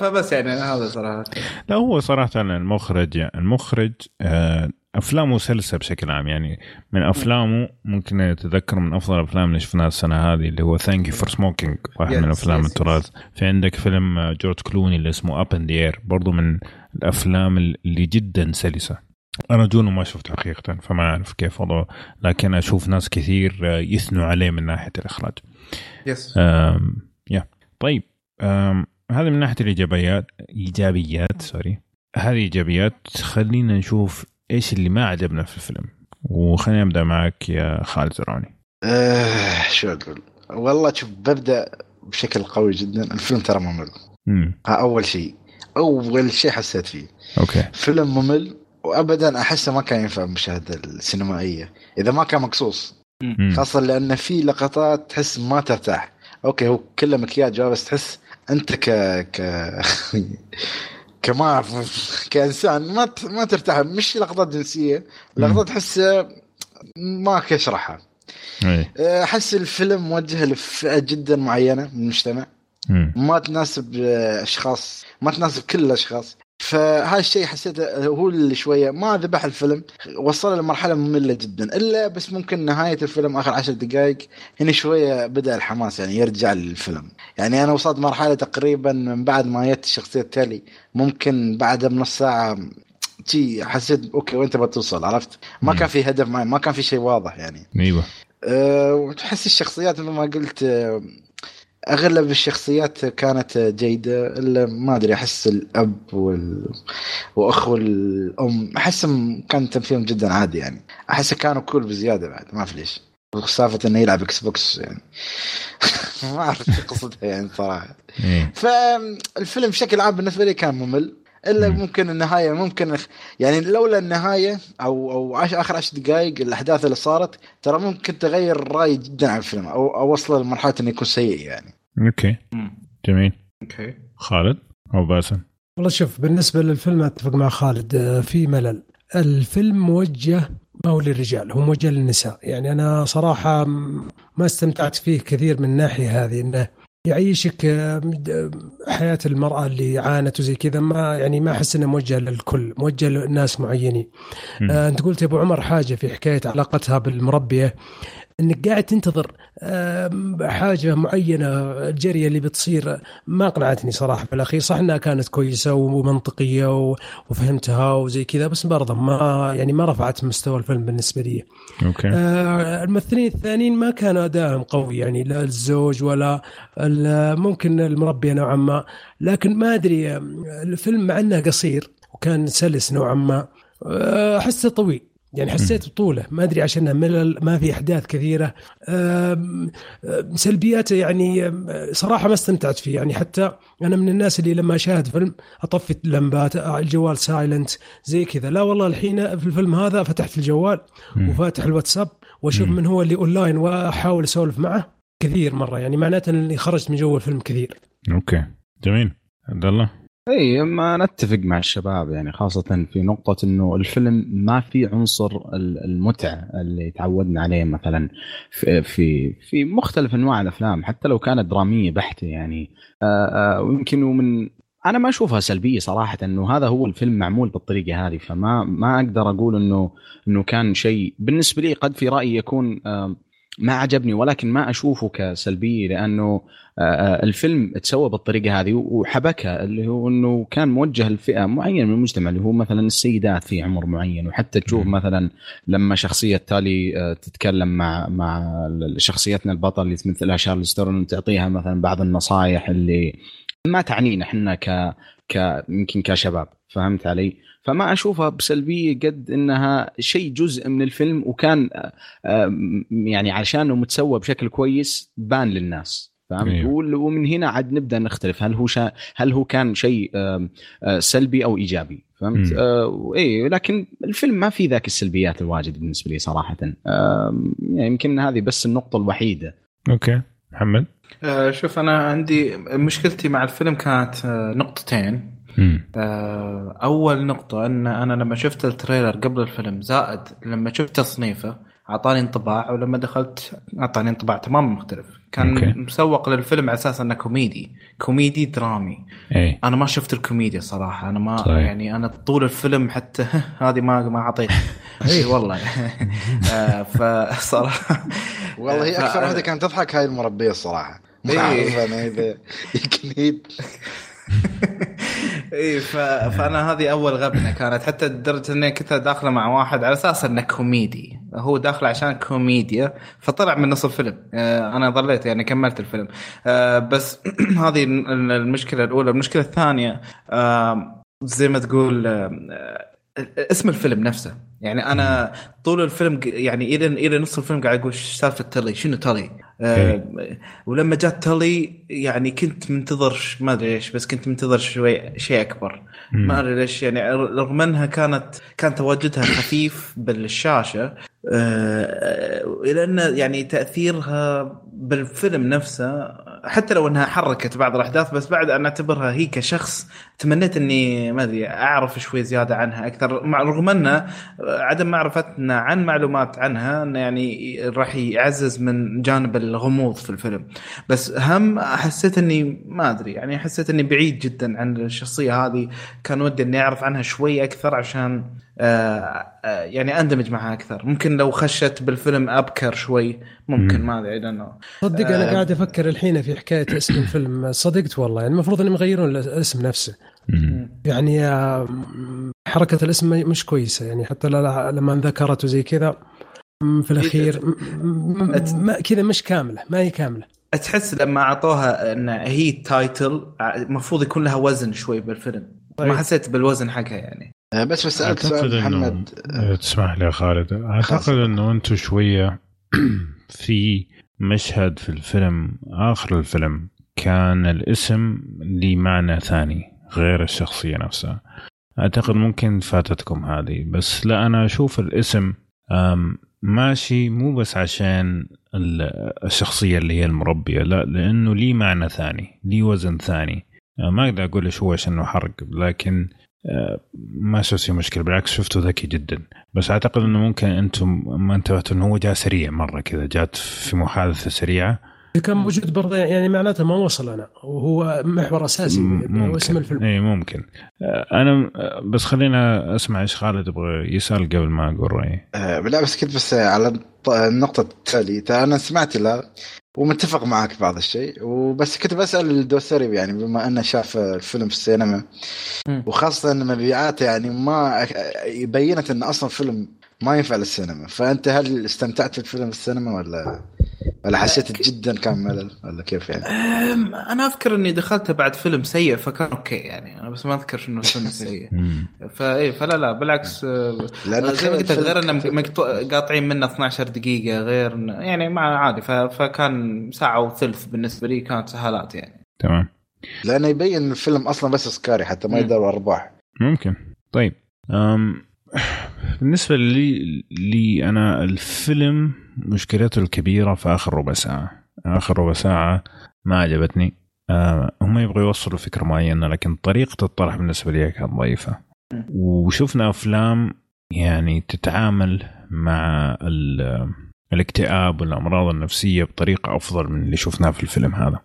S5: فبس يعني هذا صراحة.
S1: لا هو صراحة المخرج المخرج آه، أفلامه سلسة بشكل عام. يعني من أفلامه ممكن أتذكر من أفضل الأفلام اللي شفناها السنة هذه اللي هو Thank You for Smoking واحد من
S5: Yes,
S1: أفلام
S5: yes,
S1: التراث. في عندك فيلم آه، جورج كلوني اللي اسمه Up in the Air برضو من الأفلام اللي جدا سلسة. أنا جونو ما شفته حقيقة فما أعرف كيف وضعه لكن أشوف ناس كثير آه، يثنوا عليه من ناحية الإخراج. Yes يا طيب هذه من ناحية الإيجابيات إيجابيات sorry. هذه ايجابيات خلينا نشوف إيش اللي ما عجبنا في الفيلم. وخلينا نبدا معك يا خالد زرعوني.
S2: آه، شو أقول؟ والله شوف ببدأ بشكل قوي جدا. الفيلم ترى ممل.
S1: امم
S2: ها أول شيء. أول شيء حسيت فيه.
S1: Okay.
S2: فيلم ممل وابدا أحسه ما كان ينفع المشاهده السينمائية. إذا ما كان مقصوص. خاصة لأن في لقطات تحس ما ترتاح. Okay هو كله مكياج آه، بس تحس أنت ك ك كما كإنسان ما ت... ما ترتاح مش لقطات جنسية لقطات تحس ما كشرحها
S1: إيه.
S2: أحس الفيلم موجه لفئة جدا معينة من المجتمع. ما تناسب آه، أشخاص ما تناسب كل الأشخاص فهذا الشيء حسيته هو اللي شوية ما ذبح الفيلم وصل لمرحلة مملة جدا إلا بس ممكن نهاية الفيلم آخر عشر دقائق هنا شوية بدأ الحماس يعني يرجع للفيلم. يعني أنا وصلت مرحلة تقريبا من بعد ما جت الشخصيه تولي ممكن بعدها بنص ساعة تي حسيت okay وين تبغى توصل؟ عرفت؟ ما. كان في هدف معين ما كان في شيء واضح يعني.
S1: أيوه.
S2: أه وتحس الشخصيات مثل ما قلت أه أغلب الشخصيات كانت جيدة إلا ما أدري أحس الأب وال... وأخو الأم أحسهم كان تمثيلهم جدا عادي يعني. أحس كانوا cool بزيادة بعد ما في ليش. سالفة إنه يلعب Xbox يعني. ما أعرف شو قصتها يعني صراحة.
S1: إيه.
S2: فالفيلم بشكل عام بالنسبة لي كان ممل. إلا
S1: مم.
S2: ممكن النهاية ممكن يعني لولا النهاية أو أو عش آخر عشر دقائق الأحداث اللي صارت ترى ممكن تغير رايي جدا عن الفيلم أو أو وصله لمرحلة إنه يكون سيء يعني.
S1: okay. جميل.
S5: okay.
S1: خالد أو باسم؟
S4: والله شوف بالنسبة للفيلم أتفق مع خالد آه، في ملل. الفيلم موجه ما هو للرجال هو موجه للنساء. يعني أنا صراحة ما استمتعت فيه كثير من الناحيه هذه إنه يعيشك آه، حياة المرأة اللي عانت وزي كذا ما يعني ما أحس إنه موجه للكل موجه لناس معينين. آه أنت قلت يا أبو عمر حاجة في حكاية علاقتها بالمربية إنك قاعد تنتظر حاجة معينة الجريه اللي بتصير. ما اقنعتني صراحة في الأخير. صح إنها كانت كويسة ومنطقية وفهمتها وزي كذا بس برضه ما يعني ما رفعت مستوى الفيلم بالنسبة لي.
S1: أوكي.
S4: آه، الممثلين الثانيين ما كان ادائهم قوي يعني لا الزوج ولا ممكن المربيه نوعا ما. لكن ما أدري الفيلم مع إنه قصير وكان سلس نوعا ما. آه، أحسه طويل. يعني حسيت بطوله. ما أدري عشانها ملل ما في أحداث كثيرة. آم، آم، سلبياته يعني آم، صراحة ما استمتعت فيه. يعني حتى أنا من الناس اللي لما أشاهد فيلم أطفي اللمبات الجوال silent زي كذا. لا والله الحين في الفيلم هذا فتحت الجوال. وفاتح الواتساب وأشوف
S1: مم.
S4: من هو اللي أونلاين وأحاول أسولف معه كثير مرة. يعني معناته إني خرجت من جو الفيلم كثير.
S1: أوكي. جميل. عبد الله؟
S3: إي ما نتفق مع الشباب يعني خاصة في نقطة إنه الفيلم ما في عنصر ال- المتعة اللي تعودنا عليه مثلا في في في مختلف أنواع الأفلام حتى لو كانت درامية بحتة يعني. آه، آه، ويمكن ومن أنا ما أشوفها سلبية صراحة إنه هذا هو الفيلم معمول بالطريقة هذه فما ما أقدر أقول انه إنه كان شيء بالنسبة لي قد في رأيي يكون ما عجبني ولكن ما أشوفه كسلبيه لأنه آه، آه، الفيلم تسوى بالطريقة هذه وحبكها اللي هو إنه كان موجه لفئة معينة من المجتمع اللي هو مثلا السيدات في عمر معين وحتى تشوف. مثلا لما شخصية تالي آه، تتكلم مع مع شخصيتنا البطل اللي تمثلها شارل ستورن تعطيها مثلا بعض النصائح اللي ما تعنينا إحنا ك ك يمكن كشباب فهمت علي؟ فما أشوفها بسلبية قد إنها شيء جزء من الفيلم وكان آه، آه، يعني عشانه مسوى بشكل كويس بان للناس فهمت
S1: أيوه.
S3: ومن هنا عاد نبدأ نختلف. هل هو شا هل هو كان شيء آه، سلبي أو إيجابي؟ فهمت. آه اي لكن الفيلم ما في ذاك السلبيات الواجد بالنسبة لي صراحة. آم، يعني يمكن هذه بس النقطة الوحيدة.
S1: okay. محمد؟
S5: آه، شوف أنا عندي مشكلتي مع الفيلم كانت آه، نقطتين. آه، أول نقطة إن أنا لما شفت ال trailer قبل الفيلم زائد لما شفت تصنيفه أعطاني انطباع ولما دخلت أعطاني انطباع تماما مختلف. كان
S1: okay.
S5: مسوق للفيلم على أساس إنه كوميدي كوميدي درامي.
S1: اي
S5: أنا ما شفت الكوميديا صراحة أنا ما
S1: صحيح.
S5: يعني أنا طول الفيلم حتى هذه ما ما أعطيت. اي والله. آه، فصراحة
S2: والله هي
S5: أكثر
S2: واحدة كانت تضحك هاي المربية الصراحة. ما
S5: إيه.
S2: اعرف أنا اذا
S5: اي. فأنا هذه أول غبنة كانت. حتى لدرجة إني كنت داخلة مع واحد على أساس إنه كوميدي. هو داخل عشان كوميديا فطلع من نص الفيلم. آه، أنا ظليت يعني كملت الفيلم. آه، بس هذه المشكلة الأولى. المشكلة الثانية زي ما تقول اسم الفيلم نفسه. يعني أنا طول الفيلم يعني إلى إلى نص الفيلم قاعد أقول "إيش سالفه تلي شنو تلي؟ آه ولما جات تلي يعني كنت منتظر ما أدري ليش بس كنت منتظر شوي شيء
S1: أكبر.
S5: ما أدري ليش يعني رغم انها كانت كان تواجدها خفيف بالشاشة آه، إلى أن يعني تأثيرها بالفيلم نفسه حتى لو انها حركت بعض الأحداث بس بعد أنا أعتبرها هي كشخص تمنيت إني ما أدري أعرف شوي زيادة عنها أكثر. مع رغم انه عدم معرفتنا عن معلومات عنها إنه يعني راح يعزز من جانب الغموض في الفيلم. بس هم حسيت إني ما أدري يعني حسيت إني بعيد جدا عن الشخصية هذه. كان ودي إني أعرف عنها شوي أكثر عشان آه آه يعني أندمج معها أكثر ممكن لو خشت بالفيلم أبكر شوي ممكن
S1: مم.
S5: ما أدري لأنه
S4: صدق أنا
S5: آه.
S4: قاعد أفكر الحين في حكاية اسم الفيلم صدقت والله يعني المفروض إنهم يغيرون الاسم نفسه. يعني آه، حركة الاسم مش كويسة يعني حتى لما ذكرت وزي كذا في الأخير م- ما- كذا مش كاملة ما هي كاملة
S5: تحس لما أعطوها إن هي تايتل المفروض يكون لها وزن شوي بالفيلم
S4: طيب.
S5: ما حسيت بالوزن حقها يعني
S2: آه، بس بس
S1: سألت
S2: سؤال محمد
S1: إيه، تسمح لي يا خالد.
S2: أعتقد.
S1: إنه أنتم شوية في مشهد في الفيلم آخر الفيلم كان الاسم لي معنى ثاني غير الشخصية نفسها. أعتقد ممكن فاتتكم هذه بس لا أنا أشوف الاسم ماشي مو بس عشان ال- الشخصية اللي هي المربية لا لأنه لي معنى ثاني لي وزن ثاني. أه، ما أقدر أقول إيش هو عشان حرق لكن ما شفت فيه مشكلة بالعكس شفته ذكي جدا. بس أعتقد إنه ممكن أنتم ما انتبهتوا إنه هو جاء سريع مرة كذا جات في محادثة سريعة.
S4: كان موجود برضه يعني معناته ما وصل أنا. وهو محور أساسي هو اسم الفيلم.
S1: اي ممكن. أه، أنا أه، بس خلينا أسمع إيش خالد يبغى يسأل قبل ما أقول رأيي.
S2: آه، لا بس كنت بس على النقطة التالية أنا سمعت له ومتفق معك بعض الشيء وبس كنت بسأل الدوسري يعني بما أنه شاف الفيلم في السينما. وخاصة أن مبيعاته يعني ما بينت أن أصلا فيلم ما ينفع للسينما. فأنت هل استمتعت في الفيلم السينما ولا ولا حسيت جدا كان ملل؟ ولا كيف يعني؟
S5: أم، أنا أذكر إني دخلته بعد فيلم سيء فكان okay يعني. أنا بس ما أذكر شنو الفيلم سيء. فاي فلا لا بالعكس آه،
S2: لأن
S5: زي ما قلت غير انه قاطعين منه 12 دقيقة غير يعني مع عادي. ف- فكان ساعة وثلث بالنسبة لي كانت سهالات يعني.
S1: تمام.
S2: لأنه يبين الفيلم أصلا بس سكاري حتى ما. يدور أرباح.
S1: ممكن. طيب أم بالنسبة لي لي أنا الفيلم مشكلته الكبيرة في آخر ربع ساعة. آخر ربع ساعة ما عجبتني. أه هم يبغوا يوصلوا فكرة معينة لكن طريقة الطرح بالنسبة لي كانت ضعيفة. وشفنا أفلام يعني تتعامل مع ال- الاكتئاب والأمراض النفسية بطريقة أفضل من اللي شفناه في الفيلم هذا.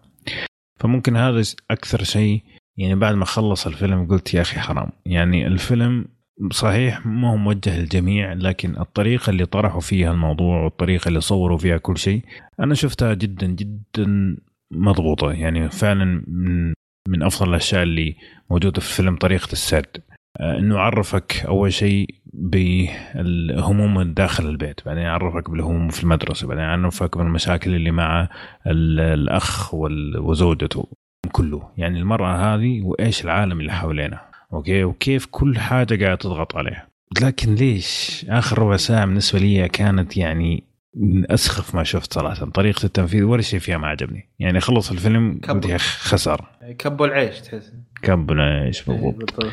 S1: فممكن هذا أكثر شيء يعني بعد ما خلص الفيلم قلت يا أخي حرام. يعني الفيلم صحيح ما هو موجه للجميع لكن الطريقة اللي طرحوا فيها الموضوع والطريقة اللي صوروا فيها كل شيء أنا شفتها جدا جدا مضبوطة يعني فعلا من من أفضل الأشياء اللي موجودة في الفيلم طريقة السرد. آه، إنه عرفك أول شيء بالهموم داخل البيت بعدين يعرفك بالهموم في المدرسة بعدين يعرفك بالمشاكل اللي مع ال- الأخ وزوجته كله. يعني المرأة هذه وإيش العالم اللي حوالينا. أوكي؟ وكيف كل حاجة قاعدة تضغط عليها لكن ليش؟ آخر ربع ساعة بالنسبة لي كانت يعني من أسخف ما شفت صراحة. طريقة التنفيذ ولا شيء فيها ما عجبني. يعني خلص الفيلم. قلت يا خساره
S5: كبوا العيش تحس.
S1: كبنا إيش
S5: إيه،
S1: بالضبط.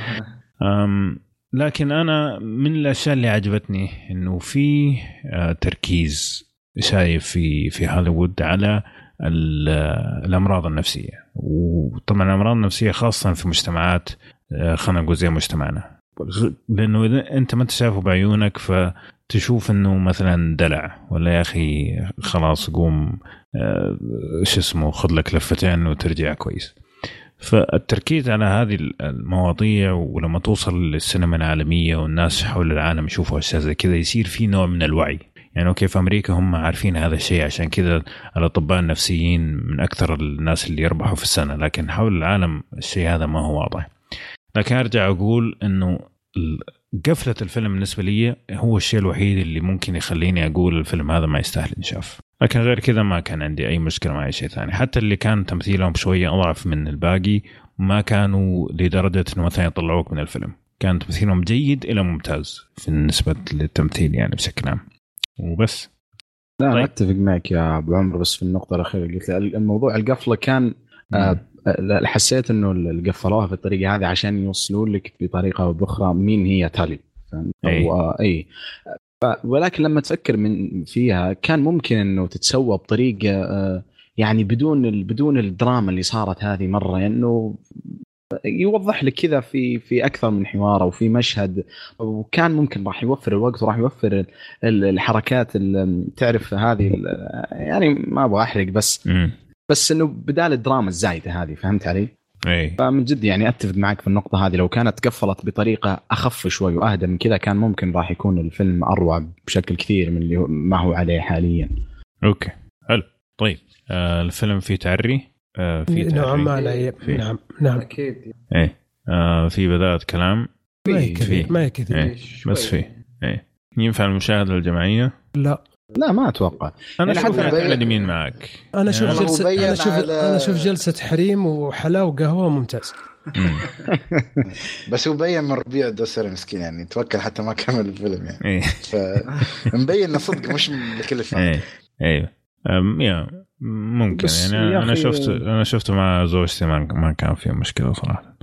S1: أم لكن أنا من الأشياء اللي عجبتني إنه في آه، تركيز شايف في في هوليوود على آه، الأمراض النفسية. وطبعا الأمراض النفسية خاصة في مجتمعات خلينا نقول زي مجتمعنا. لأنه إذا أنت ما انت شايفه بعيونك فتشوف إنه مثلا دلع ولا يا أخي خلاص قوم آه، شو اسمه خذ لك لفتين وترجع كويس. فالتركيز على هذه المواضيع ولما توصل للسينما العالمية والناس حول العالم يشوفوا أشياء زي كذا يصير في نوع من الوعي. يعني أوكي في أمريكا هم عارفين هذا الشيء عشان كذا الأطباء النفسيين من أكثر الناس اللي يربحوا في السنة لكن حول العالم الشيء هذا ما هو واضح. لكن أرجع أقول إنه قفلة الفيلم بالنسبة لي هو الشيء الوحيد اللي ممكن يخليني أقول الفيلم هذا ما يستاهل انشاف لكن غير كذا ما كان عندي أي مشكلة مع أي شيء ثاني. حتى اللي كان تمثيلهم شوية أضعف من الباقي ما كانوا لدرجة إنه مثلا يطلعوك من الفيلم. كان تمثيلهم جيد إلى ممتاز بالنسبة للتمثيل يعني بشكل عام. وبس.
S3: لا
S1: طيب.
S3: طيب. أتفق معك يا أبو عمرو بس في النقطة الأخيرة قلت الموضوع القفلة كان آه، حسيت إنه قفلوها بالطريقة هذه عشان يوصلوا لك بطريقة أو بأخرى مين هي تالي. آه، اي ف- ولكن لما تفكر من فيها كان ممكن إنه تتسوى بطريقة آه، يعني بدون ال- بدون الدراما اللي صارت هذه مرة إنه يوضح لك كذا في في أكثر من حوار أو في مشهد. وكان ممكن راح يوفر الوقت وراح يوفر ال- ال- الحركات ال- تعرف هذه يعني ما أبغى أحرق بس بس إنه بدال الدراما الزايدة هذه فهمت علي؟
S1: إي.
S3: فمن جد يعني أتفق معك في النقطة هذه لو كانت قفلت بطريقة أخف شوي وأهدى من كذا كان ممكن راح يكون الفيلم أروع بشكل كثير من اللي ما هو عليه حاليا.
S1: أوكي. حلو. طيب. آه الفيلم فيه تعري؟ آه في
S4: نوعا ما لا
S1: في-
S4: نعم نعم.
S5: أكيد.
S1: إيه آه في بدايه كلام؟
S4: ما هي كثير. ما هي كثير.
S1: بس في إيه ينفع المشاهده الجماعية؟
S4: لا.
S3: لا ما أتوقع.
S1: أنا
S3: يعني أشوف
S2: بين-
S1: مين معك.
S4: أنا أشوف
S1: يعني-
S4: جلسه
S2: مبين
S4: أنا أشوف
S2: على-
S4: أنا أشوف جلسة حريم وحلاوه وقهوة ممتاز.
S1: مم.
S2: بس هو مبين من ربيع الدوسري مسكين يعني توكل حتى ما كمل الفيلم يعني.
S1: إيه.
S2: فمبين إنه صدق مش بكلفه
S1: إيه. أيوه أم، يا ممكن يعني
S3: أنا
S1: شفت أنا شفته مع زوجتي ما ما كان في مشكلة صراحة.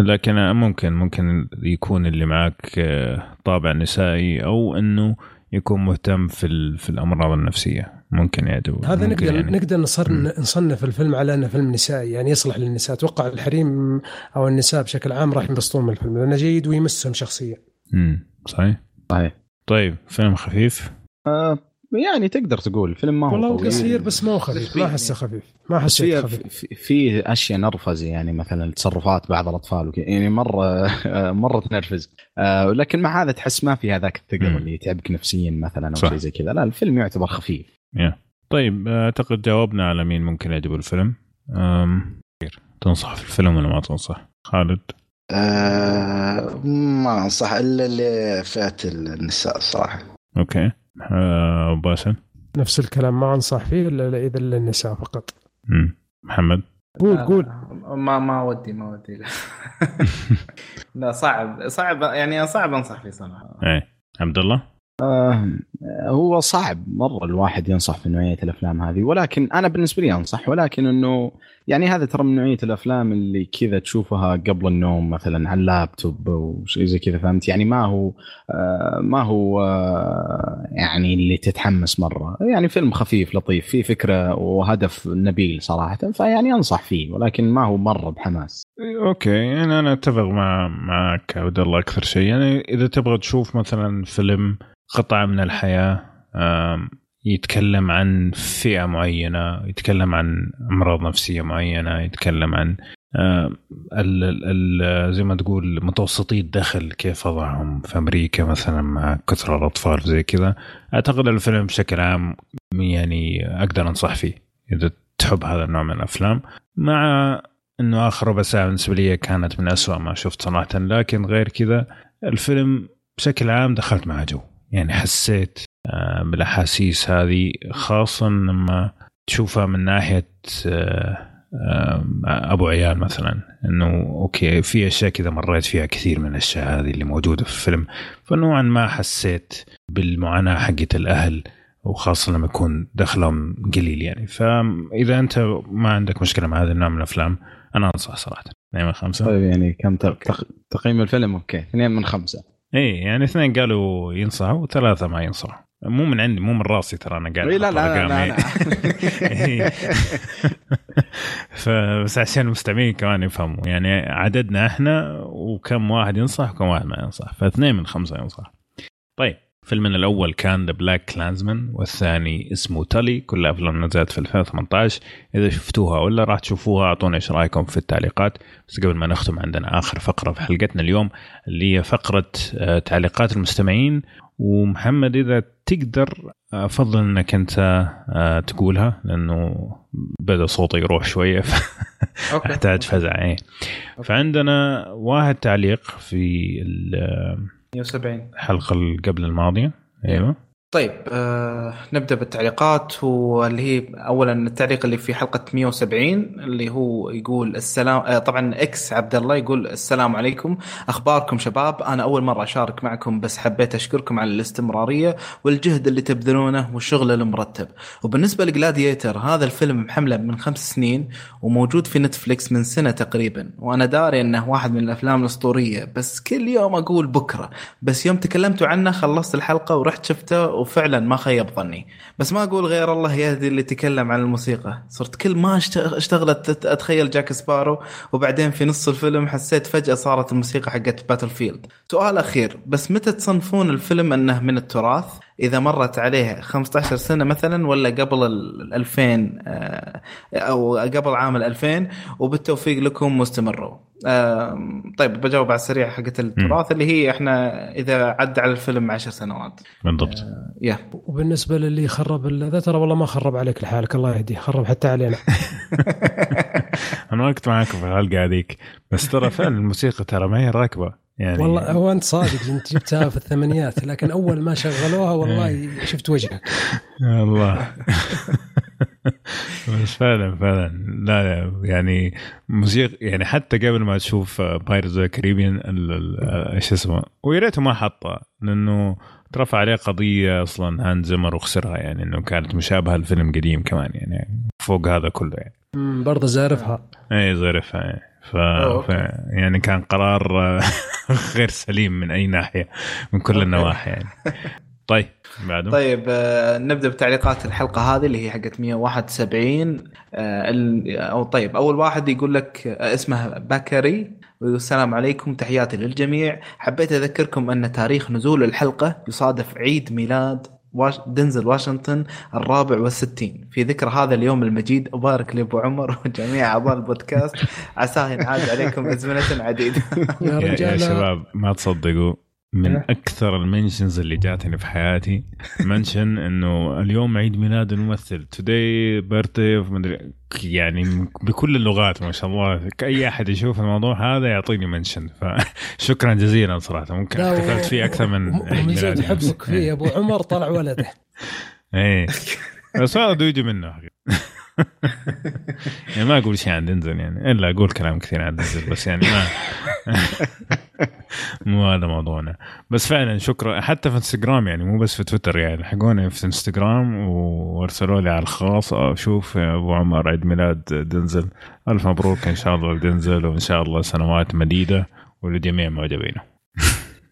S1: لكن ممكن ممكن يكون اللي معك آه، طابع نسائي أو إنه يكون مهتم في ال- في الأمراض النفسية ممكن يعجبه
S4: هذا
S1: ممكن
S4: نقدر
S1: يعني.
S4: نقدر نصر. نصنف الفيلم على أنه فيلم نسائي يعني يصلح للنساء أتوقع الحريم أو النساء بشكل عام راح ينبسطون من الفيلم لأنه جيد ويمسهم شخصيا
S1: امم صحيح
S3: صحيح.
S1: طيب فيلم خفيف
S3: آه يعني تقدر تقول فيلم ما هو
S4: والله. قصير بس ما هو خفيف ما أحسه خفيف ما
S3: في
S4: خفيف.
S3: في- أشياء نرفزة يعني مثلا تصرفات بعض الأطفال وكذا. يعني مرة مرة تنرفز. آه لكن مع هذا تحس ما في هذاك الثقل. اللي يتعبك نفسيا مثلا
S1: أو.
S3: شيء زي كذا. لا الفيلم يعتبر خفيف.
S1: يا. طيب أعتقد جاوبنا على مين ممكن يعجبه الفيلم؟ أم... تنصح في الفيلم ولا ما تنصح؟ خالد؟
S2: آه ما أنصح إلا لفئه النساء الصراحة.
S1: أوكي. أه... باسل
S4: نفس الكلام ما أنصح فيه إلا إذا للنساء فقط.
S1: محمد؟
S4: قول قول.
S5: ما ما ودي ما ودي. لا لا صعب صعب يعني صعب أنصح فيه صراحة.
S1: إيه. عبد الله؟
S3: آه هو صعب مرة الواحد ينصح في نوعية الأفلام هذه ولكن أنا بالنسبة لي أنصح ولكن إنه يعني هذا ترى من نوعية الأفلام اللي كذا تشوفها قبل النوم مثلا على اللابتوب وشيء زي كذا فهمت؟ يعني ما هو آه ما هو آه يعني اللي تتحمس مرة. يعني فيلم خفيف لطيف فيه فكرة وهدف نبيل صراحة فيعني أنصح فيه ولكن ما هو مرة بحماس.
S1: أوكي يعني أنا أتفق مع معك عبد الله أكثر شيء. يعني إذا تبغى تشوف مثلا فيلم قطعه من الحياة آم، يتكلم عن فئة معينة يتكلم عن أمراض نفسية معينة يتكلم عن آم، ال ال ال زي ما تقول متوسطي الدخل كيف وضعهم في أمريكا مثلا مع كثرة الأطفال زي كذا. أعتقد الفيلم بشكل عام يعني أقدر أنصح فيه إذا تحب هذا النوع من الأفلام. مع إنه آخر ربع ساعة بالنسبة لي كانت من أسوأ ما شفت صراحة لكن غير كذا الفيلم بشكل عام دخلت مع جو. يعني حسيت آه، بالأحاسيس هذه خاصه لما تشوفها من ناحية آه، آه، أبو عيال مثلا إنه أوكي في أشياء كذا مريت فيها كثير من الأشياء هذه اللي موجودة في الفيلم. فنوعا ما حسيت بالمعاناة حقت الأهل وخاصة لما يكون دخلهم قليل يعني. فإذا أنت ما عندك مشكلة مع هذا النوع من الأفلام أنا أنصح صراحة. اثنين من خمسة؟
S3: طيب يعني كم تق... تقييم الفيلم؟ okay. اثنين من خمسة.
S1: اي يعني اثنين قالوا ينصحوا وثلاثة ما ينصحوا مو من عندي مو من راسي ترى أنا قاعد
S3: إيه لا لا, لا, لا, لا.
S1: إيه. فبس عشان المستمعين كمان يفهموا. يعني عددنا إحنا وكم واحد ينصح وكم واحد ما ينصح. فاثنين من خمسة ينصح. طيب. فيلمنا الأول كان The BlacKkKlansman والثاني اسمه Tully كل أفلام نزلت في 2018 إذا شفتوها ولا راح تشوفوها اعطونا إيش رأيكم في التعليقات. بس قبل ما نختم عندنا آخر فقرة في حلقتنا اليوم اللي هي فقرة آه، تعليقات المستمعين. ومحمد إذا تقدر أفضل إنك أنت آه، تقولها لأنه بدأ صوتي يروح شوية أحتاج فزع إيه. فعندنا واحد تعليق في
S5: 170
S1: الحلقة اللي قبل الماضية أيوه.
S5: طيب آه نبدأ بالتعليقات واللي هي اولا التعليق اللي في حلقة 170 اللي هو يقول السلام آه طبعا X عبد الله يقول السلام عليكم. أخباركم شباب؟ أنا أول مرة أشارك معكم بس حبيت أشكركم على الاستمرارية والجهد اللي تبذلونه والشغل المرتب. وبالنسبة ل Gladiator هذا الفيلم محمله من خمس سنين وموجود في Netflix من سنة تقريبا. وأنا داري إنه واحد من الأفلام الأسطورية بس كل يوم أقول بكرة. بس يوم تكلمتوا عنه خلصت الحلقة ورحت شفته وفعلا ما خيب ظني بس ما أقول غير الله يهدي اللي تكلم عن الموسيقى. صرت كل ما أشتغلت أتخيل Jack Sparrow وبعدين في نص الفيلم حسيت فجأة صارت الموسيقى حقت Battlefield سؤال أخير بس متى تصنفون الفيلم أنه من التراث؟ إذا مرت عليه 15 سنة مثلا ولا قبل ال 2000 آه، أو قبل عام ال 2000 وبالتوفيق لكم واستمروا. طيب بجاوب على السريع حقت التراث اللي هي إحنا إذا عدى على الفيلم 10 سنوات.
S1: بالضبط.
S5: آه، يا
S4: وبالنسبة للي خرب ذا ترى والله ما خرب عليك لحالك الله يهديه خرب حتى علينا.
S1: أنا ما كنت معاكم في الحلقة هذيك بس ترى فعلا الموسيقى ترى ما هي راكبة يعني
S4: والله هو أنت صادق أنت جبتها في الثمانينات لكن أول ما شغلوها والله
S1: إيه.
S4: شفت وجهك.
S1: الله. بس فعلا فعلا. لا لا يعني موسيقى يعني حتى قبل ما تشوف Pirates Caribbean إيش اسمه ويا ريته ما حطها لأنه ترفع عليه قضية أصلا Hans Zimmer وخسرها يعني إنه كانت مشابهة لفيلم قديم كمان يعني فوق هذا كله يعني.
S4: برضه زارفها.
S1: اي زارفها إيه. ف... ف... يعني كان قرار غير سليم من أي ناحية من كل النواحي يعني. طيب بعده.
S5: طيب آه نبدأ بتعليقات الحلقة هذه اللي هي حقت 171 آه أو طيب أول واحد يقول لك آه اسمه بكري ويقول السلام عليكم تحياتي للجميع. حبيت أذكركم أن تاريخ نزول الحلقة يصادف عيد ميلاد واش دنزل واشنطن الرابع والستين. في ذكر هذا اليوم المجيد أبارك لأبو عمر وجميع أعضاء البودكاست. عساه ينعاد عليكم أزمنة عديدة.
S1: يا, يا شباب ما تصدقوا. من أكثر ال mentions اللي جاتني في حياتي. mention إنه اليوم عيد ميلاد الممثل. today birthday يعني بكل اللغات ما شاء الله. اي أحد يشوف الموضوع هذا يعطيني mention. فشكرا جزيلا صراحة. ممكن احتفلت فيه أكثر من
S4: عيد ميلاد حبك فيه أبو عمر طلع ولده.
S1: إيه. بس هذا يجي منه. يعني ما أقول شيء عن دنزل يعني. إلا أقول كلام كثير عن دنزل بس يعني ما مو هذا موضوعنا. بس فعلا شكرا. حتى في انستغرام يعني مو بس في تويتر يعني. لحقوني في انستغرام وارسلوا لي على الخاص. شوف أبو عمر عيد ميلاد دنزل. ألف مبروك. إن شاء الله لدنزل وإن شاء الله سنوات مديدة. ولجميع معجبينه.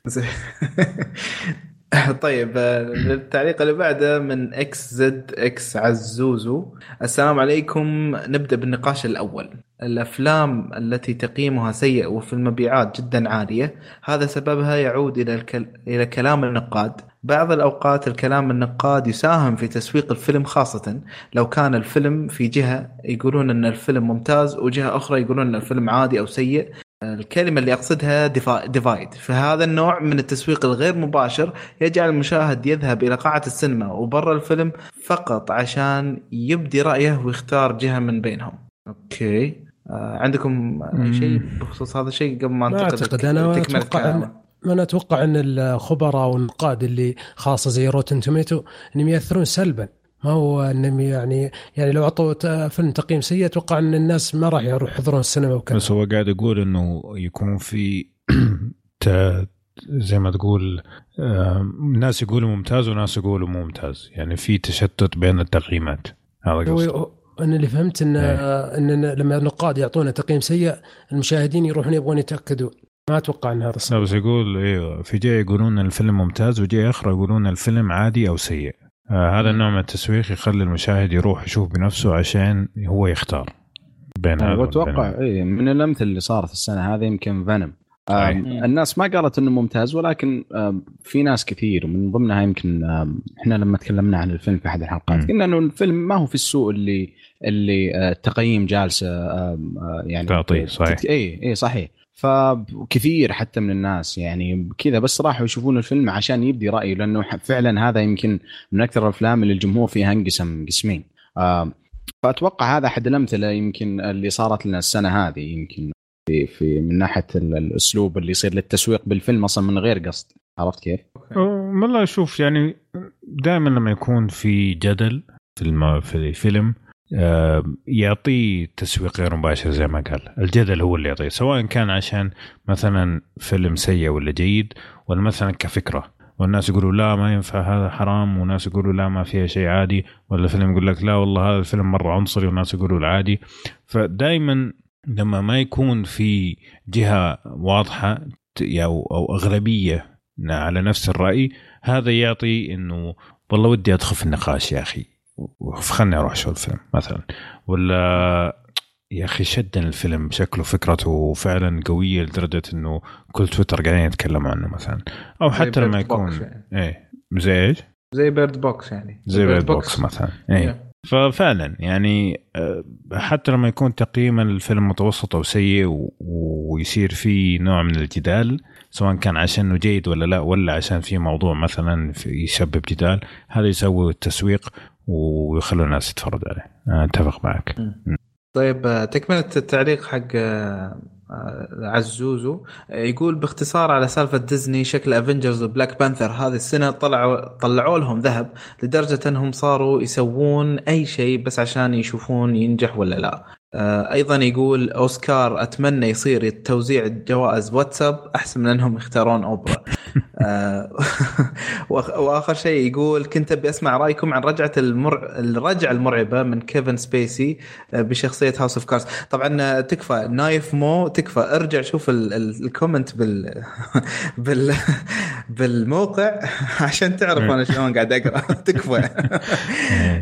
S5: طيب التعليق اللي بعده من XZX عزوزو. السلام عليكم. نبدأ بالنقاش الأول. الأفلام التي تقييمها سيء وفي المبيعات جدا عالية هذا سببها يعود إلى الكل... إلى كلام النقاد. بعض الأوقات الكلام النقاد يساهم في تسويق الفيلم خاصة. لو كان الفيلم في جهة يقولون إن الفيلم ممتاز وجهة أخرى يقولون إن الفيلم عادي أو سيء الكلمة اللي أقصدها ديفايد فهذا النوع من التسويق الغير مباشر يجعل المشاهد يذهب إلى قاعة السينما وبرا الفيلم فقط عشان يبدي رأيه ويختار جهة من بينهم. okay. آه عندكم شيء؟ بخصوص هذا الشيء قبل ما
S4: أعتقد. أنا أتوقع أن أنا أتوقع إن الخبراء والنقاد اللي خاصة زي Rotten Tomato إنهم يأثرون سلبا. ما هو إنهم يعني يعني لو اعطوا فيلم تقييم سيء أتوقع إن الناس ما راح يروح يحضرون السينما وكذا.
S1: بس هو قاعد يقول إنه يكون في زي ما تقول ناس يقولوا ممتاز وناس يقولوا مو ممتاز. يعني في تشتت بين التقييمات. هذا قصدي.
S4: أنا اللي فهمت ان
S1: إيه.
S4: ان لما النقاد يعطونا تقييم سيء المشاهدين يروحون يبغون يتاكدون ما أتوقع إن هذا صح.
S1: لا بس يقول أيوه في جاي يقولون الفيلم ممتاز وجاي اخر يقولون الفيلم عادي أو سيء. آه هذا النوع من التسويق يخلي المشاهد يروح يشوف بنفسه عشان هو يختار بين هذا
S3: واتوقع. اي من الأمثلة اللي صارت السنة هذه يمكن فينوم
S1: صحيح.
S3: الناس ما قالت إنه ممتاز ولكن آم، في ناس كثير ومن ضمنها يمكن آم، إحنا لما تكلمنا عن الفيلم في أحد الحلقات. قلنا إنه الفيلم ما هو في السوق اللي اللي آه، التقييم جالسة آه، يعني
S1: تعطيه، صحيح.
S3: اي اي صحيح فكثير حتى من الناس يعني كذا بس راحوا يشوفون الفيلم عشان يبدي رأيه لأنه فعلا هذا يمكن من أكثر الأفلام اللي الجمهور فيها انقسم قسمين فأتوقع هذا أحد الأمثلة يمكن اللي صارت لنا السنة هذه يمكن في في من ناحية ال- الأسلوب اللي يصير للتسويق بالفيلم أصلا من غير قصد عرفت كيف؟
S1: والله شوف يعني دائما لما يكون في جدل في. في الفيلم يعطيه تسويق غير مباشر زي ما قال. الجدل هو اللي يعطيه سواء كان عشان مثلا فيلم سيء ولا جيد ولا مثلا كفكرة. والناس يقولوا لا ما ينفع هذا حرام. وناس يقولوا لا ما فيها شيء عادي. ولا فيلم يقول لك لا والله هذا الفيلم مرة عنصري. والناس يقولوا العادي. فدائما لما ما يكون في جهة واضحة أو أو أغلبية على نفس الرأي هذا يعطي إنه والله ودي أدخل في النقاش يا أخي. خلني أروح أشوف الفيلم مثلا. ولا يا أخي شدني الفيلم شكله فكرته فعلا قوية لدرجة إنه كل تويتر قاعدين يتكلموا عنه مثلا. أو
S5: زي
S1: حتى لما يكون
S5: يعني.
S1: إيه. زي إيش؟
S5: زي Bird Box يعني.
S1: زي
S5: Bird
S1: Box مثلا. إيه. ففعلا يعني آه، حتى لما يكون تقييم الفيلم متوسط أو سيء ويصير في نوع من الجدال سواء كان عشان إنه جيد ولا لا ولا عشان في موضوع مثلا في- يسبب جدال هذا يسوي التسويق ويخلوا الناس يتفرجوا عليه. أنا أتفق معك.
S5: طيب تكملة التعليق حق آه، آه، عزوزو يقول باختصار على سالفة ديزني شكل Avengers و Black Panther هذه السنة طلعوا طلعوا لهم ذهب لدرجة أنهم صاروا يسوون أي شيء بس عشان يشوفون ينجح ولا لا. أيضا يقول أوسكار أتمنى يصير توزيع جوائز واتساب أحسن من أنهم يختارون أوبرا. آه، وآخر شيء يقول كنت أبي أسمع رأيكم عن رجعة المر... الرجعة المرعبة من كيفن سبيسي آه، بشخصية House of Cards طبعا آه، تكفى. نايف مو تكفى. ارجع شوف ال... ال... ال comment بال... بال... بالموقع عشان تعرف أنا شلون قاعد أقرأ. تكفى.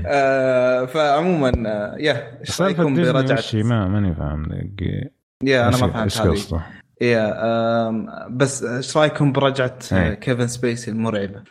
S5: آه، فعموما آه، يا
S1: إيش
S5: رأيكم
S1: برجعة هي؟ ما ماني فاهم.
S5: يا أنا
S1: إيش-
S5: ما فهمت
S1: إيش
S5: هذه؟ يا بس إيش رأيكم برجعة آه،
S1: إيه.
S5: كيفن سبيسي
S1: المرعبة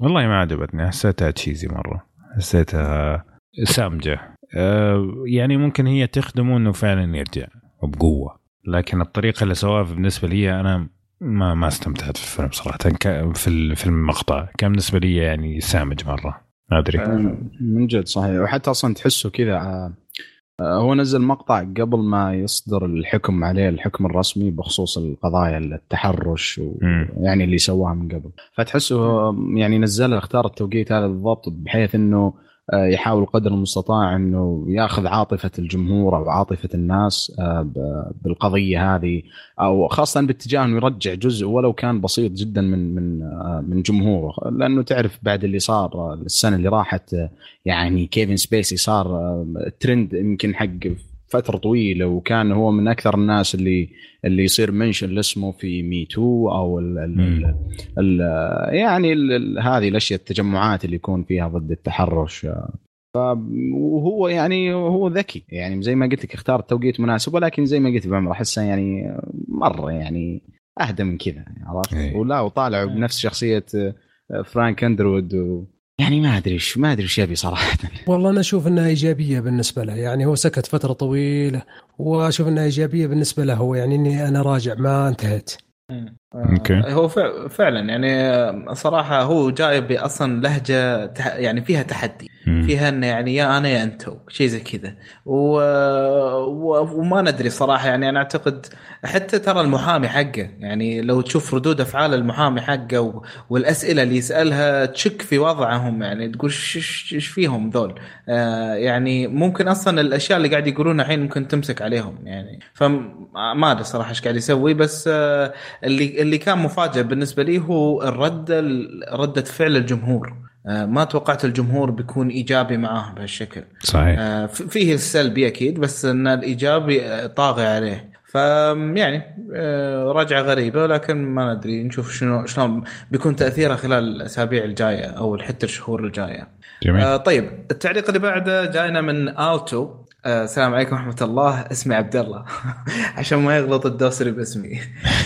S1: والله ما عجبتني حسيتها تشيزي مرة حسيتها سامجة آه يعني ممكن هي تخدمه إنه فعلا يرجع وبقوه لكن الطريقة اللي سواها بالنسبة لي أنا ما ما استمتعت في الفيلم صراحة ك- في ال- في المقطع كان بالنسبة لي يعني سامج مرة ما أدري
S5: آه.
S3: من جد صحيح وحتى أصلا تحسه كذا آه، هو نزل مقطع قبل ما يصدر الحكم عليه الحكم الرسمي بخصوص القضايا التحرش. ويعني اللي سواها من قبل فتحسه آه، يعني نزل اختار التوقيت هذا بالضبط بحيث إنه آه، يحاول قدر المستطاع إنه يأخذ عاطفة الجمهور أو عاطفة الناس آه، بالقضية هذه أو خاصة باتجاه إنه يرجع جزء ولو كان بسيط جدا من من آه، من جمهوره. لأنه تعرف بعد اللي صار آه، السنة اللي راحت آه، يعني كيفن سبيسي صار آه، ترند يمكن حق فترة طويلة وكان هو من أكثر الناس اللي اللي يصير mention لاسمه في Me Too أو ال ال
S1: مم.
S3: ال يعني ال ال هذه الأشياء التجمعات اللي يكون فيها ضد التحرش وهو يعني هو ذكي يعني زي ما قلت لك اختار توقيت مناسب ولكن زي ما قلت بعمر أحسه يعني مرة يعني أهدى من كذا عرفت
S1: إيه.
S3: ولا وطالع بنفس شخصية فرانك اندروود و يعني ما أدري إيش ما أدري إيش يبي صراحة.
S4: والله أنا أشوف إنها إيجابية بالنسبة له يعني هو سكت فترة طويلة وأشوف إنها إيجابية بالنسبة له هو يعني إني أنا راجع ما انتهيت
S1: okay.
S5: آه، هو فع- فعلا يعني آه، صراحة هو جايب أصلا لهجة يعني فيها تحدي. فيها انه يعني يا أنا يا انتو شيء زي كذا و... و... وما ندري صراحة يعني أنا أعتقد حتى ترى المحامي حقه يعني لو تشوف ردود أفعال المحامي حقه و... والأسئلة اللي يسألها تشك في وضعهم يعني تقول "ش- ش- إيش فيهم ذول آه يعني ممكن أصلا الأشياء اللي قاعد يقولونها الحين ممكن تمسك عليهم يعني فما أدري صراحة إيش قاعد يسوي بس آه اللي اللي كان مفاجئ بالنسبة لي هو الرده ردة فعل الجمهور. آه، ما توقعت الجمهور بيكون إيجابي معاه بهالشكل.
S1: صحيح.
S5: آه، فيه السلبي أكيد بس إن الإيجابي آه، طاغي عليه. فيعني رجعة غريبة ولكن ما ندري نشوف شنو شلون بيكون تاثيرها خلال الأسابيع الجاية أو حتى الشهور الجاية.
S1: جميل.
S5: طيب التعليق اللي بعده جاينا من التو السلام عليكم ورحمة الله. اسمي عبد الله عشان ما يغلط الدوسري باسمي.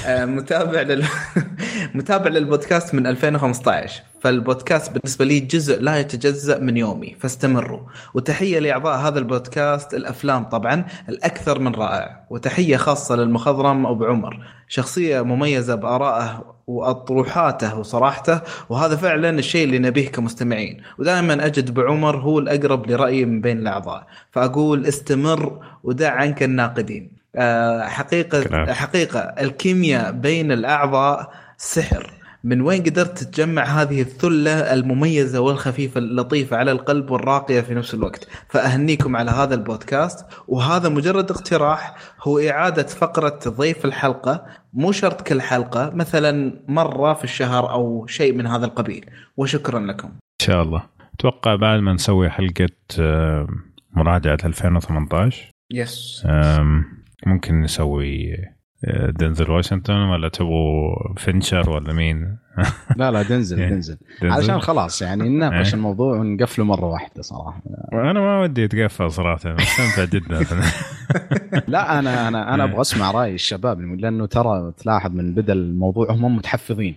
S5: آه متابع لل... متابع للبودكاست من 2015 فالبودكاست بالنسبة لي جزء لا يتجزأ من يومي. فاستمروا. وتحية لأعضاء هذا البودكاست الأفلام طبعا الأكثر من رائع. وتحية خاصة للمخضرم أبو عمر. شخصية مميزة بآرائه وأطروحاته وصراحته وهذا فعلا الشيء اللي نبيه كمستمعين. ودائما أجد بعمر هو الأقرب لرايي من بين الأعضاء. فأقول استمر ودع عنك الناقدين. آه، حقيقه. حقيقة الكيمياء بين الأعضاء سحر. من وين قدرت تجمع هذه الثلة المميزة والخفيفة اللطيفة على القلب والراقية في نفس الوقت؟ فأهنيكم على هذا البودكاست وهذا مجرد اقتراح هو إعادة فقرة ضيف الحلقة مو شرط كل حلقة مثلا مرة في الشهر أو شيء من هذا القبيل. وشكرا لكم.
S1: إن شاء الله. أتوقع بعد ما نسوي حلقة آه، مراجعة 2018
S5: يس
S1: ممكن نسوي دنزل واشنطن ولا تبغوا فينشر ولا مين؟
S3: لا لا دنزل. دنزل
S1: دنزل؟
S3: علشان خلاص يعني نناقش
S1: إيه.
S3: الموضوع ونقفله مرة واحدة صراحة
S1: أنا ما ودي أتقفل صراحة مستمتع جدا
S3: لا أنا أنا أنا
S1: إيه.
S3: أبغى أسمع رأي الشباب لأنه ترى تلاحظ من بدا الموضوع هم متحفظين.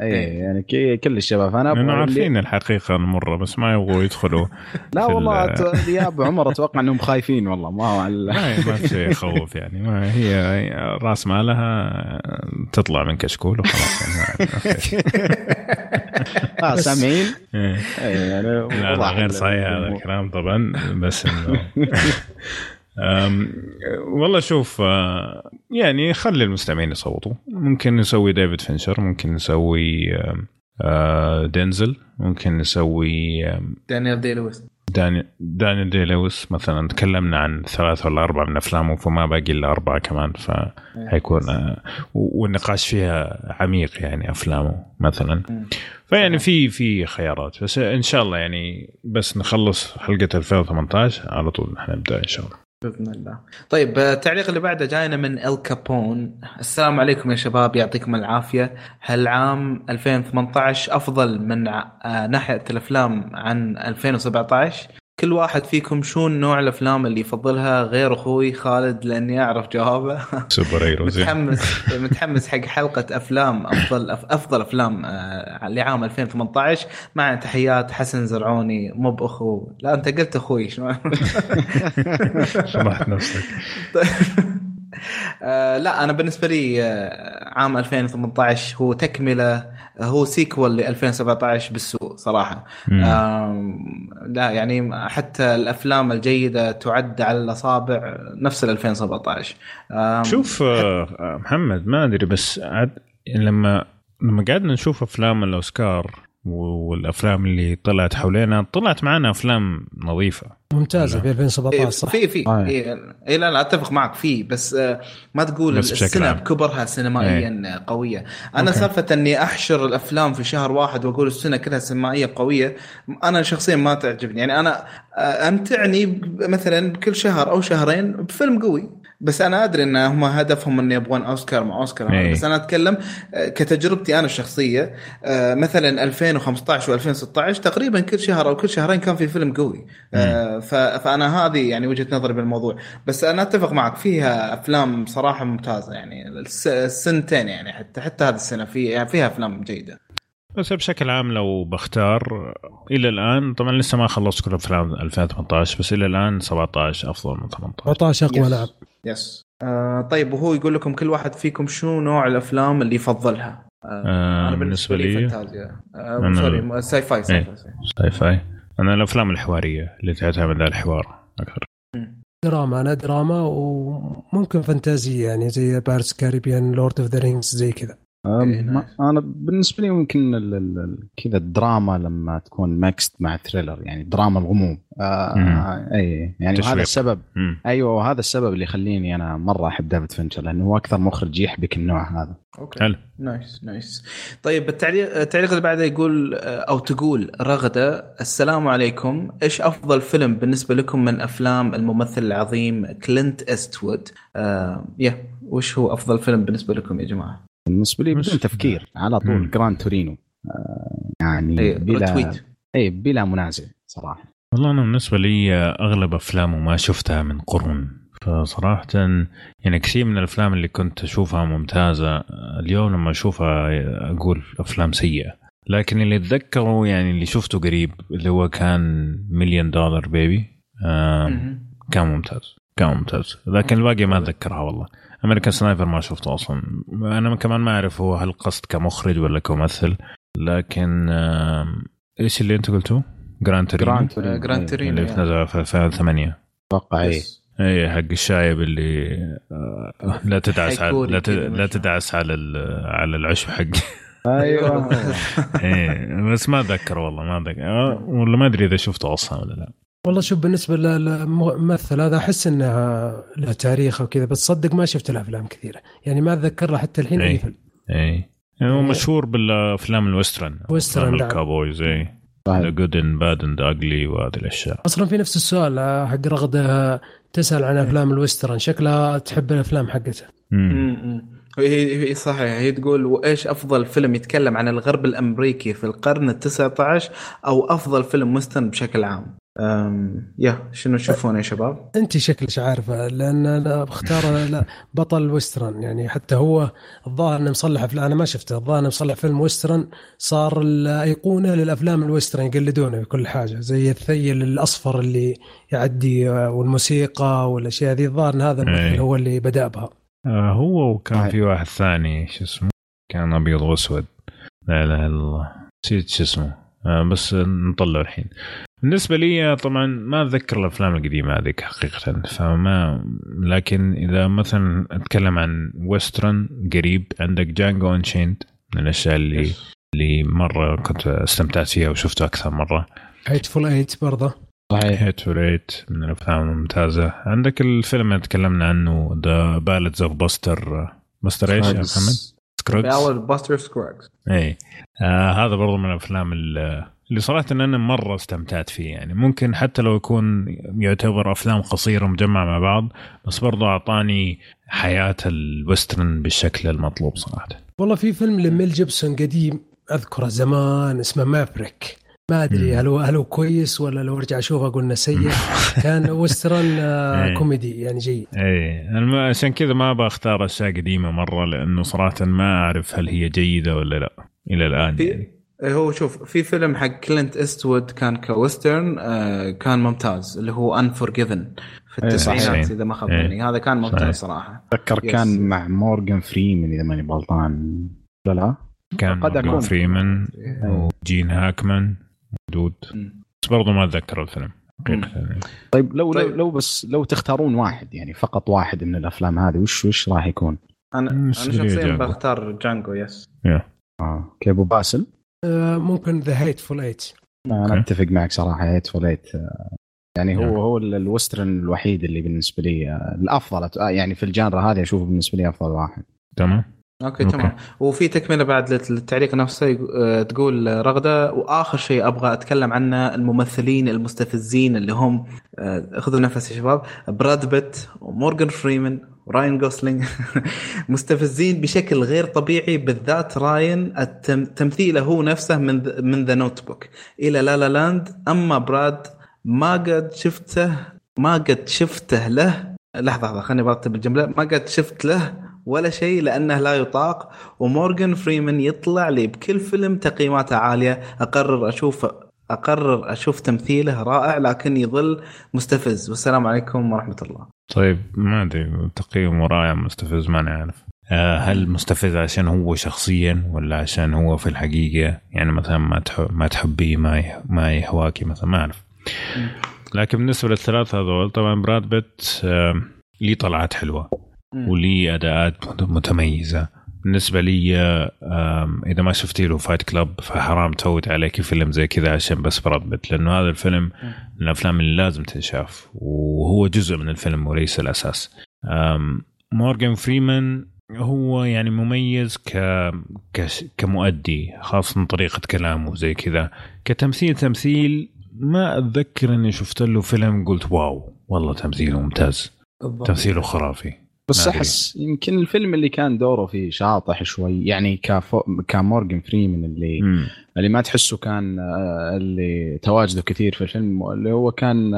S3: اي
S5: إيه.
S3: يعني كي- كل الشباب أنا
S1: لأنه
S3: أبغى اللي-
S1: عارفين الحقيقة المرة بس ما يبغوا يدخلوا
S3: لا والله يا أبو عمر أتوقع إنهم خايفين والله ما هو على-
S1: ما في شيء يخوف يعني ما هي رأس مالها تطلع من كشكول وخلاص يعني.
S3: آه سامعين
S1: إيه.
S3: إيه، يعني
S1: لا غير صحيح هذا. الكلام طبعا بس إنه والله شوف آه، يعني خلي المستمعين يصوتوا. ممكن نسوي ديفيد فينشر ممكن نسوي آه، دينزل ممكن نسوي
S5: دانيال دي لويس.
S1: داني دانيال دي لويس مثلا. تكلمنا عن ثلاثة ولا أربعة من أفلامه فما باقي إلا أربعة كمان فحيكون آه، والنقاش فيها عميق يعني أفلامه مثلا. فيعني في في خيارات. بس إن شاء الله يعني بس نخلص حلقة 2018 على طول نحن نبدأ إن شاء الله.
S5: بإذن الله. طيب آه، التعليق اللي بعده جاينا من إل كابون. السلام عليكم يا شباب يعطيكم العافية. هل عام 2018 أفضل من آه، ناحية الأفلام عن 2017 كل واحد فيكم شو نوع الأفلام اللي يفضلها غير أخوي خالد؟ لأني أعرف جوابه.
S1: سوبر هيروز يعني.
S5: متحمس متحمس حق حلقة أفلام أفضل أفضل أفلام آه، لعام 2018 مع تحيات حسن زرعوني مو بأخو. لا أنت قلت أخوي
S1: شرحت نفسك.
S5: آه، لا أنا بالنسبة لي آه، عام 2018 هو تكملة هو سيكول ل 2017 بالسوء صراحة. لا يعني حتى الأفلام الجيدة تعد على الأصابع نفس ال 2017 آم،
S1: شوف آه، محمد ما أدري بس عاد لما لما قعدنا نشوف أفلام الأوسكار والأفلام اللي طلعت حولنا طلعت معنا أفلام نظيفة.
S4: ممتازة في 2017
S5: إيه،
S4: صح؟
S5: في في.
S3: آه.
S5: إيه إيه لا لا أتفق معك في. بس آه، ما تقول
S1: بس
S5: السنة
S1: عام.
S5: بكبرها سينمائيا قوية.
S4: أنا.
S5: سالفة إني أحشر الأفلام في شهر واحد وأقول السنة كلها سينمائية قوية أنا شخصيا ما تعجبني. يعني أنا آه، أمتعني مثلا كل شهر أو شهرين بفيلم قوي. بس أنا أدري إن هم هدفهم إن يبغون أوسكار مع أوسكار
S1: إيه.
S5: بس أنا أتكلم آه، كتجربتي أنا الشخصية آه، مثلا 2015 و2016 تقريبا كل شهر أو كل شهرين كان في فيلم قوي. آه، ف- فأنا هذه يعني وجهة نظري بالموضوع. بس أنا أتفق معك فيها أفلام صراحة ممتازة يعني الس- السنتين يعني حتى حتى هذه السنة في يعني فيها أفلام جيدة.
S1: بس بشكل عام لو بختار إلى الآن طبعا لسه ما خلصت كل أفلام 2018 بس إلى الآن 17 أفضل من 18
S4: 18
S5: أقوى
S4: yes.
S5: yes آه طيب وهو يقول لكم كل واحد فيكم شو نوع الأفلام اللي يفضلها؟ آه
S1: آه بالنسبة لي
S5: فانتازيا. آه
S1: أنا-
S5: sorry sci-fi sci
S1: إيه. fi sci-fi أنا الأفلام الحوارية اللي تعتمد على الحوار أكثر.
S4: دراما أنا دراما وممكن فانتازية يعني زي Pirates Caribbean Lord of the Rings زي كذا.
S5: إيه،.
S3: أنا بالنسبة لي ممكن ال- ال- ال- كذا الدراما لما تكون mixed مع thriller يعني دراما الغموض. آه. آه، أي يعني
S1: تشويق.
S3: هذا السبب.
S1: مم.
S3: أيوه وهذا السبب اللي يخليني أنا مرة أحب ديفيد فينشر لأنه هو أكثر مخرج يحبك النوع هذا.
S5: okay.
S1: حلو.
S5: nice nice. طيب التعليق التعليق اللي بعده يقول أو تقول رغدة السلام عليكم. إيش أفضل فيلم بالنسبة لكم من أفلام الممثل العظيم كلينت ايستوود آه يا وش هو أفضل فيلم بالنسبة لكم يا جماعة؟
S3: بالنسبة لي بدون تفكير على طول
S1: مم.
S3: Gran Torino. آه يعني
S5: اي
S3: بلا
S5: رتويت
S3: اي بلا منازع صراحة.
S1: والله أنا بالنسبة لي أغلب أفلامه ما شفتها من قرون. فصراحة يعني كثير من الأفلام اللي كنت أشوفها ممتازة اليوم لما أشوفها أقول أفلام سيئة. لكن اللي أتذكره يعني اللي شفته قريب اللي هو كان Million Dollar
S5: Baby.
S1: كان ممتاز كان ممتاز. لكن الباقي ما أتذكرها والله. American Sniper ما شفته أصلا. أنا كمان ما أعرف هو هل قصد كمخرج ولا كممثل لكن إيش اللي أنت قلته؟ Gran Torino
S3: Gran
S5: آه، Gran Torino
S1: اللي
S5: يعني.
S1: نزل في 2008
S3: أتوقع اي.
S1: اي حق الشايب اللي آه، لا تدعس على لا, لا تدعس على ال- على العشب حق.
S3: أيوه.
S1: إيه بس ما أتذكر والله ما أتذكر. آه، ولا ما أدري إذا شفته أصلا ولا لا.
S4: والله شوف بالنسبة للممثل هذا أحس إنه له تاريخ وكذا بس صدق ما شفت له أفلام كثيرة. يعني ما اتذكر له حتى الحين
S1: إيه.
S4: أي فيلم.
S1: اي يعني هو مشهور بالأفلام ال
S4: western
S1: western،.
S4: ال
S1: cowboys اي ذا. جود اند باد اند اجلي وهذه الأشياء.
S4: أصلا في نفس السؤال آه، حق رغده تسأل عن أفلام الويسترن شكلها تحب الأفلام حقته.
S5: هي هي صحيح. هي تقول وإيش أفضل فيلم يتكلم عن الغرب الأمريكي في القرن ال 19 أو أفضل فيلم ويسترن بشكل عام؟ يا شنو تشوفون يا شباب؟
S4: أنت شكلك عارفة لأن أنا بختار لا بطل ويسترن. يعني حتى هو الظاهر إنه مصلح أفلام أنا ما شفته الظاهر إنه مصلح فيلم ويسترن. صار الأيقونة للأفلام ال western يقلدونه بكل حاجة زي الثيل الأصفر اللي يعدي آه، والموسيقى والأشياء ذي الظاهر إن هذا الممثل
S1: إيه.
S4: هو اللي بدأ بها.
S1: آه هو وكان. في واحد ثاني شو اسمه؟ كان أبيض وأسود. لا إله إلا الله. نسيت شو اسمه. بس نطلع الحين. بالنسبة لي طبعا ما أتذكر الأفلام القديمة هذيك حقيقة فما لكن إذا مثلا أتكلم عن western قريب عندك Django Unchained من الأشياء اللي اللي مرة كنت استمتعت فيها وشفته أكثر مرة.
S4: Hateful Eight برضه.
S3: صحيح.
S1: Hateful Eight من الأفلام الممتازة. عندك الفيلم اللي تكلمنا عنه The Ballads of Buster Buster إيش يا محمد؟ Scruggs
S5: باور Buster Scruggs
S1: اي آه هذا برضو من الأفلام ال- اللي صراحة إن أنا مرة استمتعت فيه يعني. ممكن حتى لو يكون يعتبر أفلام قصيرة مجمعة مع بعض بس برضو أعطاني حياة ال Western بالشكل المطلوب صراحة.
S4: والله في فيلم لميل جيبسون قديم أذكره زمان اسمه Maverick. ما
S1: أدري.
S4: هل هو هل هو كويس ولا لو أرجع أشوفه أقول انه سيء كان Western آه،
S1: إيه.
S4: كوميدي يعني جيد
S1: اي أنا ما- عشان كذا ما بختار أشياء قديمة مرة لأنه صراحة ما أعرف هل هي جيدة ولا لا إلى
S5: الآن
S1: يعني
S5: إيه هو شوف في فيلم حق كلينت ايستوود كان ك Western آه كان ممتاز اللي هو Unforgiven في
S3: إيه،
S5: التسعينات. إذا ما خاب. ظني هذا كان ممتاز
S1: صحيح.
S3: صراحة
S5: أتذكر.
S3: كان مع مورجان فريمان إذا ماني غلطان لا لا
S1: كان
S3: أكون.
S1: فريمان. وجين هاكمان
S5: مم.
S1: بس برضو ما أتذكر الفيلم حقيقة يعني.
S3: طيب لو
S5: طيب.
S3: لو لو بس لو تختارون واحد يعني فقط واحد من الأفلام هذه وش وش راح يكون؟
S1: أنا أنا
S5: شخصيا. بختار Django yes
S3: آه okay أبو باسل
S4: آه، ممكن The Hateful
S3: Eight
S1: أنا.
S3: أتفق معك صراحة Hateful Eight يعني
S1: نعم.
S3: هو هو ال- ال Western الوحيد اللي بالنسبة لي آه، الأفضل آه، يعني في ال genre هذه أشوفه بالنسبة لي أفضل واحد
S1: تمام
S5: okay
S1: okay.
S5: تمام. وفي تكملة بعد للت- للتعليق نفسه آه، تقول رغدة وآخر شيء أبغى أتكلم عنه الممثلين المستفزين اللي هم آه، خذوا نفس يا شباب براد بيت ومورغان فريمان وراين جوسلينج مستفزين بشكل غير طبيعي بالذات راين التم- تمثيله هو نفسه من ذ- من The Notebook. إلى لا لا لاند أما براد ما قد شفته ما قد شفته له لحظة لحظة خليني برتب الجملة ما قد شفت له ولا شيء لأنه لا يطاق ومورغان فريمان يطلع لي بكل فيلم تقييماته عالية. أقرر أشوف أقرر أشوف تمثيله رائع لكن يظل مستفز. والسلام عليكم ورحمة الله.
S1: طيب ما أدري تقييم رائع مستفز ما نعرف آه، هل مستفز عشان هو شخصيا ولا عشان هو في الحقيقة؟ يعني مثلا ما ما تحبيه ما ما يهواكي مثلا ما أعرف. لكن بالنسبة للثلاثة هذول طبعا براد بيت آه، ليه طلعات
S5: حلوة.
S1: وليه أداءات متميزة. بالنسبة لي إذا ما شفتي له فايت كلاب فحرام تفوت عليك فيلم زي كذا عشان بس براد بيت. لأنه هذا الفيلم من الأفلام اللي لازم تنشاف وهو جزء من الفيلم وليس الأساس. مورغان فريمان هو يعني مميز ك... كش... كمؤدي خاصة طريقة كلامه زي كذا. كتمثيل تمثيل ما أتذكر أني شفت له فيلم قلت واو والله تمثيله ممتاز.
S5: بالضبط.
S1: تمثيله خرافي.
S3: بس. احس يمكن الفيلم اللي كان دوره فيه شاطح شوي يعني كفو... كمورجن فريمان اللي
S1: مم.
S3: اللي ما تحسه كان آه، اللي تواجده كثير في الفيلم اللي هو كان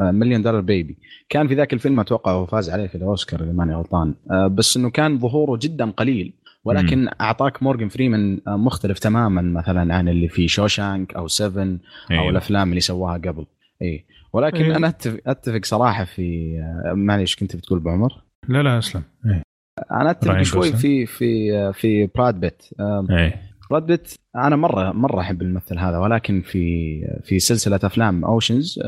S3: مليون دولار بيبي كان في ذاك الفيلم أتوقع هو فاز عليه في الأوسكار إذا ماني غلطان آه، بس إنه كان ظهوره جدا قليل ولكن
S1: مم.
S3: أعطاك مورجن فريمان آه، مختلف تماما مثلا عن اللي في Shawshank أو 7 أو
S1: أيوه.
S3: الأفلام اللي سواها قبل اي ولكن
S4: أيوه.
S3: أنا اتفق, أتفق صراحة في آه، معليش كنت بتقول بو عمر
S1: لا لا أسلم. إيه. أنا
S3: شوي. في في في براد بيت
S1: إيه.
S3: براد بيت أنا مرة مرة أحب الممثل هذا ولكن في في سلسلة أفلام Ocean's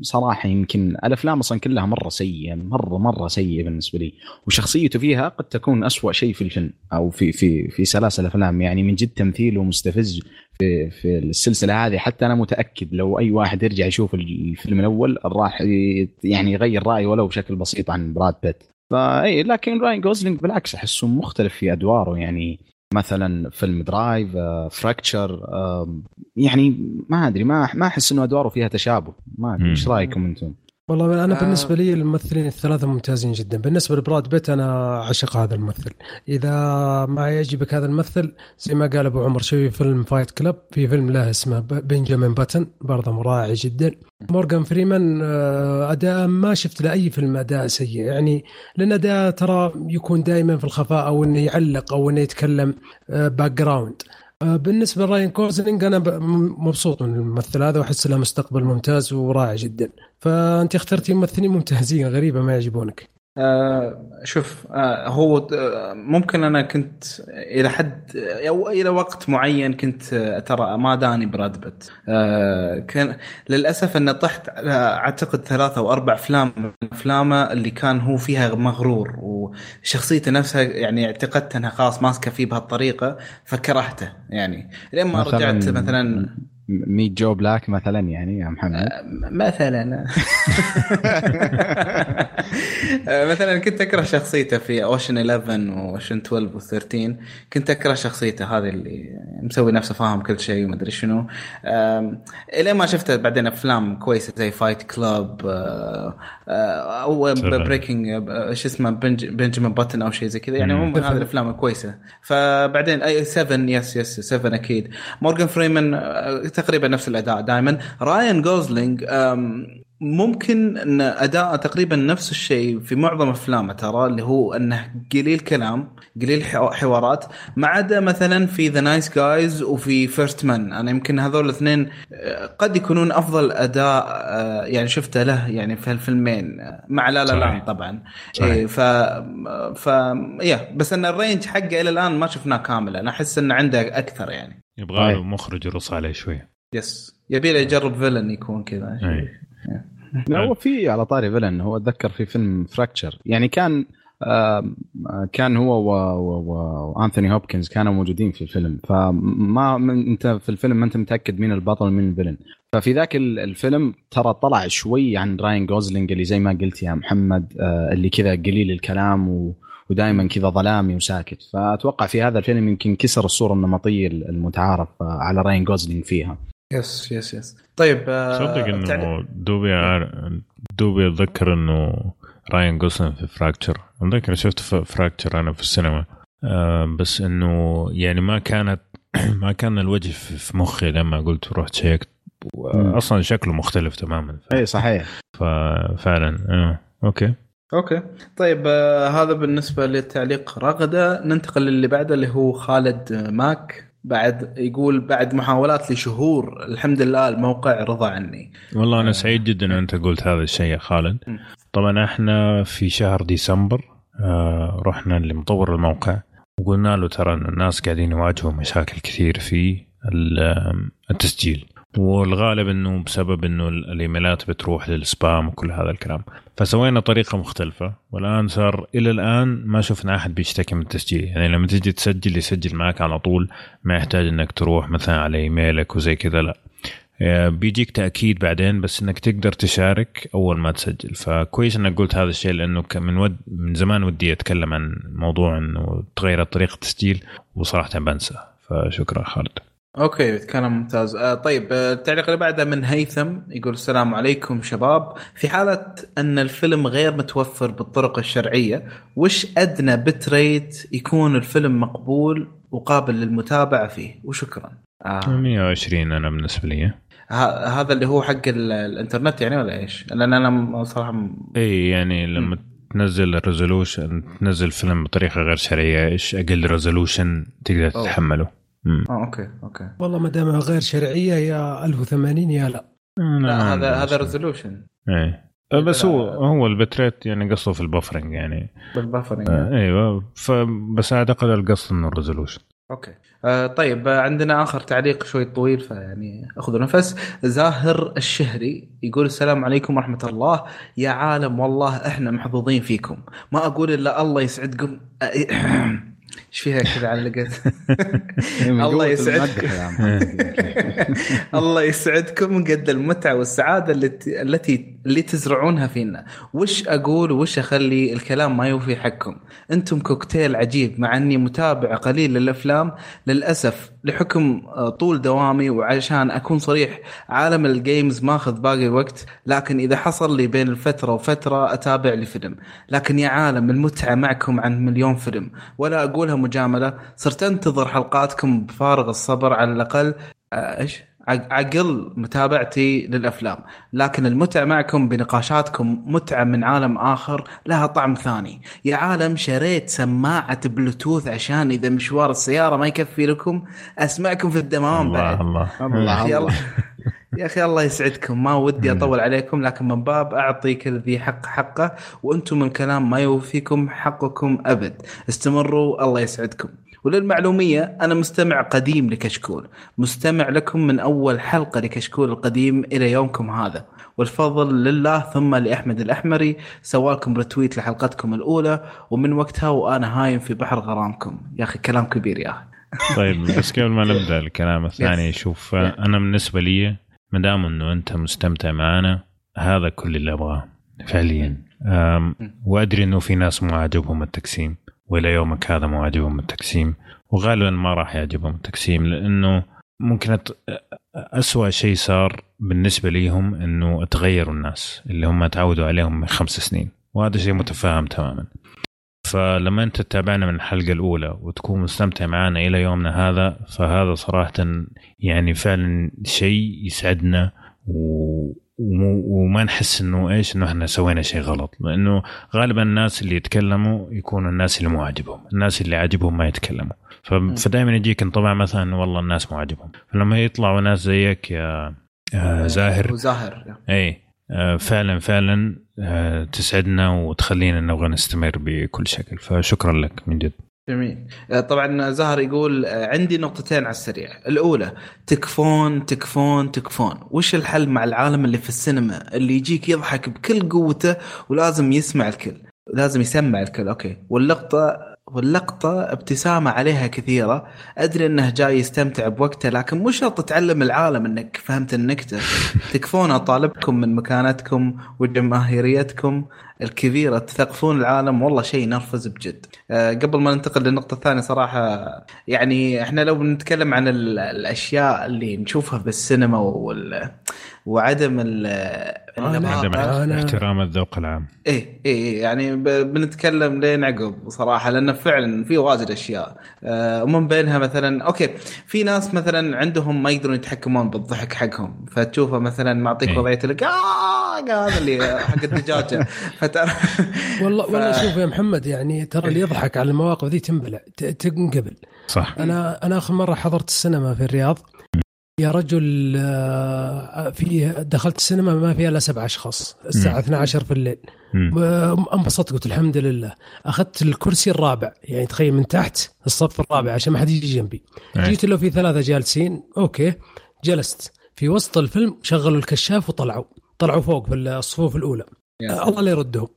S3: صراحة يمكن الأفلام أصلا كلها مرة سيئة مرة مرة سيئة بالنسبة لي. وشخصيته فيها قد تكون أسوأ شيء في الفيلم أو في في في سلاسل افلام يعني من جد تمثيله مستفز في في السلسلة هذه. حتى أنا متأكد لو أي واحد يرجع يشوف الفيلم الأول راح يعني يغير رأيه ولو بشكل بسيط عن براد بيت فاي لكن راين جوزلينج بالعكس أحسه مختلف في أدواره يعني مثلا فيلم Drive Fracture يعني ما أدري ما ما أحس إنه أدواره فيها تشابه ما
S1: أدري.
S3: إيش رأيكم أنتم؟
S4: والله أنا
S5: آه.
S4: بالنسبة لي الممثلين الثلاثة ممتازين جدا. بالنسبة لبراد بيت أنا عشق هذا الممثل. إذا ما يعجبك هذا الممثل زي ما قال أبو عمر شوف فيلم Fight Club في فيلم له اسمه Benjamin Button برضه رائع جدا. مورغان فريمان آه، أداء ما شفت له أي فيلم أداء سيء. يعني لأن أداء ترى يكون دائما في الخفاء أو إنه يعلق أو إنه يتكلم background بالنسبة لراين جوزلينج أنا مبسوط من الممثل هذا وأحس له مستقبل ممتاز ورائع جدا. فأنت اخترتي ممثلين ممتازين غريبة ما يعجبونك.
S5: آه شوف آه هو آه ممكن أنا كنت إلى حد أو إلى وقت معين كنت آه، ترى ما داني براد بيت. آه كان للأسف انه طحت على أعتقد ثلاثة أو أربع أفلام من أفلامه اللي كان هو فيها مغرور وشخصيته نفسها يعني اعتقدت أنها خلاص ماسكة فيه بهالطريقة فكرهته يعني. لين ما رجعت مثلا
S3: Meet Joe Black مثلا يعني يا محمد؟
S5: مثلا. مثلا كنت أكره شخصيته في Ocean 11 و Ocean 12 و13 كنت أكره شخصيته هذه اللي مسوي نفسه فاهم كل شيء وما أدري شنو. الين ما شفته بعدين أفلام كويسة زي Fight Club
S1: أو.
S5: Breaking إيش اسمه بنج Benjamin Button أو شيء زي كذا. يعني. عموما هذه الأفلام كويسة. فبعدين أي 7 yes yes 7 أكيد. مورجان فريمان آه، تقريبا نفس الأداء. دائما راين جوزلينج ممكن إن أداءه تقريبا نفس الشيء في معظم أفلامه ترى اللي هو إنه قليل كلام قليل حو- حوارات. ما عدا مثلا في The Nice Guys وفي First Man أنا يمكن هذول الاثنين آه، قد يكونون أفضل أداء آه، يعني شفته له يعني في هالفيلمين آه، مع La
S1: La.
S5: Land طبعا.
S1: صحيح.
S5: إيه ف ف يا بس إن ال range حقه إلى الآن ما شفناه كامل أنا أحس إنه عنده أكثر يعني.
S1: يبغى له
S3: طيب.
S1: مخرج يرص عليه شوي
S5: yes. يبي له يجرب villain يكون كذا.
S1: أي.
S3: لا هو في على طاري villain هو أتذكر في فيلم Fracture يعني كان آه، كان هو وأنثوني هوبكنز كانوا موجودين في الفيلم. فما من أنت في الفيلم ما أنت متأكد مين البطل مين ال villain ففي ذاك ال- الفيلم ترى طلع شوي عن راين جوزلينج اللي زي ما قلت يا محمد آه، اللي كذا قليل الكلام و ودائما كذا ظلامي وساكت. فأتوقع في هذا الفيلم يمكن كسر الصورة النمطية المتعارف على راين جوزلينج فيها.
S5: yes yes yes طيب آه،
S1: صدق إنه دوبي عار... دوبي اتذكر إنه راين جوسلينج في Fracture اتذكر شفت ف- Fracture أنا في السينما. آه بس إنه يعني ما كانت ما كان الوجه في مخي لما قلت رحت شيكت. أصلا شكله مختلف تماما.
S3: اي صحيح.
S1: ففعلا آه. أوكي.
S5: أوكي. طيب آه هذا بالنسبة للتعليق رغدة. ننتقل للي بعده اللي هو خالد آه، ماك. بعد يقول بعد محاولات لشهور الحمد لله الموقع رضى عني.
S1: والله أنا سعيد جدا ان أنت قلت هذا الشيء يا خالد. طبعا إحنا في شهر ديسمبر آه رحنا لمطور الموقع. وقلنا له ترى الناس قاعدين يواجهوا مشاكل كثير في ال- التسجيل. والغالب إنه بسبب إنه ال- الإيميلات بتروح للسبام وكل هذا الكلام. فسوينا طريقة مختلفة والآن صار إلى الآن ما شفنا أحد بيشتكي من التسجيل. يعني لما تيجي تسجل يسجل معك على طول ما يحتاج إنك تروح مثلا على إيميلك وزي كذا لا. آه، بيجيك تأكيد بعدين بس إنك تقدر تشارك أول ما تسجل. فكويس إنك قلت هذا الشيء لأنه من ود من زمان ودي أتكلم عن موضوع إنه تغيرت طريقة التسجيل وصراحة بنسى. فشكرا خالد.
S5: okay كلام ممتاز آه طيب آه، التعليق اللي بعده من هيثم يقول السلام عليكم شباب في حالة أن الفيلم غير متوفر بالطرق الشرعية وش أدنى bitrate يكون الفيلم مقبول وقابل للمتابعة فيه وشكرا آه.
S1: 120 أنا بالنسبة لي
S5: هذا اللي هو حق ال- الإنترنت يعني ولا إيش؟ لأن أنا صراحة م-
S1: إي يعني لما تنزل ال resolution تنزل فيلم بطريقة غير شرعية إيش أقل resolution تقدر
S5: أوه.
S1: تتحمله.
S5: آه okay okay.
S4: والله ما دامها غير شرعية يا 1080 يا لا.
S5: لا هذا هذا. resolution
S1: إيه. بس هو هو ال bitrate يعني قصده في ال buffering يعني.
S5: بال buffering.
S1: آه إيوه. فبس اعتقد القصد إنه ال
S5: resolution okay. آه طيب آه عندنا آخر تعليق شوي طويل فيعني اخذوا نفس. زاهر الشهري يقول السلام عليكم ورحمة الله. يا عالم والله إحنا محظوظين فيكم. ما أقول إلا الله يسعدكم. إيش فيها كذا علقت؟ الله يسعدكم. الله يسعدكم قد المتعة والسعادة التي التي اللي تزرعونها فينا. وش أقول وش أخلي الكلام ما يوفي حقكم؟ أنتم كوكتيل عجيب مع إني متابع قليل للأفلام للأسف لحكم آه، طول دوامي وعشان أكون صريح عالم ال games ماخذ باقي وقت لكن إذا حصل لي بين الفترة وفترة أتابع لي فيلم. لكن يا عالم المتعة معكم عن مليون فيلم. ولا أقولها مجاملة صرت أنتظر حلقاتكم بفارغ الصبر على الأقل. آه، إيش؟ عقل متابعتي للأفلام. لكن المتعة معكم بنقاشاتكم متعة من عالم آخر لها طعم ثاني. يا عالم شريت سماعة بلوتوث عشان إذا مشوار السيارة ما يكفي لكم أسمعكم في الدمام
S1: الله
S5: بعد.
S1: الله.
S5: يا أخي الله. يا أخي الله يسعدكم. ما ودي أطول عليكم لكن من باب اعطي كل ذي حق حقه وأنتم الكلام ما يوفيكم حقكم أبد. استمروا الله يسعدكم. وللمعلومية أنا مستمع قديم لكشكول. مستمع لكم من أول حلقة لكشكول القديم إلى يومكم هذا. والفضل لله ثم لأحمد الأحمري. سوالكم رتويت لحلقتكم الأولى ومن وقتها وأنا هايم في بحر غرامكم. يا أخي كلام كبير يا أخي.
S1: طيب بس قبل ما نبدأ الكلام الثاني. شوف أنا بالنسبة لي ما دام إنه أنت مستمتع معنا هذا كل اللي أبغاه فعليا. أم، وأدري إنه في ناس مو عاجبهم التقسيم. وإلى يومك هذا مو عاجبهم التقسيم وغالبا ما راح يعجبهم التقسيم لأنه ممكن. أسوأ شيء صار بالنسبة ليهم إنه تغيروا الناس اللي هم تعودوا عليهم من خمس سنين وهذا شيء متفاهم تماما فلما أنت تتابعنا من الحلقة الأولى وتكون مستمتع معنا إلى يومنا هذا فهذا صراحة يعني فعلا شيء يسعدنا و... وما نحس إنه إيش إنه إحنا سوينا شيء غلط. لأنه غالبا الناس اللي يتكلموا يكونوا الناس اللي مو عاجبهم. الناس اللي عاجبهم ما يتكلموا. فدائما يجيك انطباع مثلا والله الناس مو عاجبهم. فلما يطلعوا ناس زيك يا آه، زاهر.
S5: وزاهر
S1: اي آه، فعلا فعلا آه، تسعدنا وتخلينا نبغى نستمر بكل شكل. فشكرا لك من جد.
S5: جميل. آه، طبعا زهر يقول آه، عندي نقطتين على السريع. الأولى تكفون تكفون تكفون. وش الحل مع العالم اللي في السينما؟ اللي يجيك يضحك بكل قوته ولازم يسمع الكل لازم يسمع الكل. أوكي. واللقطة واللقطة ابتسامة عليها كثيرة. أدري أنه جاي يستمتع بوقته لكن مو شرط تعلم العالم أنك فهمت النكتة. تكفون أطالبكم من مكانتكم وجماهيريتكم الكبيرة تثقفون العالم. والله شيء ينرفز بجد. أه قبل ما ننتقل للنقطة الثانية صراحة يعني إحنا لو بنتكلم عن ال- الأشياء اللي نشوفها بالسينما وال وعدم ال
S1: عدم احترام الذوق العام.
S5: إيه إيه إيه، يعني بنتكلم لين عقب صراحة لأنه فعلا في واجد أشياء. آه، ومن بينها مثلا أوكي في ناس مثلا عندهم ما يقدرون يتحكمون بالضحك حقهم. فتشوفه مثلا معطيك
S1: إيه.
S5: وضعية لك آه هذا اللي حق الدجاجة. فترى
S4: والله
S5: ف-
S4: والله شوف يا محمد يعني ترى اللي يضحك على المواقف ذي تنبلع ت- تنقبل.
S1: صح.
S4: أنا أنا آخر مرة حضرت السينما في الرياض. يا رجل آه، في دخلت السينما ما فيها إلا سبع أشخاص الساعة
S1: مم.
S4: 12 في الليل. و- انبسطت قلت الحمد لله. أخذت الكرسي الرابع يعني تخيل من تحت الصف الرابع عشان ما حد يجي جنبي.
S1: إيه.
S4: جيت له في ثلاثة جالسين okay جلست. في وسط الفيلم شغلوا الكشاف وطلعوا طلعوا فوق في الصفوف
S5: الأولى.
S4: الله لا يردهم.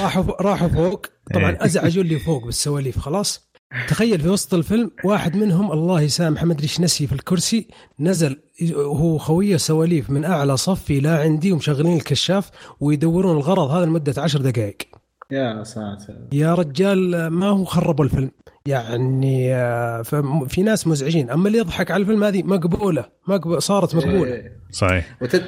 S4: راحوا راحوا فوق. طبعا
S1: إيه.
S4: أزعجوا اللي فوق بالسواليف خلاص. تخيل في وسط الفيلم واحد منهم الله يسامحه ما أدري إيش نسي في الكرسي نزل هو خويه سواليف من أعلى صف إلى عندي ومشغلين الكشاف ويدورون الغرض هذا لمدة عشر دقائق.
S5: يا ساتر.
S4: يا رجال ما هو خربوا الفيلم؟ يعني آه، فم- في ناس مزعجين. أما اللي يضحك على الفيلم هذه مقبولة. مقبول صارت مقبولة.
S5: إيه.
S1: صحيح.
S5: وتد...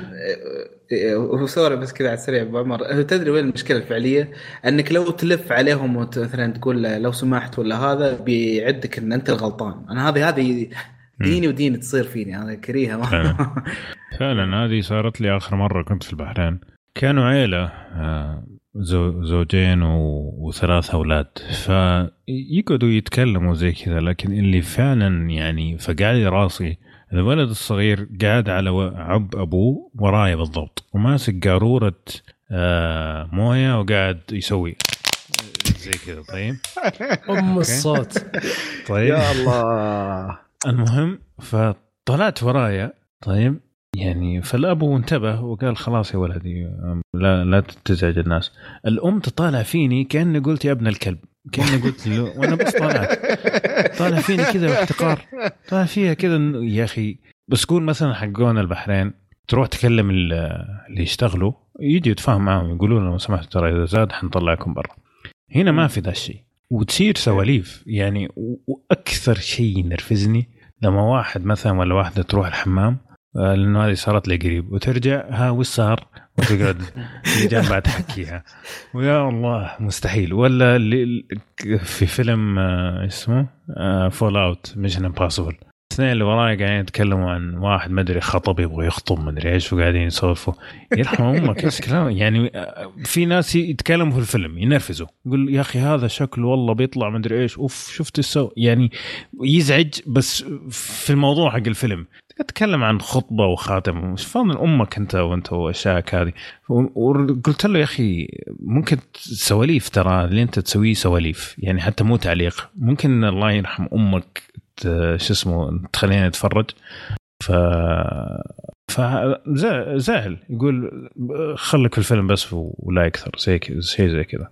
S5: إيه، وسوري بس كذا على السريع أبو عمر. تدري وين المشكلة الفعلية؟ أنك لو تلف عليهم وت- مثلا تقول له لو سمحت ولا هذا بيعدك إن أنت الغلطان، أنا هذه هذه ديني وديني تصير فيني. أنا كريهة.
S1: فعلا. فعلا هذه صارت لي آخر مرة كنت في البحرين. كانوا عيلة آه، زوجين وثلاث أولاد. فيقعدوا يتكلموا زي كذا لكن اللي فعلا يعني فقع لي راسي الولد الصغير قاعد على عب أبوه ورايا بالضبط وماسك قارورة آه، موية وقاعد يسوي. زي كذا طيب؟
S4: أم الصوت.
S1: طيب.
S3: يا الله.
S1: المهم فطلعت ورايا طيب؟ يعني فالابو انتبه وقال خلاص يا ولدي لا لا تزعج الناس. الأم تطالع فيني كأني قلت يا ابن الكلب كأني قلت له وأنا بس طالعت طالع فيني كذا باحتقار. طالع فيها كذا يا أخي بس قول مثلا حقون البحرين تروح تكلم ال- اللي يشتغلوا يجي يتفاهم معهم يقولوا لهم لو سمحتوا ترى إذا زاد حنطلعكم برا. هنا ما في ذا الشيء. وتصير سواليف. يعني وأكثر شيء ينرفزني لما واحد مثلا ولا واحدة تروح الحمام لأنه هذه صارت لي قريب. وترجع ها وش صار؟ وتقعد جنبها تحكيها. ويا الله مستحيل. ولا اللي في فيلم آه، اسمه؟ Fallout Mission Impossible الاثنين اللي وراي قاعدين يتكلموا عن واحد ما أدري خطب يبغى يخطب ما أدري إيش وقاعدين يسولفوا. يرحم أمك إيش كلام؟ يعني آه، في ناس يتكلموا في الفيلم ينرفزوا. يقول يا أخي هذا شكله والله بيطلع ما أدري إيش. أوف شفت السو يعني يزعج بس في الموضوع حق الفيلم. تتكلم عن خطبة وخاتم. مش فاهم أمك أنت وأنت واشياءك هذه وقلت له يا أخي ممكن سواليف ترى اللي أنت تسويه سواليف. يعني حتى مو تعليق. ممكن الله يرحم أمك شو اسمه تخلينا نتفرج. ف فزعل يقول خليك في الفيلم بس ولا أكثر زي شيء زي كذا.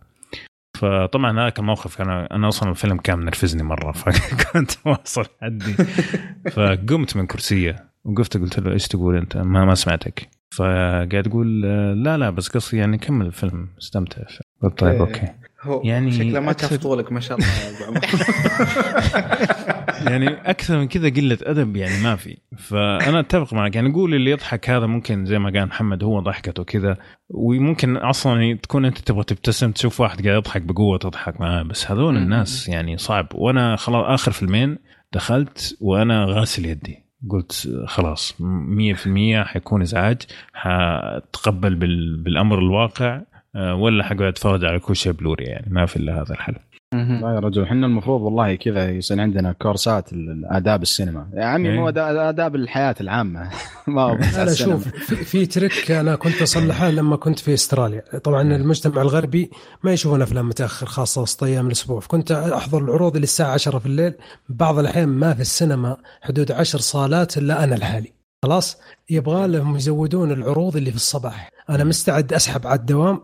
S1: فطبعا هذاك الموقف أنا أنا أصلا الفيلم كان منرفزني مرة فكنت واصل حدي. فقمت من كرسيه وقفت قلت له إيش تقول أنت؟ ما ما سمعتك. فقاعد تقول لا لا بس قصدي يعني كمل الفيلم استمتع. قلت طيب
S5: إيه.
S1: أوكي.
S5: هو
S1: يعني
S5: شكله ما شاف طولك ما شاء الله.
S1: يعني أكثر من كذا قلة أدب يعني ما في. فأنا أتفق معك. يعني قول اللي يضحك هذا ممكن زي ما قال محمد هو ضحكته كذا وممكن أصلا تكون أنت تبغى تبتسم تشوف واحد قاعد يضحك بقوة تضحك معاه. بس هذول. الناس يعني صعب. وأنا خلاص آخر فيلمين دخلت وأنا غاسل يدي. قلت خلاص 100% حيكون إزعاج حتقبل بال- بالأمر الواقع آه، ولا حقعد أتفرج على كل شيء بلوري يعني. ما في إلا هذا الحل.
S3: لا يا رجل إحنا المفروض والله كذا يصير عندنا كورسات الآداب السينما. يا عمي
S1: إيه.
S3: مو آداب الحياة العامة. ما السينما.
S4: شوف في, في ترك أنا كنت أصلحه لما كنت في أستراليا. طبعا المجتمع الغربي ما يشوفون أفلام متأخر خاصة وسط أيام الأسبوع. فكنت أحضر العروض اللي الساعة 10 في الليل. بعض الأحيان ما في السينما حدود 10 صالات إلا أنا لحالي. خلاص؟ يبغى لهم يزودون العروض اللي في الصباح. أنا مستعد أسحب على الدوام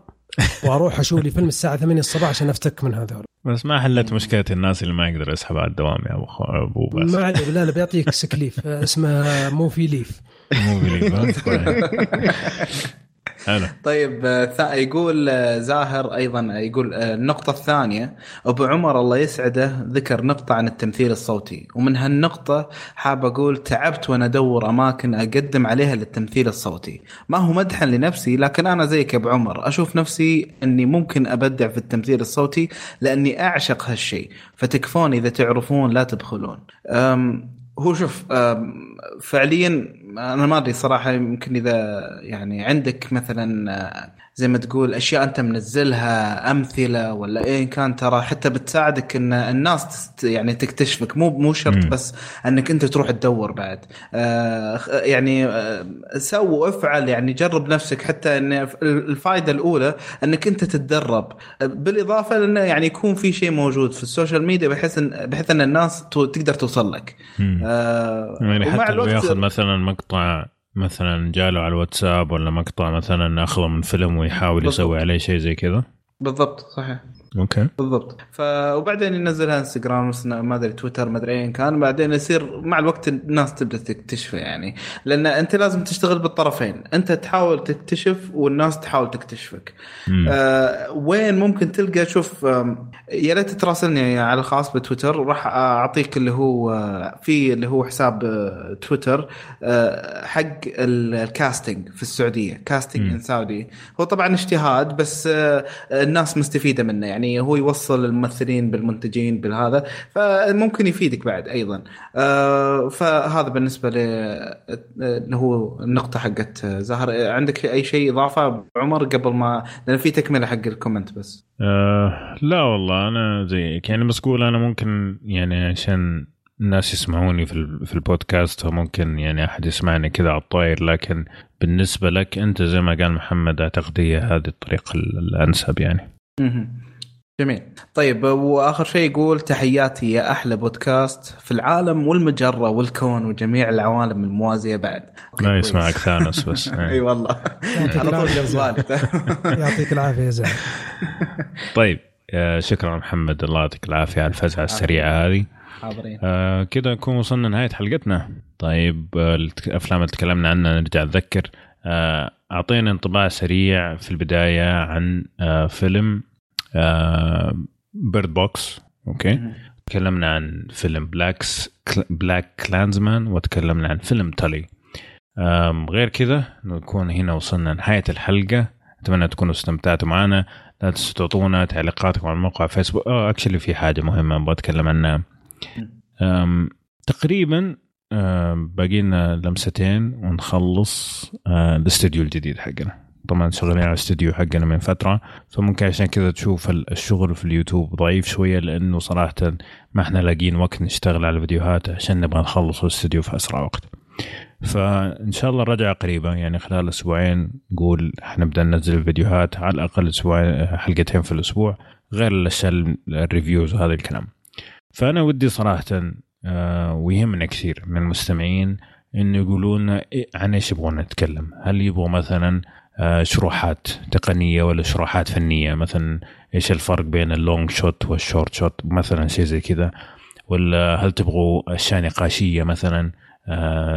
S4: وأروح أشوف لي فيلم الساعة 8 الصباح عشان أفتك من هذول.
S1: بس ما حلت مشكلة الناس اللي ما يقدر يسحب على الدوام يا أبو خ- أبو بس
S4: ما عليه لا لا بيعطيك sick leave. اسمه movie leave.
S1: movie leave حلو.
S5: طيب آه، يقول آه، زاهر أيضا آه، يقول النقطة الثانية أبو عمر الله يسعده ذكر نقطة عن التمثيل الصوتي ومن هالنقطة حاب أقول تعبت وأنا أدور أماكن أقدم عليها للتمثيل الصوتي. ما هو مدحا لنفسي لكن أنا زيك أبو عمر أشوف نفسي إني ممكن أبدع في التمثيل الصوتي لأني أعشق هالشيء. فتكفون إذا تعرفون لا تبخلون. هو شوف فعليا أنا ما أدري صراحة يمكن إذا يعني عندك مثلا آه، زي ما تقول أشياء أنت منزلها أمثلة ولا ايا كان ترى حتى بتساعدك إن الناس يعني تكتشفك مو مو شرط. بس إنك أنت تروح تدور بعد آه يعني آه سو وافعل يعني جرب نفسك حتى إن الفائده الأولى إنك أنت تتدرب بالإضافة لأنه يعني يكون في شيء موجود في ال social media بحيث ان بحيث إن الناس تقدر توصل لك. آه
S1: يعني حتى لو ياخذ مثلا مقطع مثلا جاله على الواتساب ولا مقطع مثلا أخذه من فيلم ويحاول يسوي
S5: بالضبط.
S1: عليه شيء زي كذا
S5: بالضبط صحيح
S1: okay.
S5: بالضبط. ف وبعدين ينزلها انستغرام ما أدري تويتر ما أدري ايا كان. بعدين يصير مع الوقت الناس تبدأ تكتشفه يعني. لأن أنت لازم تشتغل بالطرفين. أنت تحاول تكتشف والناس تحاول تكتشفك.
S1: مم.
S5: آه وين ممكن تلقى شوف يا ريت تراسلني على الخاص بتويتر. راح أعطيك اللي هو آه، في اللي هو حساب آه، تويتر آه، حق ال- ال casting في السعودية.
S1: casting.
S5: in Saudi هو طبعا اجتهاد بس الناس مستفيدة منه يعني. هو يوصل الممثلين بالمنتجين بالهذا فممكن يفيدك بعد أيضا. آه، فهذا بالنسبة ل اللي هو النقطة حقت زهر. عندك أي شيء إضافة عمر قبل ما لأن في تكملة حق الكومنت بس.
S1: آه لا والله أنا زيك يعني بس أقول أنا ممكن يعني عشان الناس يسمعوني في ال- في البودكاست فممكن يعني أحد يسمعني كذا على الطاير. لكن بالنسبة لك أنت زي ما قال محمد أعتقد هي هذه الطريقة ال- الأنسب يعني.
S5: جميل. طيب وآخر شيء يقول تحياتي يا أحلى بودكاست في العالم والمجرة والكون وجميع العوالم الموازية بعد.
S1: ما. يسمعك ثانوس بس.
S5: أي
S1: إيه.
S5: والله.
S4: يعطيك
S5: على طول
S4: يعطيك العافية يا زلمه
S1: طيب شكرا محمد. الله يعطيك العافية على الفزعة السريعة هذه.
S5: حاضرين.
S1: آه كده نكون وصلنا نهاية حلقتنا. طيب آه الأفلام اللي تكلمنا عنها نرجع نذكر. آه أعطينا انطباع سريع في البداية عن آه فيلم Bird Box okay. تكلمنا عن فيلم Black's BlacKkKlansman وتكلمنا عن فيلم Tully غير كذا نكون هنا وصلنا نهاية الحلقة. أتمنى تكونوا استمتعتوا معنا. لا تنسوا تعطونا تعليقاتكم على موقع فيسبوك آه actually في حاجة مهمة أبغى أتكلم عنها. تقريبا باقي لنا لمستين ونخلص أه، الاستديو الجديد حقنا. طبعا شغالين على الاستديو حقنا من فترة فممكن عشان كذا تشوف ال- الشغل في اليوتيوب ضعيف شوية لأنه صراحة ما إحنا لاقيين وقت نشتغل على الفيديوهات عشان نبغى نخلص الاستديو في أسرع وقت. فإن شاء الله رجع قريبة يعني خلال أسبوعين نقول حنبدأ ننزل الفيديوهات على الأقل أسبوعين حلقتين في الأسبوع غير الأشياء ال reviews وهذا الكلام. فأنا ودي صراحة آه، ويهمنا كثير من المستمعين إنه يقولوا لنا إيه عن إيش يبغون نتكلم؟ هل يبغوا مثلا شروحات تقنية ولا شروحات فنية؟ مثلا إيش الفرق بين ال long shot وال short shot؟ مثلا شيء زي كذا. ولا هل تبغوا أشياء نقاشية مثلا؟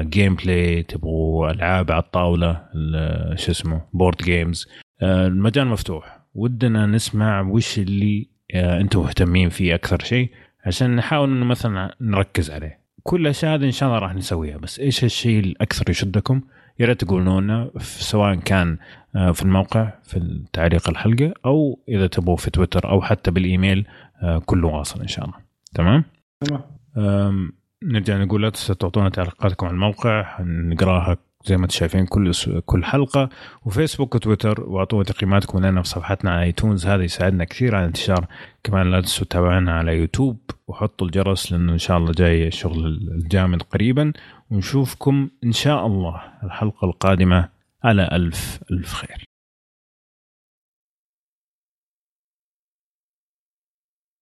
S1: gameplay تبغوا ألعاب على الطاولة ال- شو اسمه board games المجال مفتوح. ودنا نسمع وش اللي آه، أنتم مهتمين فيه أكثر شيء عشان نحاول انه مثلا نركز عليه. كل الاشياء هذه إن شاء الله راح نسويها بس إيش الشيء الأكثر يشدكم؟ يا ريت تقولوا لنا سواء كان آه، في الموقع في تعليق الحلقة أو إذا تبغوا في تويتر أو حتى بالإيميل آه، كله واصل إن شاء الله. تمام؟
S5: تمام.
S1: نرجع نقول لا تنسوا تعطونا تعليقاتكم على الموقع نقراها زي ما أنتم شايفين كل كل حلقة وفيسبوك وتويتر واعطونا تقييماتكم لنا في صفحتنا على آيتونز. هذا يساعدنا كثير على الانتشار. كمان لا تنسوا تتابعونا على يوتيوب. وحطوا الجرس لأنه إن شاء الله جاي الشغل الجامد قريبا. ونشوفكم إن شاء الله الحلقة القادمة على ألف ألف خير.